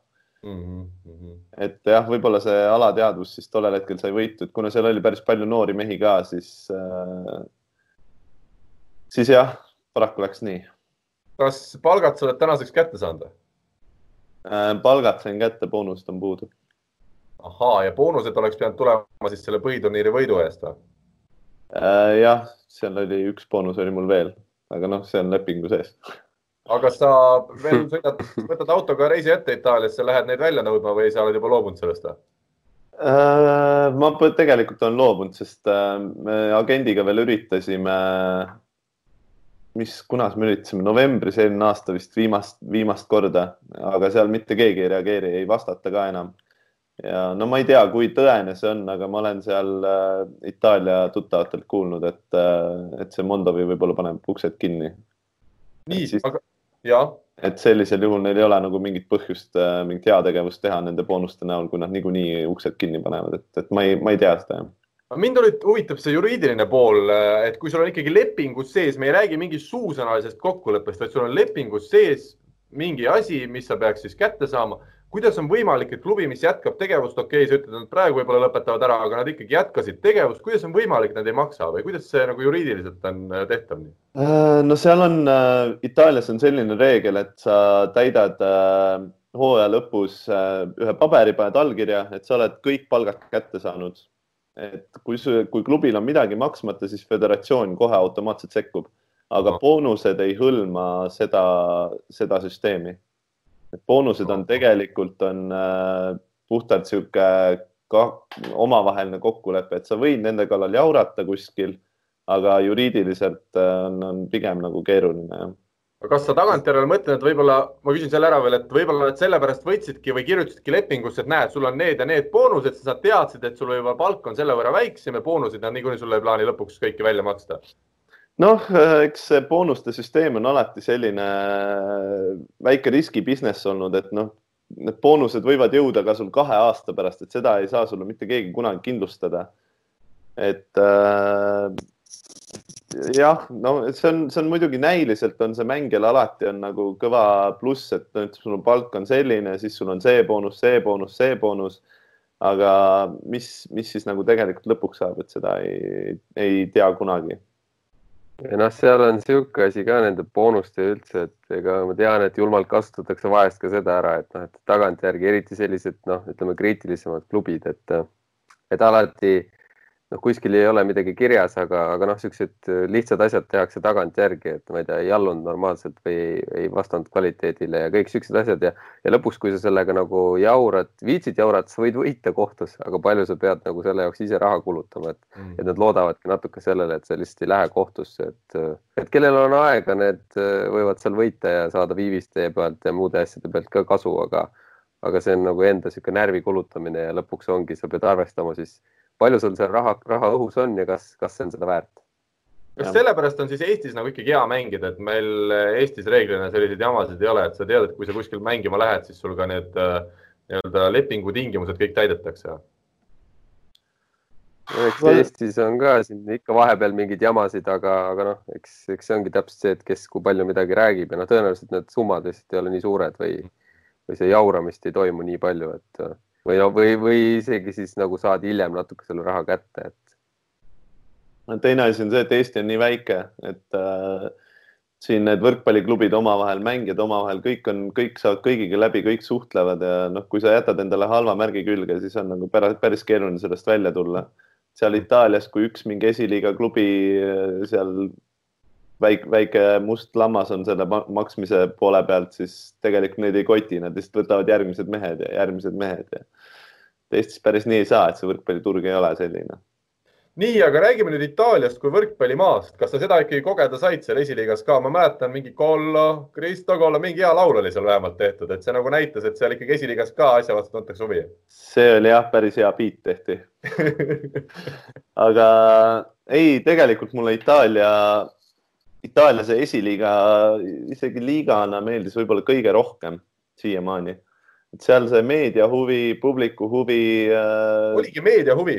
mm. -hmm. et jah, võib-olla see alateadvus siis tollel hetkel sai võitu, et kuna seal oli päris palju noori mehi ka, siis äh,, siis jah, paraku läks nii. kas palgad sa oled tänaseks kätte saanud äh,? palgad sain kätte, boonused on puudu. ahaa, ja boonused oleks pidanud tulema siis selle põhiturniiri võidu eest või äh,? jah, seal oli üks boonus oli mul veel, aga noh, see on lepingu sees aga sa veel <laughs> sõidad, võtad autoga reisi ette Itaaliasse, lähed neid välja nõudma või sa oled juba loobunud sellest või? Äh, ma tegelikult olen loobunud, sest äh, me agendiga veel üritasime, mis, kunas me üritasime, novembris eelmine aasta vist viimast, viimast korda, aga seal mitte keegi ei reageeri, ei vastata ka enam. ja no ma ei tea, kui tõene see on, aga ma olen seal äh, Itaalia tuttavatelt kuulnud, et, et see Mondovi võib-olla paneb uksed kinni. nii aga et sellisel juhul neil ei ole nagu mingit põhjust äh, mingit heategevust teha nende boonuste näol, kui nad niikuinii uksed kinni panevad, et, et ma ei, ma ei tea seda jah. Mind oli, huvitab see juriidiline pool, äh, et kui sul on ikkagi lepingus sees, me ei räägi mingist suusõnalisest kokkuleppest, vaid sul on lepingus sees mingi asi, mis sa peaks siis kätte saama kuidas on võimalik, et klubi, mis jätkab tegevust, okei okay,, sa ütled, et nad praegu võib-olla lõpetavad ära, aga nad ikkagi jätkasid tegevust, kuidas on võimalik, nad ei maksa või kuidas see nagu juriidiliselt on äh, tehtav? Äh, no seal on äh,, Itaalias on selline reegel, et sa täidad äh, hooaja lõpus äh, ühe paberi, paned allkirja, et sa oled kõik palgad kätte saanud. et kui, kui klubil on midagi maksmata, siis föderatsioon kohe automaatselt sekkub, aga no. boonused ei hõlma seda, seda süsteemi et boonused on tegelikult on äh, puhtalt sihuke ka omavaheline kokkulepe, et sa võid nende kallal jaurata kuskil, aga juriidiliselt äh, on, on pigem nagu keeruline jah. Aga kas sa tagantjärele mõtled, et võib-olla, ma küsin selle ära veel, et võib-olla nad sellepärast võtsidki või kirjutasidki lepingusse, et näed, sul on need ja need boonused, sa teadsid, et sul võib-olla palk on selle võrra väiksem ja boonuseid nad niikuinii sulle ei plaani lõpuks kõiki välja maksta noh, eks see boonuste süsteem on alati selline äh, väike riski business olnud, et noh, need boonused võivad jõuda ka sul kahe aasta pärast, et seda ei saa sulle mitte keegi kunagi kindlustada. et äh, jah, no see on, see on muidugi näiliselt on see mängijal alati on nagu kõva pluss, et no, sul palk on selline, siis sul on see boonus, see boonus, see boonus. aga mis, mis siis nagu tegelikult lõpuks saab, et seda ei, ei tea kunagi ja noh, seal on niisugune asi ka nende boonuste üldse, et ega ma tean, et julmalt kasutatakse vahest ka seda ära, et noh, et tagantjärgi eriti sellised noh, ütleme kriitilisemad klubid, et, et alati noh, kuskil ei ole midagi kirjas, aga, aga noh, niisugused äh, lihtsad asjad tehakse tagantjärgi, et ma ei tea, ei allunud normaalselt või ei, ei vastanud kvaliteedile ja kõik niisugused asjad ja, ja lõpuks, kui sa sellega nagu jaurad, viitsid jaurata, sa võid võita kohtus, aga palju sa pead nagu selle jaoks ise raha kulutama, et mm., et nad loodavadki natuke sellele, et sa lihtsalt ei lähe kohtusse, et, et kellel on aega, need äh, võivad seal võita ja saada viiviste pealt ja muude asjade pealt ka kasu, aga, aga see on nagu enda niisugune närvi kulutamine ja lõpuks ongi, sa pead arvestama siis palju sul seal raha, raha õhus on ja kas, kas see on seda väärt? kas sellepärast on siis Eestis nagu ikkagi hea mängida, et meil Eestis reeglina selliseid jamasid ei ole, et sa tead, et kui sa kuskil mängima lähed, siis sul ka need äh, nii-öelda lepingu tingimused kõik täidetakse? eks Eestis on ka siin ikka vahepeal mingeid jamasid, aga, aga noh, eks, eks see ongi täpselt see, et kes kui palju midagi räägib ja noh, tõenäoliselt need summad lihtsalt ei ole nii suured või, või see jauramist ei toimu nii palju, et või no või, või isegi siis nagu saad hiljem natuke selle raha kätte, et. teine asi on see, et Eesti on nii väike, et äh, siin need võrkpalliklubid omavahel, mängijad omavahel, kõik on, kõik saavad kõigiga läbi, kõik suhtlevad ja noh, kui sa jätad endale halva märgi külge, siis on nagu päris, päris keeruline sellest välja tulla seal Itaalias, kui üks mingi esiliiga klubi äh, seal väike, väike must lammas on selle maksmise poole pealt, siis tegelikult neid ei koti, nad lihtsalt võtavad järgmised mehed ja järgmised mehed ja Eestis päris nii ei saa, et see võrkpalliturg ei ole selline nii, aga räägime nüüd Itaaliast kui võrkpallimaast. kas sa seda ikkagi kogeda said seal esiliigas ka? ma mäletan mingi Kollo, Kristo Kollo, mingi hea laul oli seal vähemalt tehtud, et see nagu näitas, et seal ikkagi esiliigas ka asja vastu tuntakse huvi. see oli jah, päris hea beat tehti <laughs> aga ei, tegelikult mulle Itaalia, Itaalia see esiliiga, isegi liigana meeldis võib-olla kõige rohkem siiamaani. et seal see meedia huvi, publiku huvi äh.... oligi meedia huvi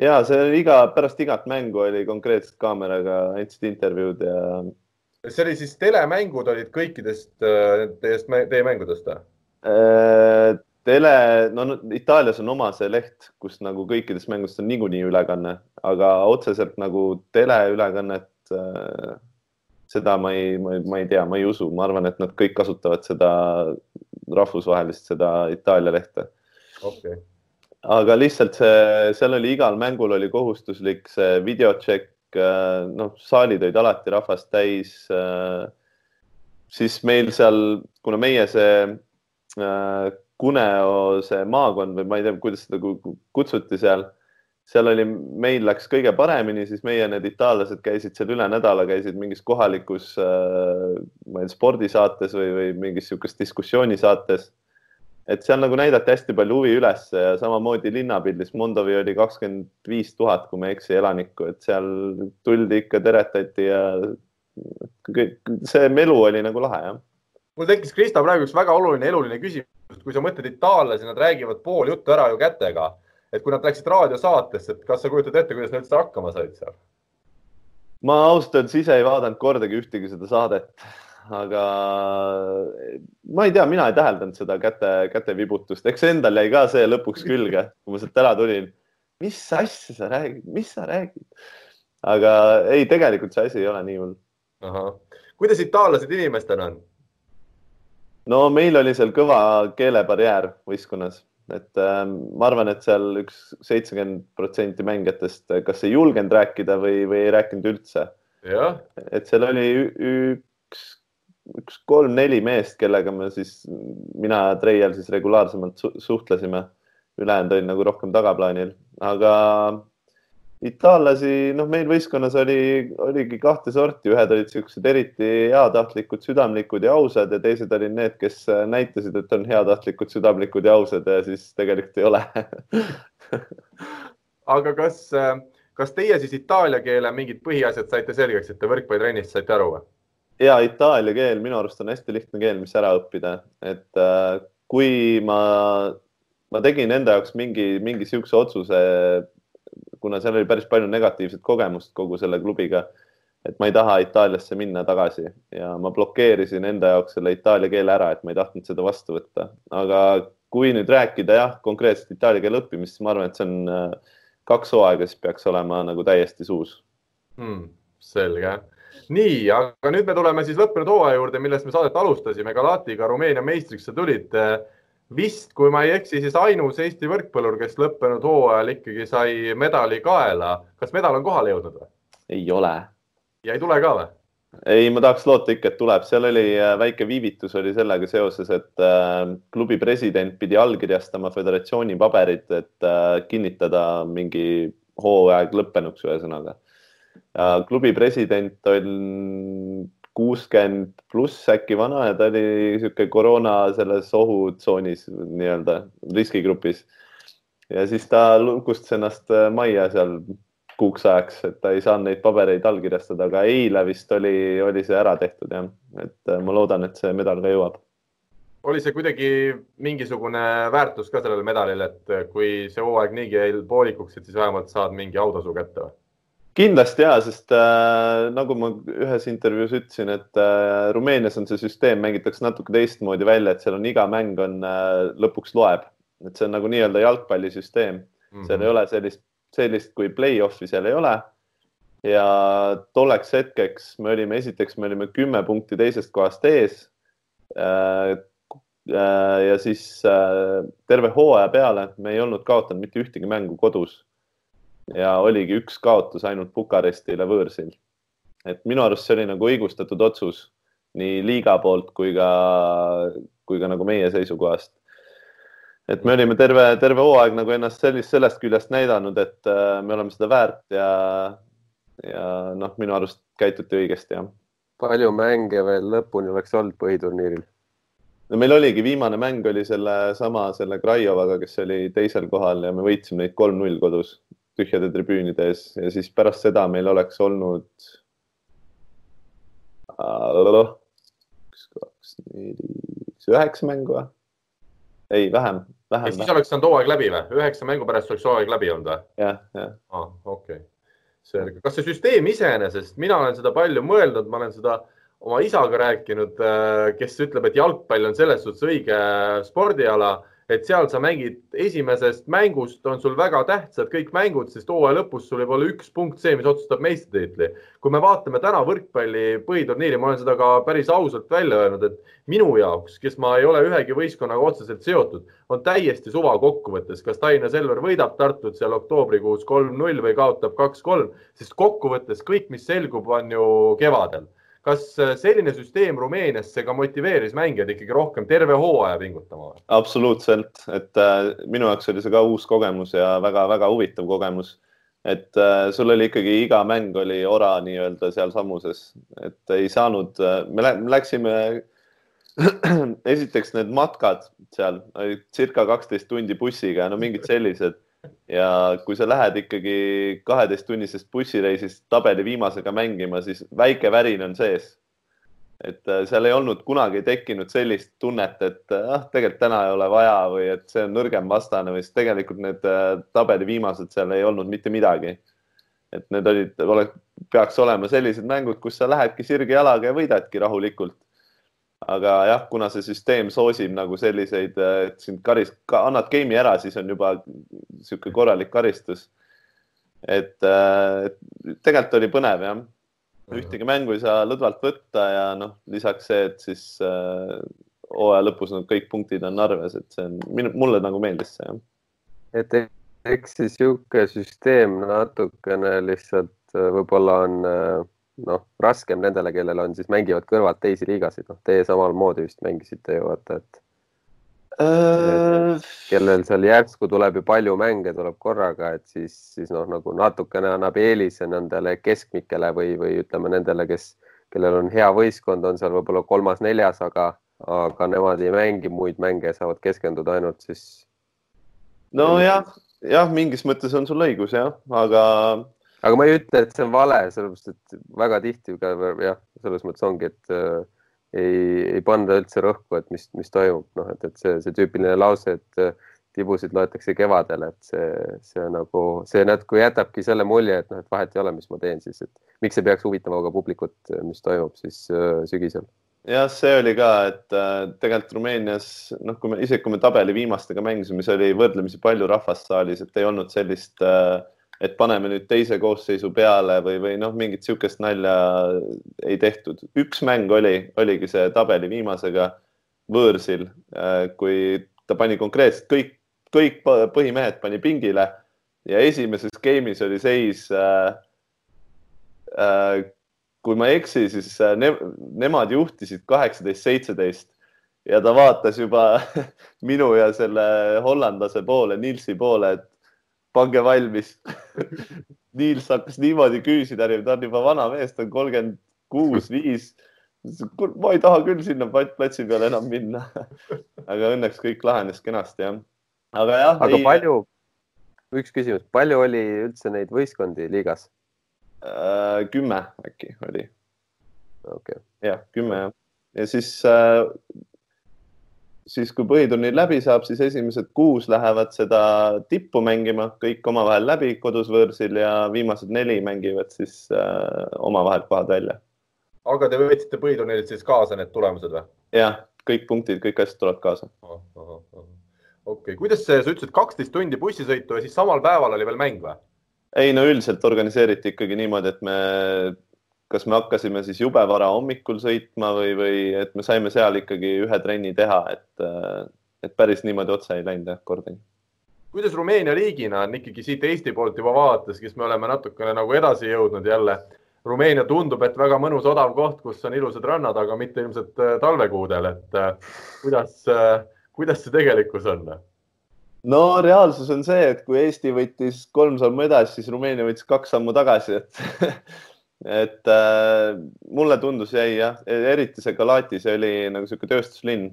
ja see oli iga, pärast igat mängu oli konkreetselt kaameraga, andsid intervjuud ja. see oli siis telemängud olid kõikidest äh, teist, teie mängudest või? Äh, tele, no Itaalias on oma see leht, kus nagu kõikidest mängudest on niikuinii ülekanne, aga otseselt nagu teleülekannet äh, seda ma ei, ma ei tea, ma ei usu, ma arvan, et nad kõik kasutavad seda rahvusvahelist, seda Itaalia lehte. okei okay aga lihtsalt see, seal oli igal mängul oli kohustuslik see videotšekk, äh, noh, saalid olid alati rahvast täis. Äh, siis meil seal, kuna meie see äh, Cuneo see maakond või ma ei tea, kuidas seda kutsuti seal, seal oli, meil läks kõige paremini, siis meie need itaallased käisid seal üle nädala, käisid mingis kohalikus ma ei tea, spordisaates või, või mingis niisugust diskussioonisaates et seal nagu näidati hästi palju huvi üles ja samamoodi linnapildis Mondovi oli kakskümmend viis tuhat, kui ma ei eksi, elanikku, et seal tuldi ikka, teretati ja see melu oli nagu lahe, jah. mul tekkis, Krista, praegu üks väga oluline eluline küsimus, kui sa mõtled itaallasi, nad räägivad pool juttu ära ju kätega, et kui nad läksid raadiosaatesse, et kas sa kujutad ette, kuidas nad üldse hakkama said seal? ma ausalt öeldes ise ei vaadanud kordagi ühtegi seda saadet aga ma ei tea, mina ei täheldanud seda käte, kätevibutust, eks endal jäi ka see lõpuks külge, kui ma sealt ära tulin. mis asja sa räägid, mis sa räägid? aga ei, tegelikult see asi ei ole nii hull. kuidas itaallased inimestena on? no meil oli seal kõva keelebarjäär võistkonnas, et äh, ma arvan, et seal üks seitsekümmend protsenti mängijatest kas ei julgenud rääkida või, või ei rääkinud üldse. et seal oli üks üks kolm-neli meest, kellega me siis, mina ja Treial siis regulaarsemalt su suhtlesime. ülejäänud olid nagu rohkem tagaplaanil, aga itaallasi, noh, meil võistkonnas oli, oligi kahte sorti, ühed olid siuksed eriti heatahtlikud, südamlikud ja ausad ja teised olid need, kes näitasid, et on heatahtlikud, südamlikud ja ausad ja siis tegelikult ei ole. <laughs> Aga kas, kas teie siis itaalia keele mingid põhiasjad saite selgeks, et te võrkpallitrennis saite aru või? ja itaalia keel minu arust on hästi lihtne keel, mis ära õppida, et äh, kui ma, ma tegin enda jaoks mingi, mingi siukse otsuse, kuna seal oli päris palju negatiivset kogemust kogu selle klubiga, et ma ei taha Itaaliasse minna tagasi ja ma blokeerisin enda jaoks selle itaalia keele ära, et ma ei tahtnud seda vastu võtta, aga kui nüüd rääkida jah, konkreetselt itaalia keele õppimist, siis ma arvan, et see on äh, kaks hooaega, siis peaks olema nagu täiesti suus hmm,. selge nii, aga nüüd me tuleme siis lõppenud hooaja juurde, millest me saadet alustasime. Galatiga Rumeenia meistriks sa tulid. Vist, kui ma ei eksi, siis ainus Eesti võrkpallur, kes lõppenud hooajal ikkagi sai medali kaela. kas medal on kohale jõudnud või? ei ole. ja ei tule ka või? ei, ma tahaks loota ikka, et tuleb, seal oli äh, väike viivitus oli sellega seoses, et äh, klubi president pidi allkirjastama föderatsiooni paberid, et äh, kinnitada mingi hooaeg lõppenuks, ühesõnaga klubi president on kuuskümmend pluss äkki vana ja ta oli niisugune koroona selles ohutsoonis nii-öelda riskigrupis. ja siis ta lukustas ennast majja seal kuuks ajaks, et ta ei saanud neid pabereid allkirjastada, aga eile vist oli, oli see ära tehtud jah, et äh, ma loodan, et see medal ka jõuab. oli see kuidagi mingisugune väärtus ka sellel medalil, et kui see hooaeg niigi jäi poolikuks, et siis vähemalt saad mingi autasu kätte või? Kindlasti ja, sest äh, nagu ma ühes intervjuus ütlesin, et äh, Rumeenias on see süsteem, mängitakse natuke teistmoodi välja, et seal on iga mäng on äh, lõpuks loeb, et see on nagu nii-öelda jalgpallisüsteem mm, -hmm. seal ei ole sellist, sellist kui play-off'i seal ei ole. ja tolleks hetkeks me olime, esiteks me olime kümme punkti teisest kohast ees äh,. Äh, ja siis äh, terve hooaja peale me ei olnud kaotanud mitte ühtegi mängu kodus ja oligi üks kaotus ainult Bukarestile võõrsil. et minu arust see oli nagu õigustatud otsus nii liiga poolt kui ka, kui ka nagu meie seisukohast. et me olime terve, terve hooaeg nagu ennast sellist, sellest küljest näidanud, et äh, me oleme seda väärt ja, ja noh, minu arust käituti õigesti, jah. palju mänge veel lõpuni oleks olnud põhiturniiril? no meil oligi viimane mäng oli sellesama, selle Krajovaga, kes oli teisel kohal ja me võitsime neid kolm-null kodus tühjade tribüünide ees ja siis pärast seda meil oleks olnud üks, kaks, neli, üheksa mängu või? ei, vähem, vähem. siis oleks saanud hooaeg läbi või? üheksa mängu pärast oleks hooaeg läbi olnud või? jah, jah. Ah, okei okay., selge. kas see süsteem iseenesest, mina olen seda palju mõelnud, ma olen seda oma isaga rääkinud, äh, kes ütleb, et jalgpall on selles suhtes õige spordiala et seal sa mängid esimesest mängust, on sul väga tähtsad kõik mängud, sest hooaja lõpus sul võib olla üks punkt see, mis otsustab meistritiitli. kui me vaatame täna võrkpalli põhiturniiri, ma olen seda ka päris ausalt välja öelnud, et minu jaoks, kes ma ei ole ühegi võistkonnaga otseselt seotud, on täiesti suva kokkuvõttes, kas Tallinna Selver võidab Tartut seal oktoobrikuus kolm-null või kaotab kaks-kolm, sest kokkuvõttes kõik, mis selgub, on ju kevadel kas äh, selline süsteem Rumeeniasse ka motiveeris mängijaid ikkagi rohkem terve hooaja pingutama? absoluutselt, et äh, minu jaoks oli see ka uus kogemus ja väga-väga huvitav kogemus. et äh, sul oli ikkagi iga mäng oli ora nii-öelda sealsamuses, et ei saanud äh,, me läksime <clears throat> esiteks need matkad seal olid circa kaksteist tundi bussiga, no mingid sellised ja kui sa lähed ikkagi kaheteisttunnisest bussireisist tabeli viimasega mängima, siis väike värin on sees. et äh, seal ei olnud kunagi tekkinud sellist tunnet, et äh, ah, tegelikult täna ei ole vaja või et see on nõrgem vastane või siis tegelikult need äh, tabeli viimased seal ei olnud mitte midagi. et need olid, peaks olema sellised mängud, kus sa lähedki sirge jalaga ja võidadki rahulikult aga jah, kuna see süsteem soosib nagu selliseid, et sind karist-, annad game'i ära, siis on juba niisugune korralik karistus. et, tegelikult oli põnev jah. ühtegi mängu ei saa lõdvalt võtta ja noh, lisaks see, et siis äh, hooaja lõpus need kõik punktid on arves, et see on, mulle nagu meeldis see jah. et eks see niisugune süsteem natukene lihtsalt äh, võib-olla on äh noh, raskem nendele, kellel on siis mängivad kõrvalt teisi liigasid, noh, teie samal moodi vist mängisite ju vaata, et äh.... kellel seal järsku tuleb ju palju mänge tuleb korraga, et siis, siis noh, nagu natukene annab eelise nendele keskmikele või, või ütleme nendele, kes, kellel on hea võistkond, on seal võib-olla kolmas-neljas, aga, aga nemad ei mängi muid mänge, saavad keskenduda ainult siis. nojah, jah, mingis mõttes on sul õigus jah, aga aga ma ei ütle, et see on vale, sellepärast et väga tihti ka jah, selles mõttes ongi, et äh, ei, ei panda üldse rõhku, et mis, mis toimub, noh, et, et see, see tüüpiline lause, et äh, tibusid loetakse kevadel, et see, see nagu, see natuke jätabki selle mulje, et noh, et vahet ei ole, mis ma teen siis, et miks ei peaks huvitama ka publikut, mis toimub siis äh, sügisel. Jah, see oli ka, et äh, tegelikult Rumeenias, noh, kui me isegi kui me tabeli viimastega mängisime, siis oli võrdlemisi palju rahvast saalis, et ei olnud sellist äh, et paneme nüüd teise koosseisu peale või, või noh, mingit niisugust nalja ei tehtud. üks mäng oli, oligi see tabeli viimasega võõrsil, äh, kui ta pani konkreetselt kõik, kõik põhimehed pani pingile ja esimeses game'is oli seis äh,. Äh, kui ma ei eksi, siis äh, ne, nemad juhtisid kaheksateist, seitseteist ja ta vaatas juba <laughs> minu ja selle hollandlase poole, Nilsi poole, et pange valmis <laughs> Niels hakkas niimoodi küüsi tärima, ta on juba vana mees, ta on kolmkümmend kuus, viis. ma ei taha küll sinna platsi peale enam minna <laughs> aga õnneks kõik lahenes kenasti jah. aga jah. aga ei... palju, üks küsimus, palju oli üldse neid võistkondi liigas? Äh, kümme äkki oli. okei okay.. jah, kümme jah. ja siis äh, siis kui põhiturniir läbi saab, siis esimesed kuus lähevad seda tippu mängima, kõik omavahel läbi kodus võõrsil ja viimased neli mängivad siis äh, omavahel kohad välja. aga te võtsite põhiturniirilt siis kaasa need tulemused või? jah, kõik punktid, kõik asjad tulevad kaasa. okei okay., kuidas see, sa ütlesid kaksteist tundi bussisõitu ja siis samal päeval oli veel mäng või? ei no üldiselt organiseeriti ikkagi niimoodi, et me kas me hakkasime siis jube vara hommikul sõitma või, või et me saime seal ikkagi ühe trenni teha, et, et päris niimoodi otse ei läinud jah, kordagi. kuidas Rumeenia riigina on ikkagi siit Eesti poolt juba vaadates, kes me oleme natukene nagu edasi jõudnud jälle. Rumeenia tundub, et väga mõnus odav koht, kus on ilusad rannad, aga mitte ilmselt äh, talvekuudel, et äh, kuidas, äh, kuidas see tegelikkus on? no reaalsus on see, et kui Eesti võttis kolm sammu edasi, siis Rumeenia võttis kaks sammu tagasi, et <laughs> et äh, mulle tundus, jäi jah, eriti see Galati, see oli nagu niisugune tööstuslinn.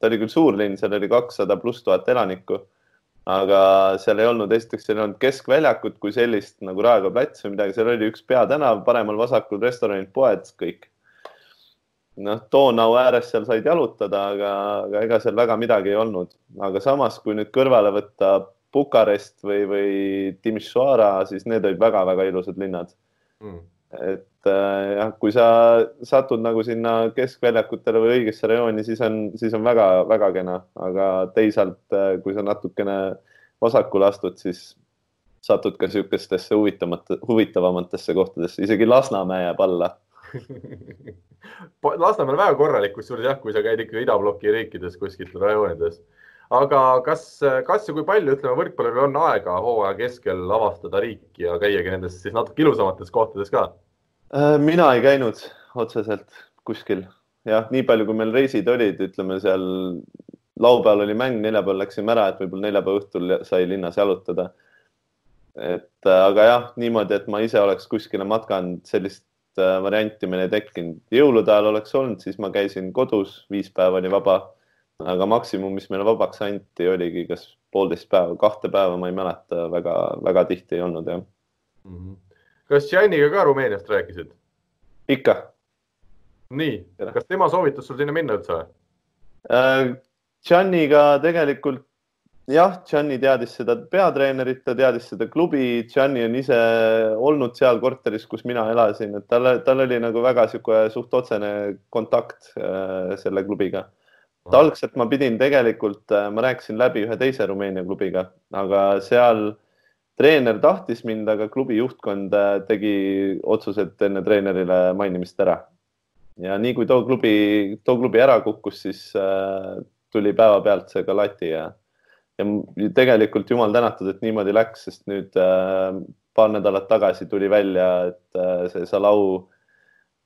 ta oli küll suur linn, seal oli kakssada pluss tuhat elanikku, aga seal ei olnud, esiteks seal ei olnud keskväljakut kui sellist nagu Raekoja plats või midagi, seal oli üks peatänav, paremal-vasakul restoranid, poed, kõik. noh, Donau ääres seal said jalutada, aga, aga ega seal väga midagi ei olnud, aga samas, kui nüüd kõrvale võtta Bukarest või, või Timisoara, siis need olid väga-väga ilusad linnad mm et äh, jah, kui sa satud nagu sinna keskväljakutele või õigesse rajooni, siis on, siis on väga-väga kena, aga teisalt, äh, kui sa natukene vasakule astud, siis satud ka niisugustesse huvitavamate, huvitavamatesse kohtadesse, isegi Lasnamäe jääb alla <laughs> Lasnamäel väga korralik, kusjuures jah, kui sa käid ikka idabloki riikides kuskil rajoonides. Aga kas, kas ja kui palju, ütleme, võrkpalluril on aega hooaja keskel avastada riiki ja käiagi nendes siis natuke ilusamates kohtades ka? Äh, mina ei käinud otseselt kuskil, jah, nii palju, kui meil reisid olid, ütleme seal laupäeval oli mäng, neljapäeval läksime ära, et võib-olla neljapäeva õhtul sai linnas jalutada. et äh, aga jah, niimoodi, et ma ise oleks kuskile matkanud, sellist äh, varianti meil ei tekkinud. jõulude ajal oleks olnud, siis ma käisin kodus, viis päeva oli vaba. Aga maksimum, mis meile vabaks anti, oligi kas poolteist päeva, kahte päeva, ma ei mäleta, väga-väga tihti ei olnud jah mm. -hmm kas Janiga ka Rumeeniast rääkisid? ikka. nii, kas tema soovitas sul sinna minna üldse või äh,? Janiga tegelikult jah, Gianni teadis seda peatreenerit, ta teadis seda klubi, Gianni on ise olnud seal korteris, kus mina elasin, et tal, tal oli nagu väga niisugune suht otsene kontakt äh, selle klubiga. Et algselt ma pidin tegelikult äh,, ma rääkisin läbi ühe teise Rumeenia klubiga, aga seal treener tahtis mind, aga klubi juhtkond äh, tegi otsused enne treenerile mainimist ära. ja nii kui too klubi, too klubi ära kukkus, siis äh, tuli päevapealt see Galati ja, ja tegelikult jumal tänatud, et niimoodi läks, sest nüüd paar nädalat tagasi tuli välja, et see Salau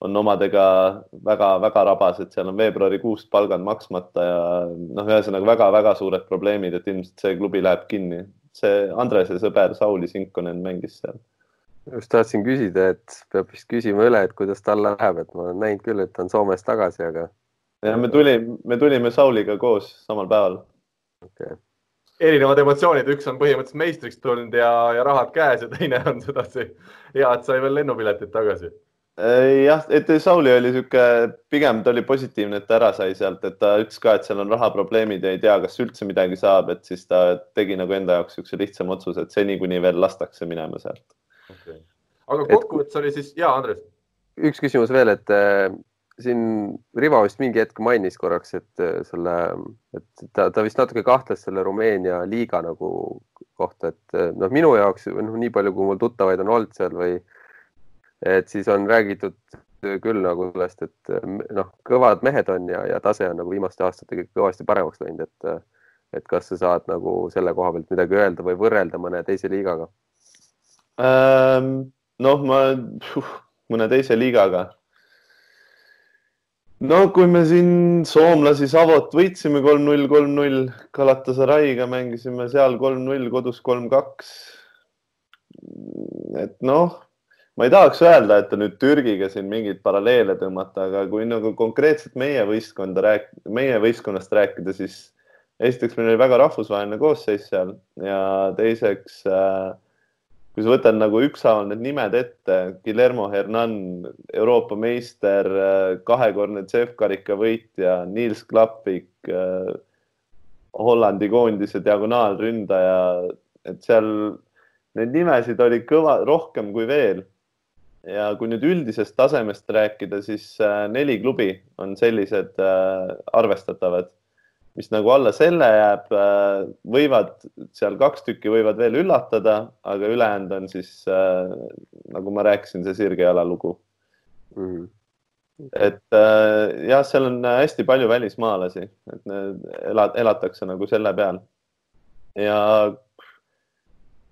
on omadega väga-väga rabas, et seal on veebruarikuust palgad maksmata ja noh, ühesõnaga väga-väga suured probleemid, et ilmselt see klubi läheb kinni see Andrese sõber Sauli Sinkonen mängis seal. just tahtsin küsida, et peab vist küsima üle, et kuidas tal läheb, et ma olen näinud küll, et ta on Soomes tagasi, aga. ja me tulime, me tulime Sauliga koos samal päeval okay.. erinevad emotsioonid, üks on põhimõtteliselt meistriks tulnud ja, ja rahad käes ja teine on sedasi hea, et sai veel lennupiletid tagasi jah, et Sauli oli sihuke, pigem ta oli positiivne, et ta ära sai sealt, et ta ütles ka, et seal on rahaprobleemid ja ei tea, kas üldse midagi saab, et siis ta tegi nagu enda jaoks siukse lihtsama otsuse, et seni, kuni veel lastakse minema sealt okay.. aga kokkuvõttes oli siis ja Andres. üks küsimus veel, et äh, siin Rivo vist mingi hetk mainis korraks, et äh, selle, et ta, ta vist natuke kahtles selle Rumeenia liiga nagu kohta, et äh, noh, minu jaoks noh, nii palju, kui mul tuttavaid on olnud seal või et siis on räägitud küll nagu sellest, et noh, kõvad mehed on ja, ja tase on nagu viimaste aastatega kõvasti paremaks läinud, et et kas sa saad nagu selle koha pealt midagi öelda või võrrelda mõne teise liigaga ähm,? noh, ma mõne teise liigaga. no kui me siin soomlasi Savot võitsime kolm-null, kolm-null, Galatasaray'ga mängisime seal kolm-null, kodus kolm-kaks. et noh ma ei tahaks öelda, et nüüd Türgiga siin mingeid paralleele tõmmata, aga kui nagu konkreetselt meie võistkonda rääk-, meie võistkonnast rääkida, siis esiteks meil oli väga rahvusvaheline koosseis seal ja teiseks äh, kui sa võtad nagu ükshaaval need nimed ette, Guillermo Hernan, Euroopa meister, kahekordne CEF-karika võitja, Niels Klappik, Hollandi koondise diagonaalründaja, et seal neid nimesid oli kõva, rohkem kui veel. Ja kui nüüd üldisest tasemest rääkida, siis äh, neli klubi on sellised äh, arvestatavad mis nagu alla selle jääb, äh, võivad seal kaks tükki võivad veel üllatada, aga ülejäänud on siis nagu ma rääkisin, see sirgjala lugu mm. -hmm. et jah, seal on hästi palju välismaalasi, et elad, elatakse nagu selle peal. ja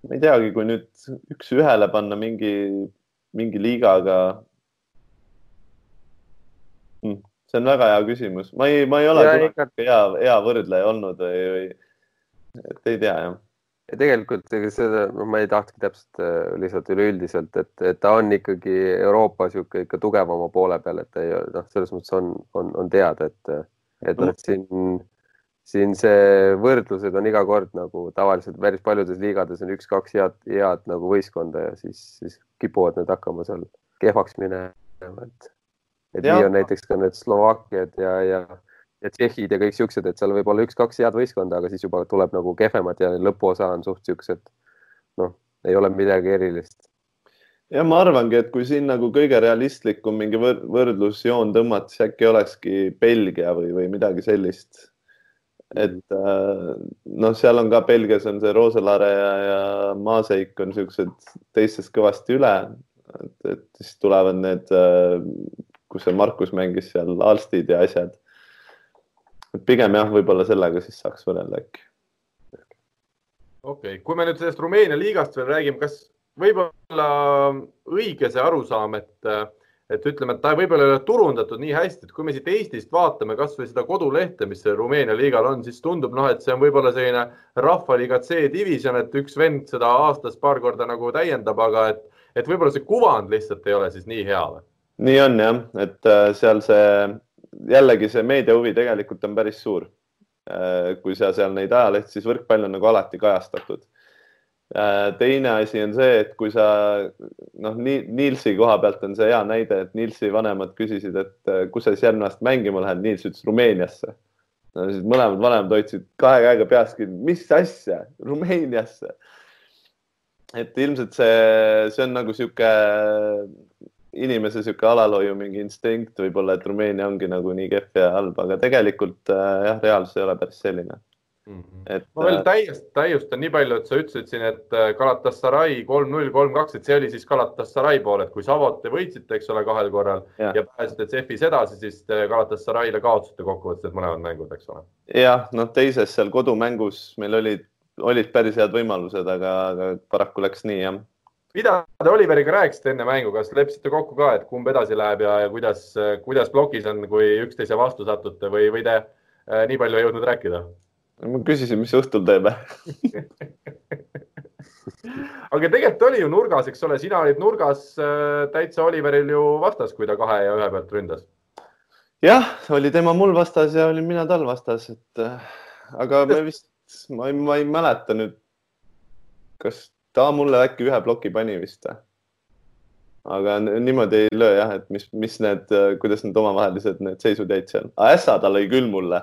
ma ei teagi, kui nüüd üks-ühele panna mingi, mingi liigaga? Mm see on väga hea küsimus, ma ei, ma ei ole ja, kunagi hea, hea võrdleja olnud või, või et ei tea jah. ja tegelikult ega seda, ma ei tahtnudki täpselt äh, lihtsalt üleüldiselt, et, et ta on ikkagi Euroopa sihuke ikka tugevama poole peal, et ei noh, selles mõttes on, on, on teada, et, et noh, siin, siin see võrdlused on iga kord nagu tavaliselt päris paljudes liigades on üks-kaks head, head nagu võistkonda ja siis, siis kipuvad need hakkama seal kehvaks minema, et et ja. nii on näiteks ka need Slovakkiad ja, ja, ja Tšehhid ja kõik siuksed, et seal võib olla üks-kaks head võistkonda, aga siis juba tuleb nagu kehvemad ja lõpuosa on suht siuksed, noh, ei ole midagi erilist. ja ma arvangi, et kui siin nagu kõige realistlikum mingi võr võrdlusjoon tõmmata, siis äkki olekski Belgia või, või midagi sellist. Et äh, noh, seal on ka Belgias on see Roselaare ja, ja Maaseik on siuksed teistest kõvasti üle, et, et siis tulevad need äh, kus see Markus mängis seal Alstid ja asjad. pigem jah, võib-olla sellega siis saaks võrrelda äkki. okei okay., kui me nüüd sellest Rumeenia liigast veel räägime, kas võib-olla õige see arusaam, et, et ütleme, et ta võib-olla ei ole turundatud nii hästi, et kui me siit Eestist vaatame kasvõi seda kodulehte, mis Rumeenia liigal on, siis tundub noh, et see on võib-olla selline rahvaliiga C-divisjon, et üks vend seda aastas paar korda nagu täiendab, aga et, et võib-olla see kuvand lihtsalt ei ole siis nii hea või? nii on jah, et äh, seal see jällegi see meediahuvi tegelikult on päris suur. Äh, kui sa seal neid ajalehti, siis võrkpall on nagu alati kajastatud. Äh, teine asi on see, et kui sa noh, Nielsi koha pealt on see hea näide, et Nielsi vanemad küsisid, et kus sa siis järgmine aasta mängima lähed, Niels ütles Rumeeniasse no siis mõlemad vanemad hoidsid kahe käega peast kinni, mis asja, Rumeeniasse. et ilmselt see, see on nagu sihuke inimese sihuke alalhoiu mingi instinkt võib-olla, et Rumeenia ongi nagu nii kehv ja halb, aga tegelikult äh, jah, reaalsus ei ole päris selline. Et ma veel äh, täiesti täiustan nii palju, et sa ütlesid siin, et äh, Galatasaray kolm-null, kolm-kaks, et see oli siis Galatasaray pool, et kui Savot te võitsite, eks ole, kahel korral ja, ja pääsite CEF-is edasi, siis Galatasaray'le kaotasite kokkuvõttes mõlemad mängud, eks ole. jah, noh, teises seal kodumängus meil olid, olid päris head võimalused, aga, aga paraku läks nii jah mida te Oliveriga rääkisite enne mängu, kas leppisite kokku ka, et kumb edasi läheb ja, ja kuidas, kuidas plokis on, kui üksteise vastu satute või, või te äh, nii palju ei jõudnud rääkida? Ma küsisin, mis õhtul teeme <laughs> aga tegelikult oli ju nurgas, eks ole, sina olid nurgas äh, täitsa Oliveril ju vastas, kui ta kahe ja ühe pealt ründas. jah, oli tema mul vastas ja olin mina tal vastas, et äh, aga me vist, ma ei, ma ei mäleta nüüd, kas ta mulle äkki ühe ploki pani vist. aga niimoodi ei löö jah, et mis, mis need, kuidas need omavahelised need seisud jäid seal. ässa ta lõi küll mulle,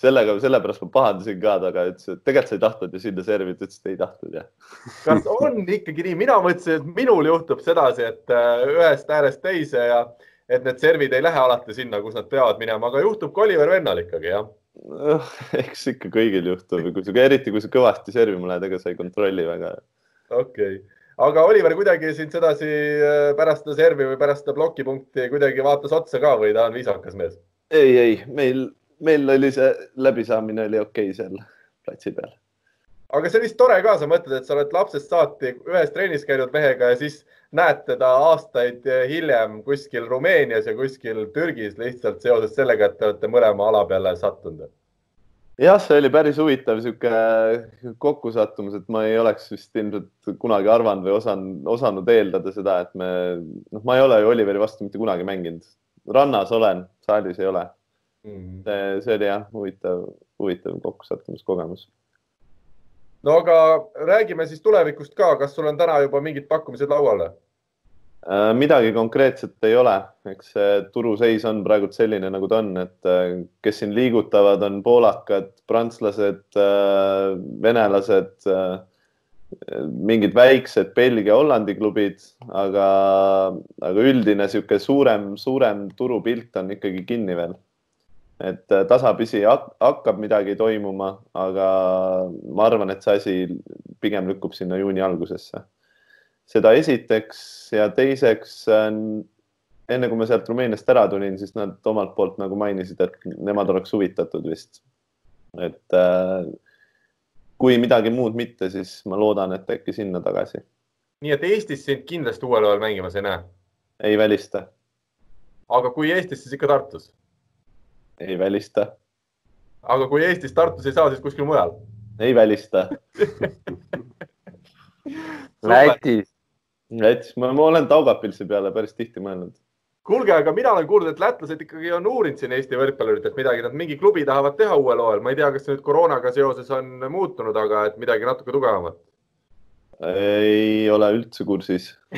sellega, sellepärast ma pahandasin ka taga, ütles, et tegelikult sa ei tahtnud ju sinna servida, ütles, et ei tahtnud jah. <laughs> kas on ikkagi nii, mina mõtlesin, et minul juhtub sedasi, et äh, ühest äärest teise ja et need servid ei lähe alati sinna, kus nad peavad minema, aga juhtub ka Oliver Vennal ikkagi jah eks ikka kõigil juhtub, kui sa, eriti kui sa kõvasti servima lähed, ega sa ei kontrolli väga okei okay., aga Oliver kuidagi sind sedasi äh, pärast seda servi või pärast seda plokipunkti kuidagi vaatas otsa ka või ta on viisakas mees? ei, ei, meil, meil oli see läbisaamine oli okei okay seal platsi peal. aga see on vist tore ka, sa mõtled, et sa oled lapsest saati ühes trennis käinud mehega ja siis näed teda aastaid hiljem kuskil Rumeenias ja kuskil Türgis lihtsalt seoses sellega, et te olete mõlema ala peale sattunud jah, see oli päris huvitav sihuke kokkusattumus, et ma ei oleks vist ilmselt kunagi arvanud või osanud, osanud eeldada seda, et me, noh, ma ei ole ju Oliveri vastu mitte kunagi mänginud. rannas olen, saalis ei ole mm. see, see oli jah, huvitav, huvitav kokkusattumiskogemus. no aga räägime siis tulevikust ka, kas sul on täna juba mingid pakkumised laual? Äh, midagi konkreetset ei ole, eks see turuseis on praegult selline, nagu ta on, et äh, kes siin liigutavad, on poolakad, prantslased, äh, venelased, mingid väiksed Belgia, Hollandi klubid, aga, aga üldine niisugune suurem, suurem turupilt on ikkagi kinni veel. Et tasapisi hakkab midagi toimuma, aga ma arvan, et see asi pigem lükkub sinna juuni algusesse seda esiteks ja teiseks enne kui ma sealt Rumeeniast ära tulin, siis nad omalt poolt nagu mainisid, et nemad oleks huvitatud vist. et äh, kui midagi muud mitte, siis ma loodan, et äkki sinna tagasi. nii et Eestis sind kindlasti uuel ajal mängimas ei näe? ei välista. aga kui Eestis, siis ikka Tartus? Ei välista. aga kui Eestis Tartus ei saa, siis kuskil mujal? ei välista <laughs> Lätis Lätis, ma, olen Taugapilsi peale päris tihti mõelnud. kuulge, aga mina olen kuulnud, et lätlased ikkagi on uurinud siin Eesti võrkpalluritelt midagi, nad mingi klubi tahavad teha uuel hooajal, ma ei tea, kas see nüüd koroonaga seoses on muutunud, aga et midagi natuke tugevamat ei ole üldse kursis <laughs>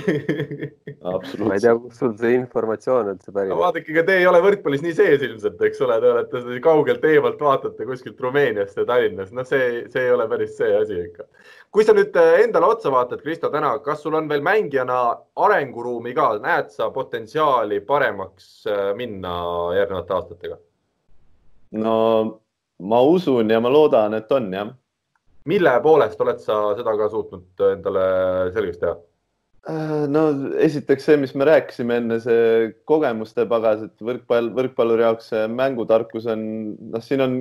absoluutselt. ma ei tea, kust sul see informatsioon üldse pärineb no,. vaadake, ega te ei ole võrkpallis nii sees ilmselt, eks ole, te olete kaugelt eemalt vaatate kuskilt Rumeeniast ja Tallinnast, noh, see, see ei ole päris see asi ikka. kui sa nüüd äh, endale otsa vaatad, Kristo, täna, kas sul on veel mängijana arenguruumi ka, näed sa potentsiaali paremaks äh, minna järgnevate aastatega? no ma usun ja ma loodan, et on jah mille poolest oled sa seda ka suutnud endale selgeks teha? Äh, no esiteks see, mis me rääkisime enne, see kogemuste pagas, et võrkpall, võrkpalluri jaoks see mängutarkus on, noh, siin on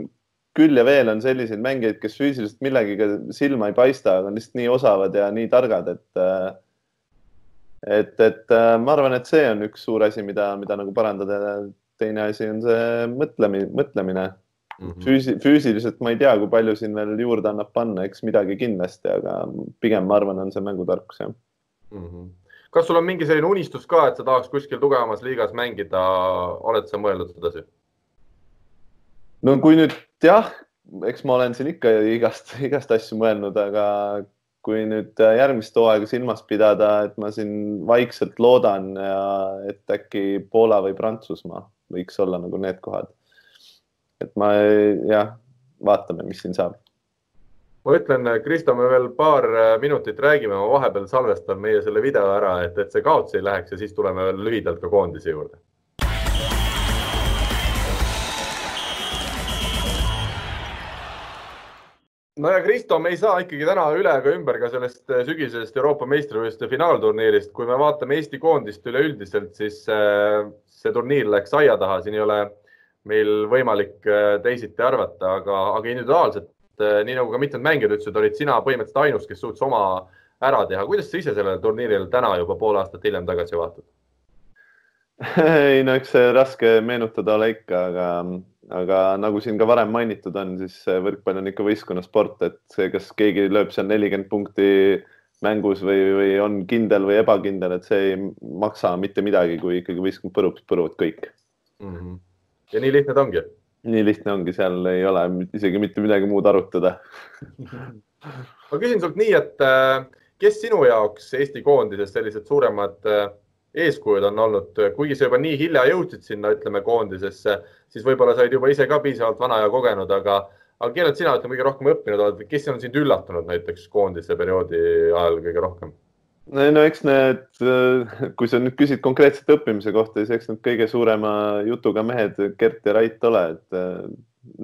küll ja veel on selliseid mängijaid, kes füüsiliselt millegagi silma ei paista, aga on lihtsalt nii osavad ja nii targad, et äh, et, et äh, ma arvan, et see on üks suur asi, mida, mida nagu parandada. teine asi on see mõtlemine, mõtlemine mm -hmm. füüsi-, füüsiliselt ma ei tea, kui palju siin veel juurde annab panna, eks midagi kindlasti, aga pigem ma arvan, on see mängutarkus jah mm. -hmm. kas sul on mingi selline unistus ka, et sa tahaks kuskil tugevamas liigas mängida, oled sa mõelnud sedasi? no kui nüüd jah, eks ma olen siin ikka igast, igast asju mõelnud, aga kui nüüd järgmist hooaega silmas pidada, et ma siin vaikselt loodan ja et äkki Poola või Prantsusmaa võiks olla nagu need kohad et ma jah, vaatame, mis siin saab. ma ütlen, Kristo, me veel paar äh, minutit räägime, ma vahepeal salvestan meie selle video ära, et, et see kaotsi ei läheks ja siis tuleme veel lühidalt ka koondise juurde no ja Kristo, me ei saa ikkagi täna üle ega ümber ka sellest äh, sügisesest Euroopa meistrivõistluste finaalturniirist. kui me vaatame Eesti koondist üleüldiselt, siis äh, see turniir läks aia taha, siin ei ole meil võimalik äh, teisiti arvata, aga, aga individuaalselt, äh, nii nagu ka mitmed mängijad ütlesid, olid sina põhimõtteliselt ainus, kes suutis oma ära teha. kuidas sa ise sellele turniirile täna juba pool aastat hiljem tagasi vaatad? <laughs> ei no eks raske meenutada ole ikka, aga, aga nagu siin ka varem mainitud on, siis võrkpall on ikka võistkonnasport, et see, kas keegi lööb seal nelikümmend punkti mängus või, või on kindel või ebakindel, et see ei maksa mitte midagi, kui ikkagi võistkond põrub, põruvad kõik mm. -hmm ja nii lihtne ta ongi. nii lihtne ongi, seal ei ole isegi mitte midagi muud arutada ma küsin sult nii, et äh, kes sinu jaoks Eesti koondises sellised suuremad äh, eeskujud on olnud, kuigi sa juba nii hilja jõudsid sinna, ütleme koondisesse, siis võib-olla sa olid juba ise ka piisavalt vana ja kogenud, aga, aga kellelt sina ütleme kõige rohkem õppinud oled, kes on sind üllatunud näiteks koondise perioodi ajal kõige rohkem? No eks need, kui sa nüüd küsid konkreetselt õppimise kohta, siis eks need kõige suurema jutuga mehed Gert ja Rait ole, et äh,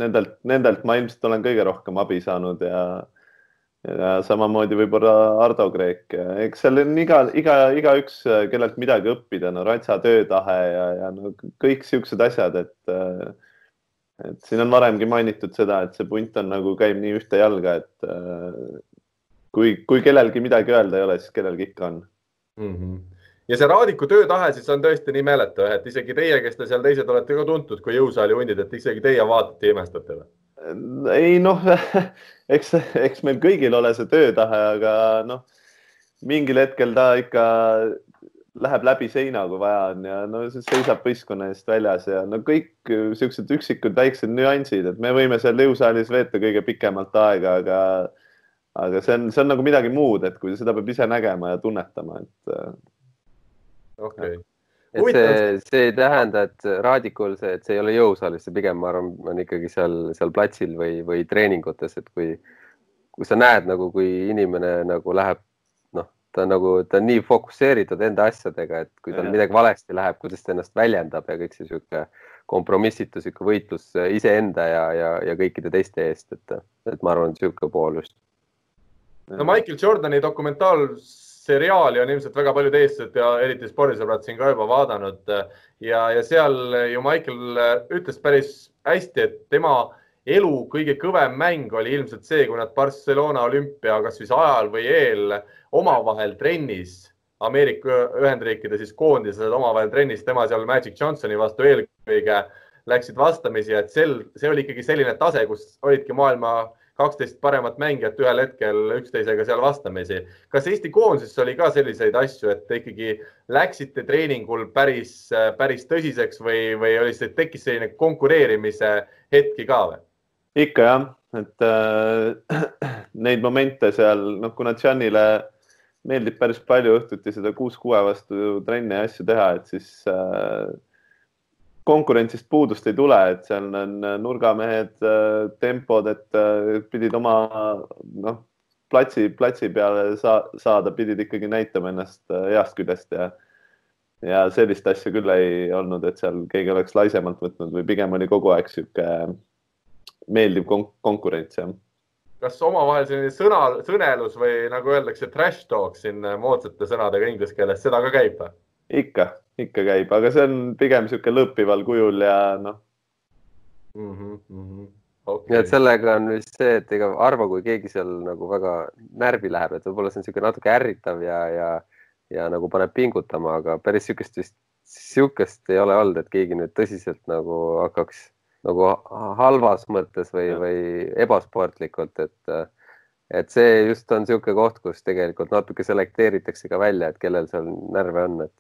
nendelt, nendelt ma ilmselt olen kõige rohkem abi saanud ja ja samamoodi võib-olla Ardo Kreek, eks seal on iga, iga, igaüks, kellelt midagi õppida, no Ratsa töötahe ja, ja no kõik siuksed asjad, et äh, et siin on varemgi mainitud seda, et see punt on nagu käib nii ühte jalga, et äh, kui, kui kellelgi midagi öelda ei ole, siis kellelgi ikka on mm. -hmm ja see Raadiku töötahe siis on tõesti nii meeletu, et isegi teie, kes te seal teised olete ka tuntud kui jõusaali hundid, et isegi teie vaatate ja imestate või? ei noh, <laughs> eks, eks meil kõigil ole see töötahe, aga noh, mingil hetkel ta ikka läheb läbi seina, kui vaja on ja no seisab võistkonna eest väljas ja no kõik siuksed üksikud väiksed nüansid, et me võime seal jõusaalis veeta kõige pikemalt aega, aga, aga see on, see on nagu midagi muud, et kui seda peab ise nägema ja tunnetama, et. okei okay et see, see ei tähenda, et raadikul see, et see ei ole jõusaalis, see pigem ma arvan, on ikkagi seal, seal platsil või, või treeningutes, et kui, kui sa näed nagu, kui inimene nagu läheb, noh, ta on nagu, ta on nii fokusseeritud enda asjadega, et kui tal midagi valesti läheb, kuidas ta ennast väljendab ja kõik see sihuke kompromissitu sihuke võitlus iseenda ja, ja, ja kõikide teiste eest, et, et ma arvan, sihuke pool just. No Michael Jordani dokumentaal seriaali on ilmselt väga paljud eestlased ja eriti spordisõbrad siin ka juba vaadanud. Ja, ja seal ju Michael ütles päris hästi, et tema elu kõige kõvem mäng oli ilmselt see, kui nad Barcelona olümpia kas siis ajal või eel omavahel trennis. Ameerika Ühendriikide siis koondised omavahel trennis, tema seal Magic Johnsoni vastu eelkõige läksid vastamisi, et sel, see oli ikkagi selline tase, kus olidki maailma kaksteist paremat mängijat ühel hetkel üksteisega seal vastamisi. kas Eesti koondises oli ka selliseid asju, et te ikkagi läksite treeningul päris, päris tõsiseks või, või oli see, tekkis selline konkureerimise hetki ka või? ikka jah, et äh, <clears throat> neid momente seal, noh, kuna Gianile meeldib päris palju õhtuti seda kuus kuue vastu trenni ja asju teha, et siis äh, konkurentsist puudust ei tule, et seal on nurgamehed, äh, tempod, et äh, pidid oma noh, platsi, platsi peale sa, saada, pidid ikkagi näitama ennast äh, heast küljest ja ja sellist asja küll ei olnud, et seal keegi oleks laisemalt võtnud või pigem oli kogu aeg sihuke meeldiv kon konkurents, jah. kas omavahel selline sõna, sõnelus või nagu öeldakse, trash talk siin moodsate sõnadega inglise keeles, seda ka käib või? ikka ikka käib, aga see on pigem niisugune lõppival kujul ja noh mm -hmm,. Mm -hmm. Okay. ja et sellega on vist see, et ega harva, kui keegi seal nagu väga närvi läheb, et võib-olla see on niisugune natuke ärritav ja, ja, ja nagu paneb pingutama, aga päris niisugust vist, niisugust ei ole olnud, et keegi nüüd tõsiselt nagu hakkaks nagu halvas mõttes või, või ebasportlikult, et et see just on niisugune koht, kus tegelikult natuke selekteeritakse ka välja, et kellel seal närve on, et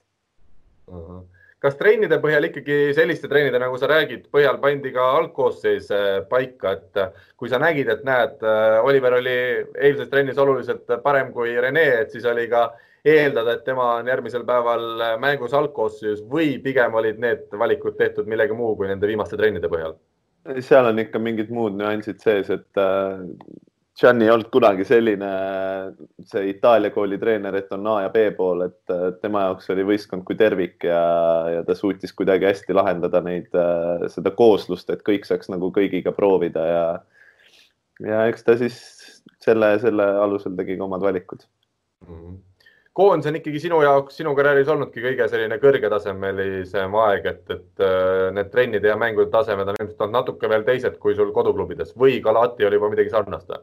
kas trennide põhjal ikkagi selliste trennide, nagu sa räägid, põhjal pandi ka algkoosseis äh, paika, et äh, kui sa nägid, et näed, äh, Oliver oli eilses trennis oluliselt parem kui Rene, et siis oli ka eeldada, et tema on järgmisel päeval mängus algkoosseisus või pigem olid need valikud tehtud millegi muu kui nende viimaste trennide põhjal? seal on ikka mingid muud nüansid sees, et Gianni ei olnud kunagi selline, see Itaalia kooli treener, et on A ja B pool, et tema jaoks oli võistkond kui tervik ja, ja ta suutis kuidagi hästi lahendada neid, seda kooslust, et kõik saaks nagu kõigiga proovida ja, ja eks ta siis selle, selle alusel tegi ka omad valikud mm. -hmm koondis on ikkagi sinu jaoks, sinu karjääris olnudki kõige selline kõrgetasemelisem aeg, et, et need trennide ja mängude tasemed on ilmselt olnud natuke veel teised kui sul koduklubides või Galati oli juba midagi sarnast või?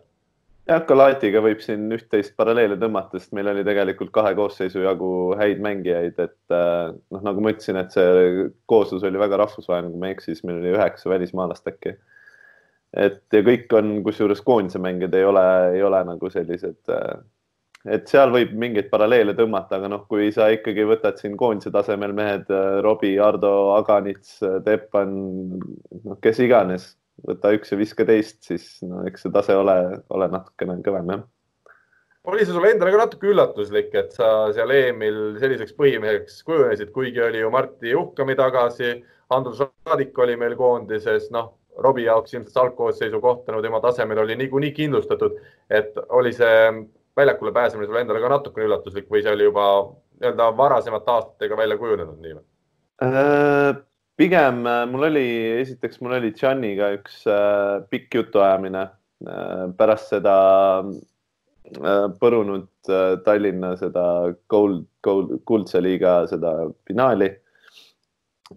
Jah, Galatiga võib siin üht-teist paralleele tõmmata, sest meil oli tegelikult kahe koosseisu jagu häid mängijaid, et äh, noh, nagu ma ütlesin, et see kooslus oli väga rahvusvaheline, kui ma ei eksi, siis meil oli üheksa välismaalast äkki. et ja kõik on, kusjuures koondise mängijad ei ole, ei ole nagu sellised, äh, et seal võib mingeid paralleele tõmmata, aga noh, kui sa ikkagi võtad siin koondise tasemel mehed, äh, Robbie, Ardo, Aganits, Teppan, noh, kes iganes võta üks ja viska teist, siis no eks see tase ole, ole natukene kõvem jah. oli see sulle endale ka natuke üllatuslik, et sa seal EM-il selliseks põhimeheks kujunesid, kuigi oli ju Martti Juhkami tagasi, Andrus Raadik oli meil koondises, noh, Robbie jaoks ilmselt algkoosseisu koht tänu tema tasemel oli niikuinii kindlustatud, et oli see väljakule pääsemine sulle endale ka natukene üllatuslik või see oli juba nii-öelda varasemate aastatega välja kujunenud nii või? Äh, pigem äh, mul oli, esiteks mul oli Gianniga üks äh, pikk jutuajamine äh, pärast seda äh, põrunud äh, Tallinna seda gold, gold, kuldse liiga seda finaali.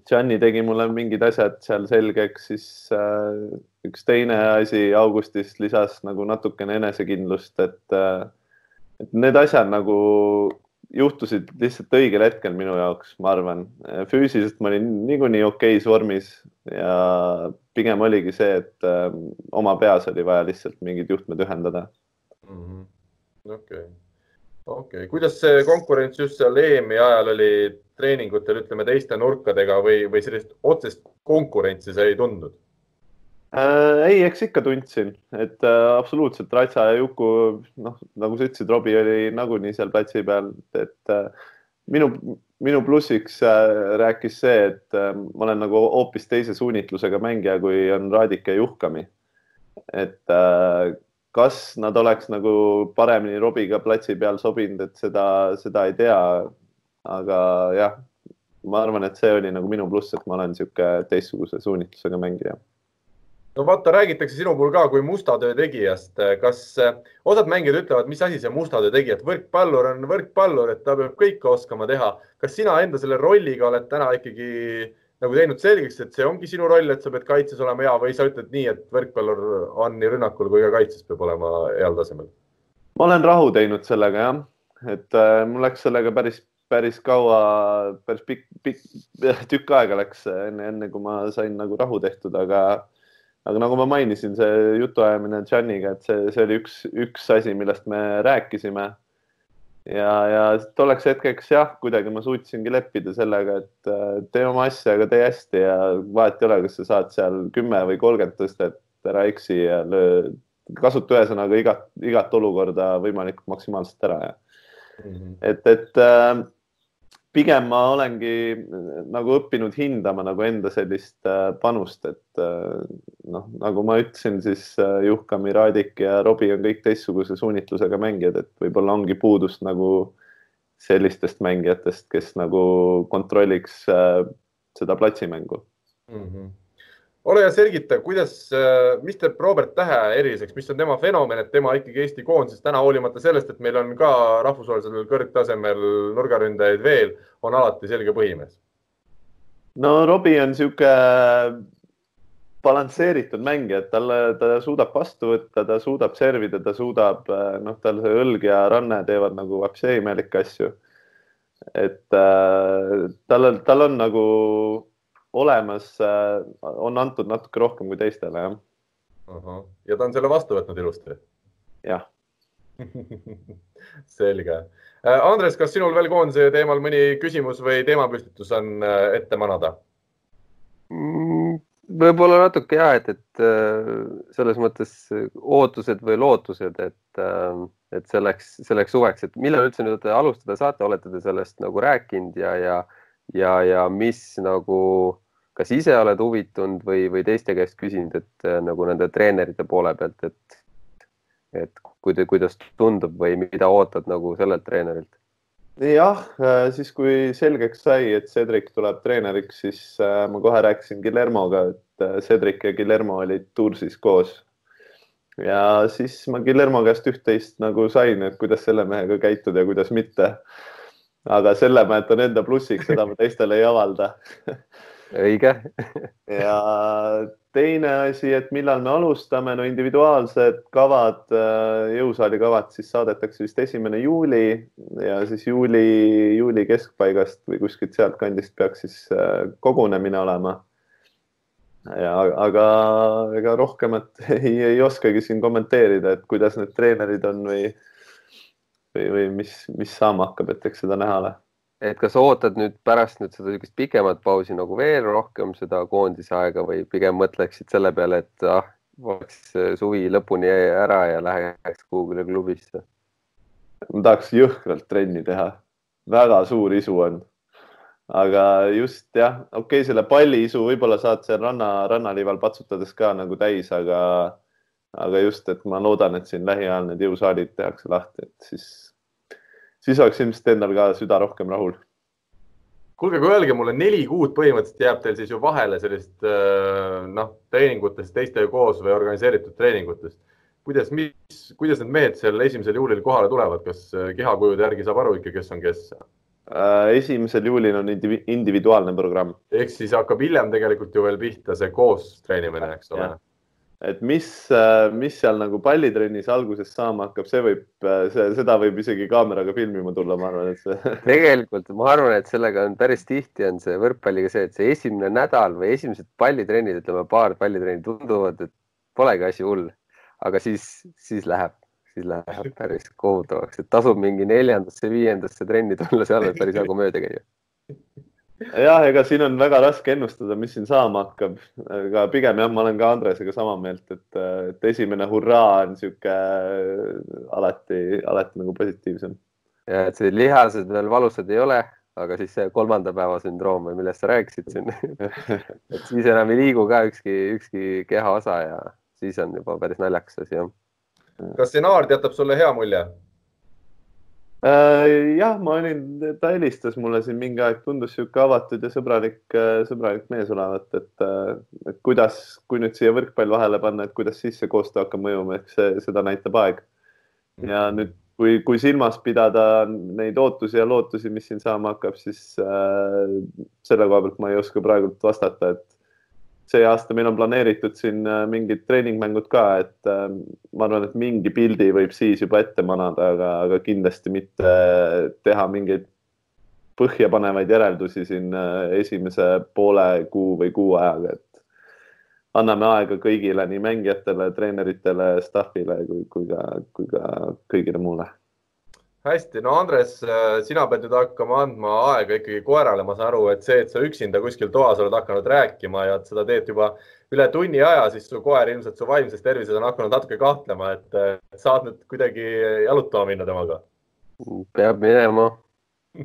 Gianni tegi mulle mingid asjad seal selgeks, siis äh, üks teine asi augustis lisas nagu natukene enesekindlust, et, äh, et need asjad nagu juhtusid lihtsalt õigel hetkel minu jaoks, ma arvan. füüsiliselt ma olin niikuinii okeis vormis ja pigem oligi see, et äh, oma peas oli vaja lihtsalt mingid juhtmed ühendada. -hmm.. okei. Okei. Kuidas see konkurents just seal EM-i ajal oli treeningutel, ütleme teiste nurkadega või, või sellist otsest konkurentsi sa ei tundnud äh,? ei, eks ikka tundsin, et äh, absoluutselt Ratsa ja Juku, noh, nagu sa ütlesid, Robbie oli nagunii seal platsi peal, et äh, minu, minu plussiks äh, rääkis see, et äh, ma olen nagu hoopis teise suunitlusega mängija, kui on Raadik ja Juhkami. et äh, kas nad oleks nagu paremini Robiga platsi peal sobinud, et seda, seda ei tea aga jah, ma arvan, et see oli nagu minu pluss, et ma olen niisugune teistsuguse suunitlusega mängija no vaata, räägitakse sinu puhul ka kui musta töö tegijast. kas osad mängijad ütlevad, mis asi see musta töö tegija, et võrkpallur on võrkpallur, et ta peab kõike oskama teha. kas sina enda selle rolliga oled täna ikkagi nagu teinud selgeks, et see ongi sinu roll, et sa pead kaitses olema hea või sa ütled nii, et võrkpallur on nii rünnakul kui ka kaitses peab olema heal tasemel? ma olen rahu teinud sellega jah, et äh, mul läks sellega päris päris kaua, päris pikk, pikk, tükk aega läks enne, enne kui ma sain nagu rahu tehtud, aga, aga nagu ma mainisin, see jutuajamine Janiga, et see, see oli üks, üks asi, millest me rääkisime. ja, ja tolleks hetkeks jah, kuidagi ma suutsingi leppida sellega, et äh, tee oma asja, aga tee hästi ja vahet ei ole, kas sa saad seal kümme või kolmkümmend tõstet, ära eksi ja löö, kasuta ühesõnaga igat, igat olukorda võimalikult maksimaalselt ära ja mm -hmm. et, et äh, pigem ma olengi äh, nagu õppinud hindama nagu enda sellist äh, panust, et äh, noh, nagu ma ütlesin, siis Juhkami, Raadik ja Robbie on kõik teistsuguse suunitlusega mängijad, et võib-olla ongi puudust nagu sellistest mängijatest, kes nagu kontrolliks seda platsimängu mm. -hmm ole hea, selgita, kuidas, äh, mis teeb Robert Tähe eriliseks, mis on tema fenomen, et tema ikkagi Eesti koondises täna hoolimata sellest, et meil on ka rahvusvahelisel kõrgtasemel nurgaründajaid veel, on alati selge põhimees? no Robbie on niisugune balansseeritud mängija, et talle, ta suudab vastu võtta, ta suudab servida, ta suudab, äh, noh, tal see õlg ja ranne teevad nagu apsee imelikke asju. et äh, tal, tal on nagu olemas, äh, on antud natuke rohkem kui teistele, jah. ja ta on selle vastu võtnud ilusti? jah <laughs> selge. Äh, Andres, kas sinul veel koondise teemal mõni küsimus või teemapüstitus on äh, ette manada? Mm, võib-olla natuke ja, et, et selles mõttes ootused või lootused, et, et selleks, selleks suveks, et millal üldse nüüd alustada saate, olete te sellest nagu rääkinud ja, ja, ja, ja mis nagu kas ise oled huvitunud või, või teiste käest küsinud, et äh, nagu nende treenerite poole pealt, et, et kuidas tundub või mida ootad nagu sellelt treenerilt? jah, äh, siis kui selgeks sai, et Cedric tuleb treeneriks, siis äh, ma kohe rääkisin Guillermoga, et Cedric ja Guillermo olid Toursis koos. ja siis ma Guillermo käest üht-teist nagu sain, et kuidas selle mehega käituda ja kuidas mitte. aga selle ma jätan enda plussiks, seda ma teistele ei avalda <laughs> õige ja teine asi, et millal me alustame, no individuaalsed kavad, äh, jõusaali kavad siis saadetakse vist esimene juuli ja siis juuli, juuli keskpaigast või kuskilt sealtkandist peaks siis äh, kogunemine olema. ja aga ega rohkemat <laughs> ei, ei oskagi siin kommenteerida, et kuidas need treenerid on või, või, või mis, mis saama hakkab, et eks seda näha ole et kas ootad nüüd pärast nüüd seda niisugust pikemat pausi nagu veel rohkem seda koondise aega või pigem mõtleksid selle peale, et ah, oleks suvi lõpuni ära ja läheks kuhugile klubisse? ma tahaks jõhkralt trenni teha, väga suur isu on. aga just jah, okei okay,, selle palliisu võib-olla saad seal ranna, rannaliival patsutades ka nagu täis, aga, aga just, et ma loodan, et siin lähiajal need jõusaalid tehakse lahti, et siis siis oleks ilmselt endal ka süda rohkem rahul. kuulge, aga öelge mulle, neli kuud põhimõtteliselt jääb teil siis ju vahele sellist äh, noh, treeningutest teistega koos või organiseeritud treeningutest. kuidas, mis, kuidas need mehed seal esimesel juulil kohale tulevad, kas äh, kehakujude järgi saab aru ikka, kes on kes? Äh, esimesel juulil on individuaalne programm. ehk siis hakkab hiljem tegelikult ju veel pihta see koos treenimine, eks ole et mis, äh, mis seal nagu pallitrennis alguses saama hakkab, see võib, äh, seda võib isegi kaameraga filmima tulla, ma arvan, et see. <laughs> tegelikult ma arvan, et sellega on päris tihti on see võrkpalliga see, et see esimene nädal või esimesed pallitrennid, ütleme paar pallitrenni tunduvad, et polegi asi hull, aga siis, siis läheb, siis läheb päris kohutavaks, et tasub mingi neljandasse, viiendasse trenni tulla, seal võib päris jagu mööda käia. <laughs> jah, ega siin on väga raske ennustada, mis siin saama hakkab, aga pigem jah, ma olen ka Andresega sama meelt, et, et esimene hurraa on niisugune alati, alati nagu positiivsem. ja et see lihased veel valusad ei ole, aga siis see kolmanda päeva sündroom või millest sa rääkisid siin <laughs> et siis enam ei liigu ka ükski, ükski kehaosa ja siis on juba päris naljakas asi jah. kas see Naard jätab sulle hea mulje? Äh, jah, ma olin, ta helistas mulle siin mingi aeg, tundus niisugune avatud ja sõbralik, äh, sõbralik mees olevat, et, äh, et kuidas, kui nüüd siia võrkpall vahele panna, et kuidas siis see koostöö hakkab mõjuma, eks see, seda näitab aeg. ja nüüd, kui, kui silmas pidada neid ootusi ja lootusi, mis siin saama hakkab, siis äh, selle koha pealt ma ei oska praegult vastata, et see aasta meil on planeeritud siin äh, mingid treeningmängud ka, et äh, ma arvan, et mingi pildi võib siis juba ette manada, aga, aga kindlasti mitte teha mingeid põhjapanevaid järeldusi siin äh, esimese poole kuu või kuu ajaga, et anname aega kõigile, nii mängijatele, treeneritele, staffile kui, kui ka, kui ka kõigile muule hästi, no Andres, äh, sina pead nüüd hakkama andma aega ikkagi koerale, ma saan aru, et see, et sa üksinda kuskil toas oled hakanud rääkima ja seda teed juba üle tunni aja, siis su koer ilmselt su vaimses tervises on hakanud natuke kahtlema, et saad nüüd kuidagi jalutama minna temaga. peab minema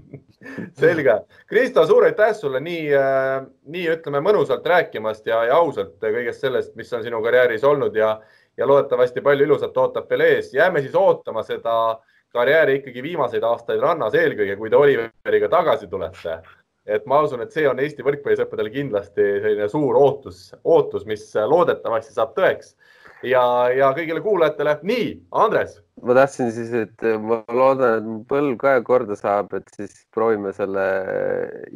<laughs> selge. Kristo, suur aitäh sulle nii, äh, nii ütleme mõnusalt rääkimast ja, ja ausalt kõigest sellest, mis on sinu karjääris olnud ja, ja loodetavasti palju ilusat ootab veel ees. jääme siis ootama seda äh, karjääri ikkagi viimaseid aastaid rannas, eelkõige kui te Oliveriga tagasi tulete. et ma usun, et see on Eesti võrkpallisõppedel kindlasti selline suur ootus, ootus, mis loodetavasti saab tõeks. ja, ja kõigile kuulajatele, nii, Andres. ma tahtsin siis, et ma loodan, et mu põlv ka korda saab, et siis proovime selle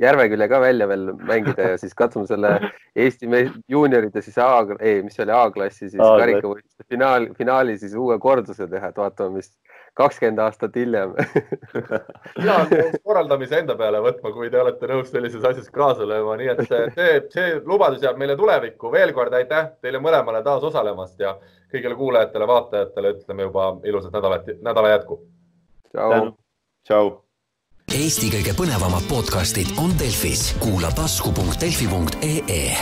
Järvekülje ka välja veel mängida ja siis katsume selle Eesti juunioride siis A, ei, mis see oli A-klassi siis karikavõistluste finaal, finaali siis uue korduse teha, et vaatame, mis kakskümmend aastat hiljem <laughs> mina olen korraldamise enda peale võtma, kui te olete nõus sellises asjas kaasa lööma, nii et see, see lubadus jääb meile tulevikku. veel kord aitäh teile mõlemale taas osalemast ja kõigile kuulajatele-vaatajatele ütleme juba ilusat nädalat, nädala jätku. tšau. tšau. Eesti kõige põnevamad podcastid on Delfis, kuula tasku.delfi.ee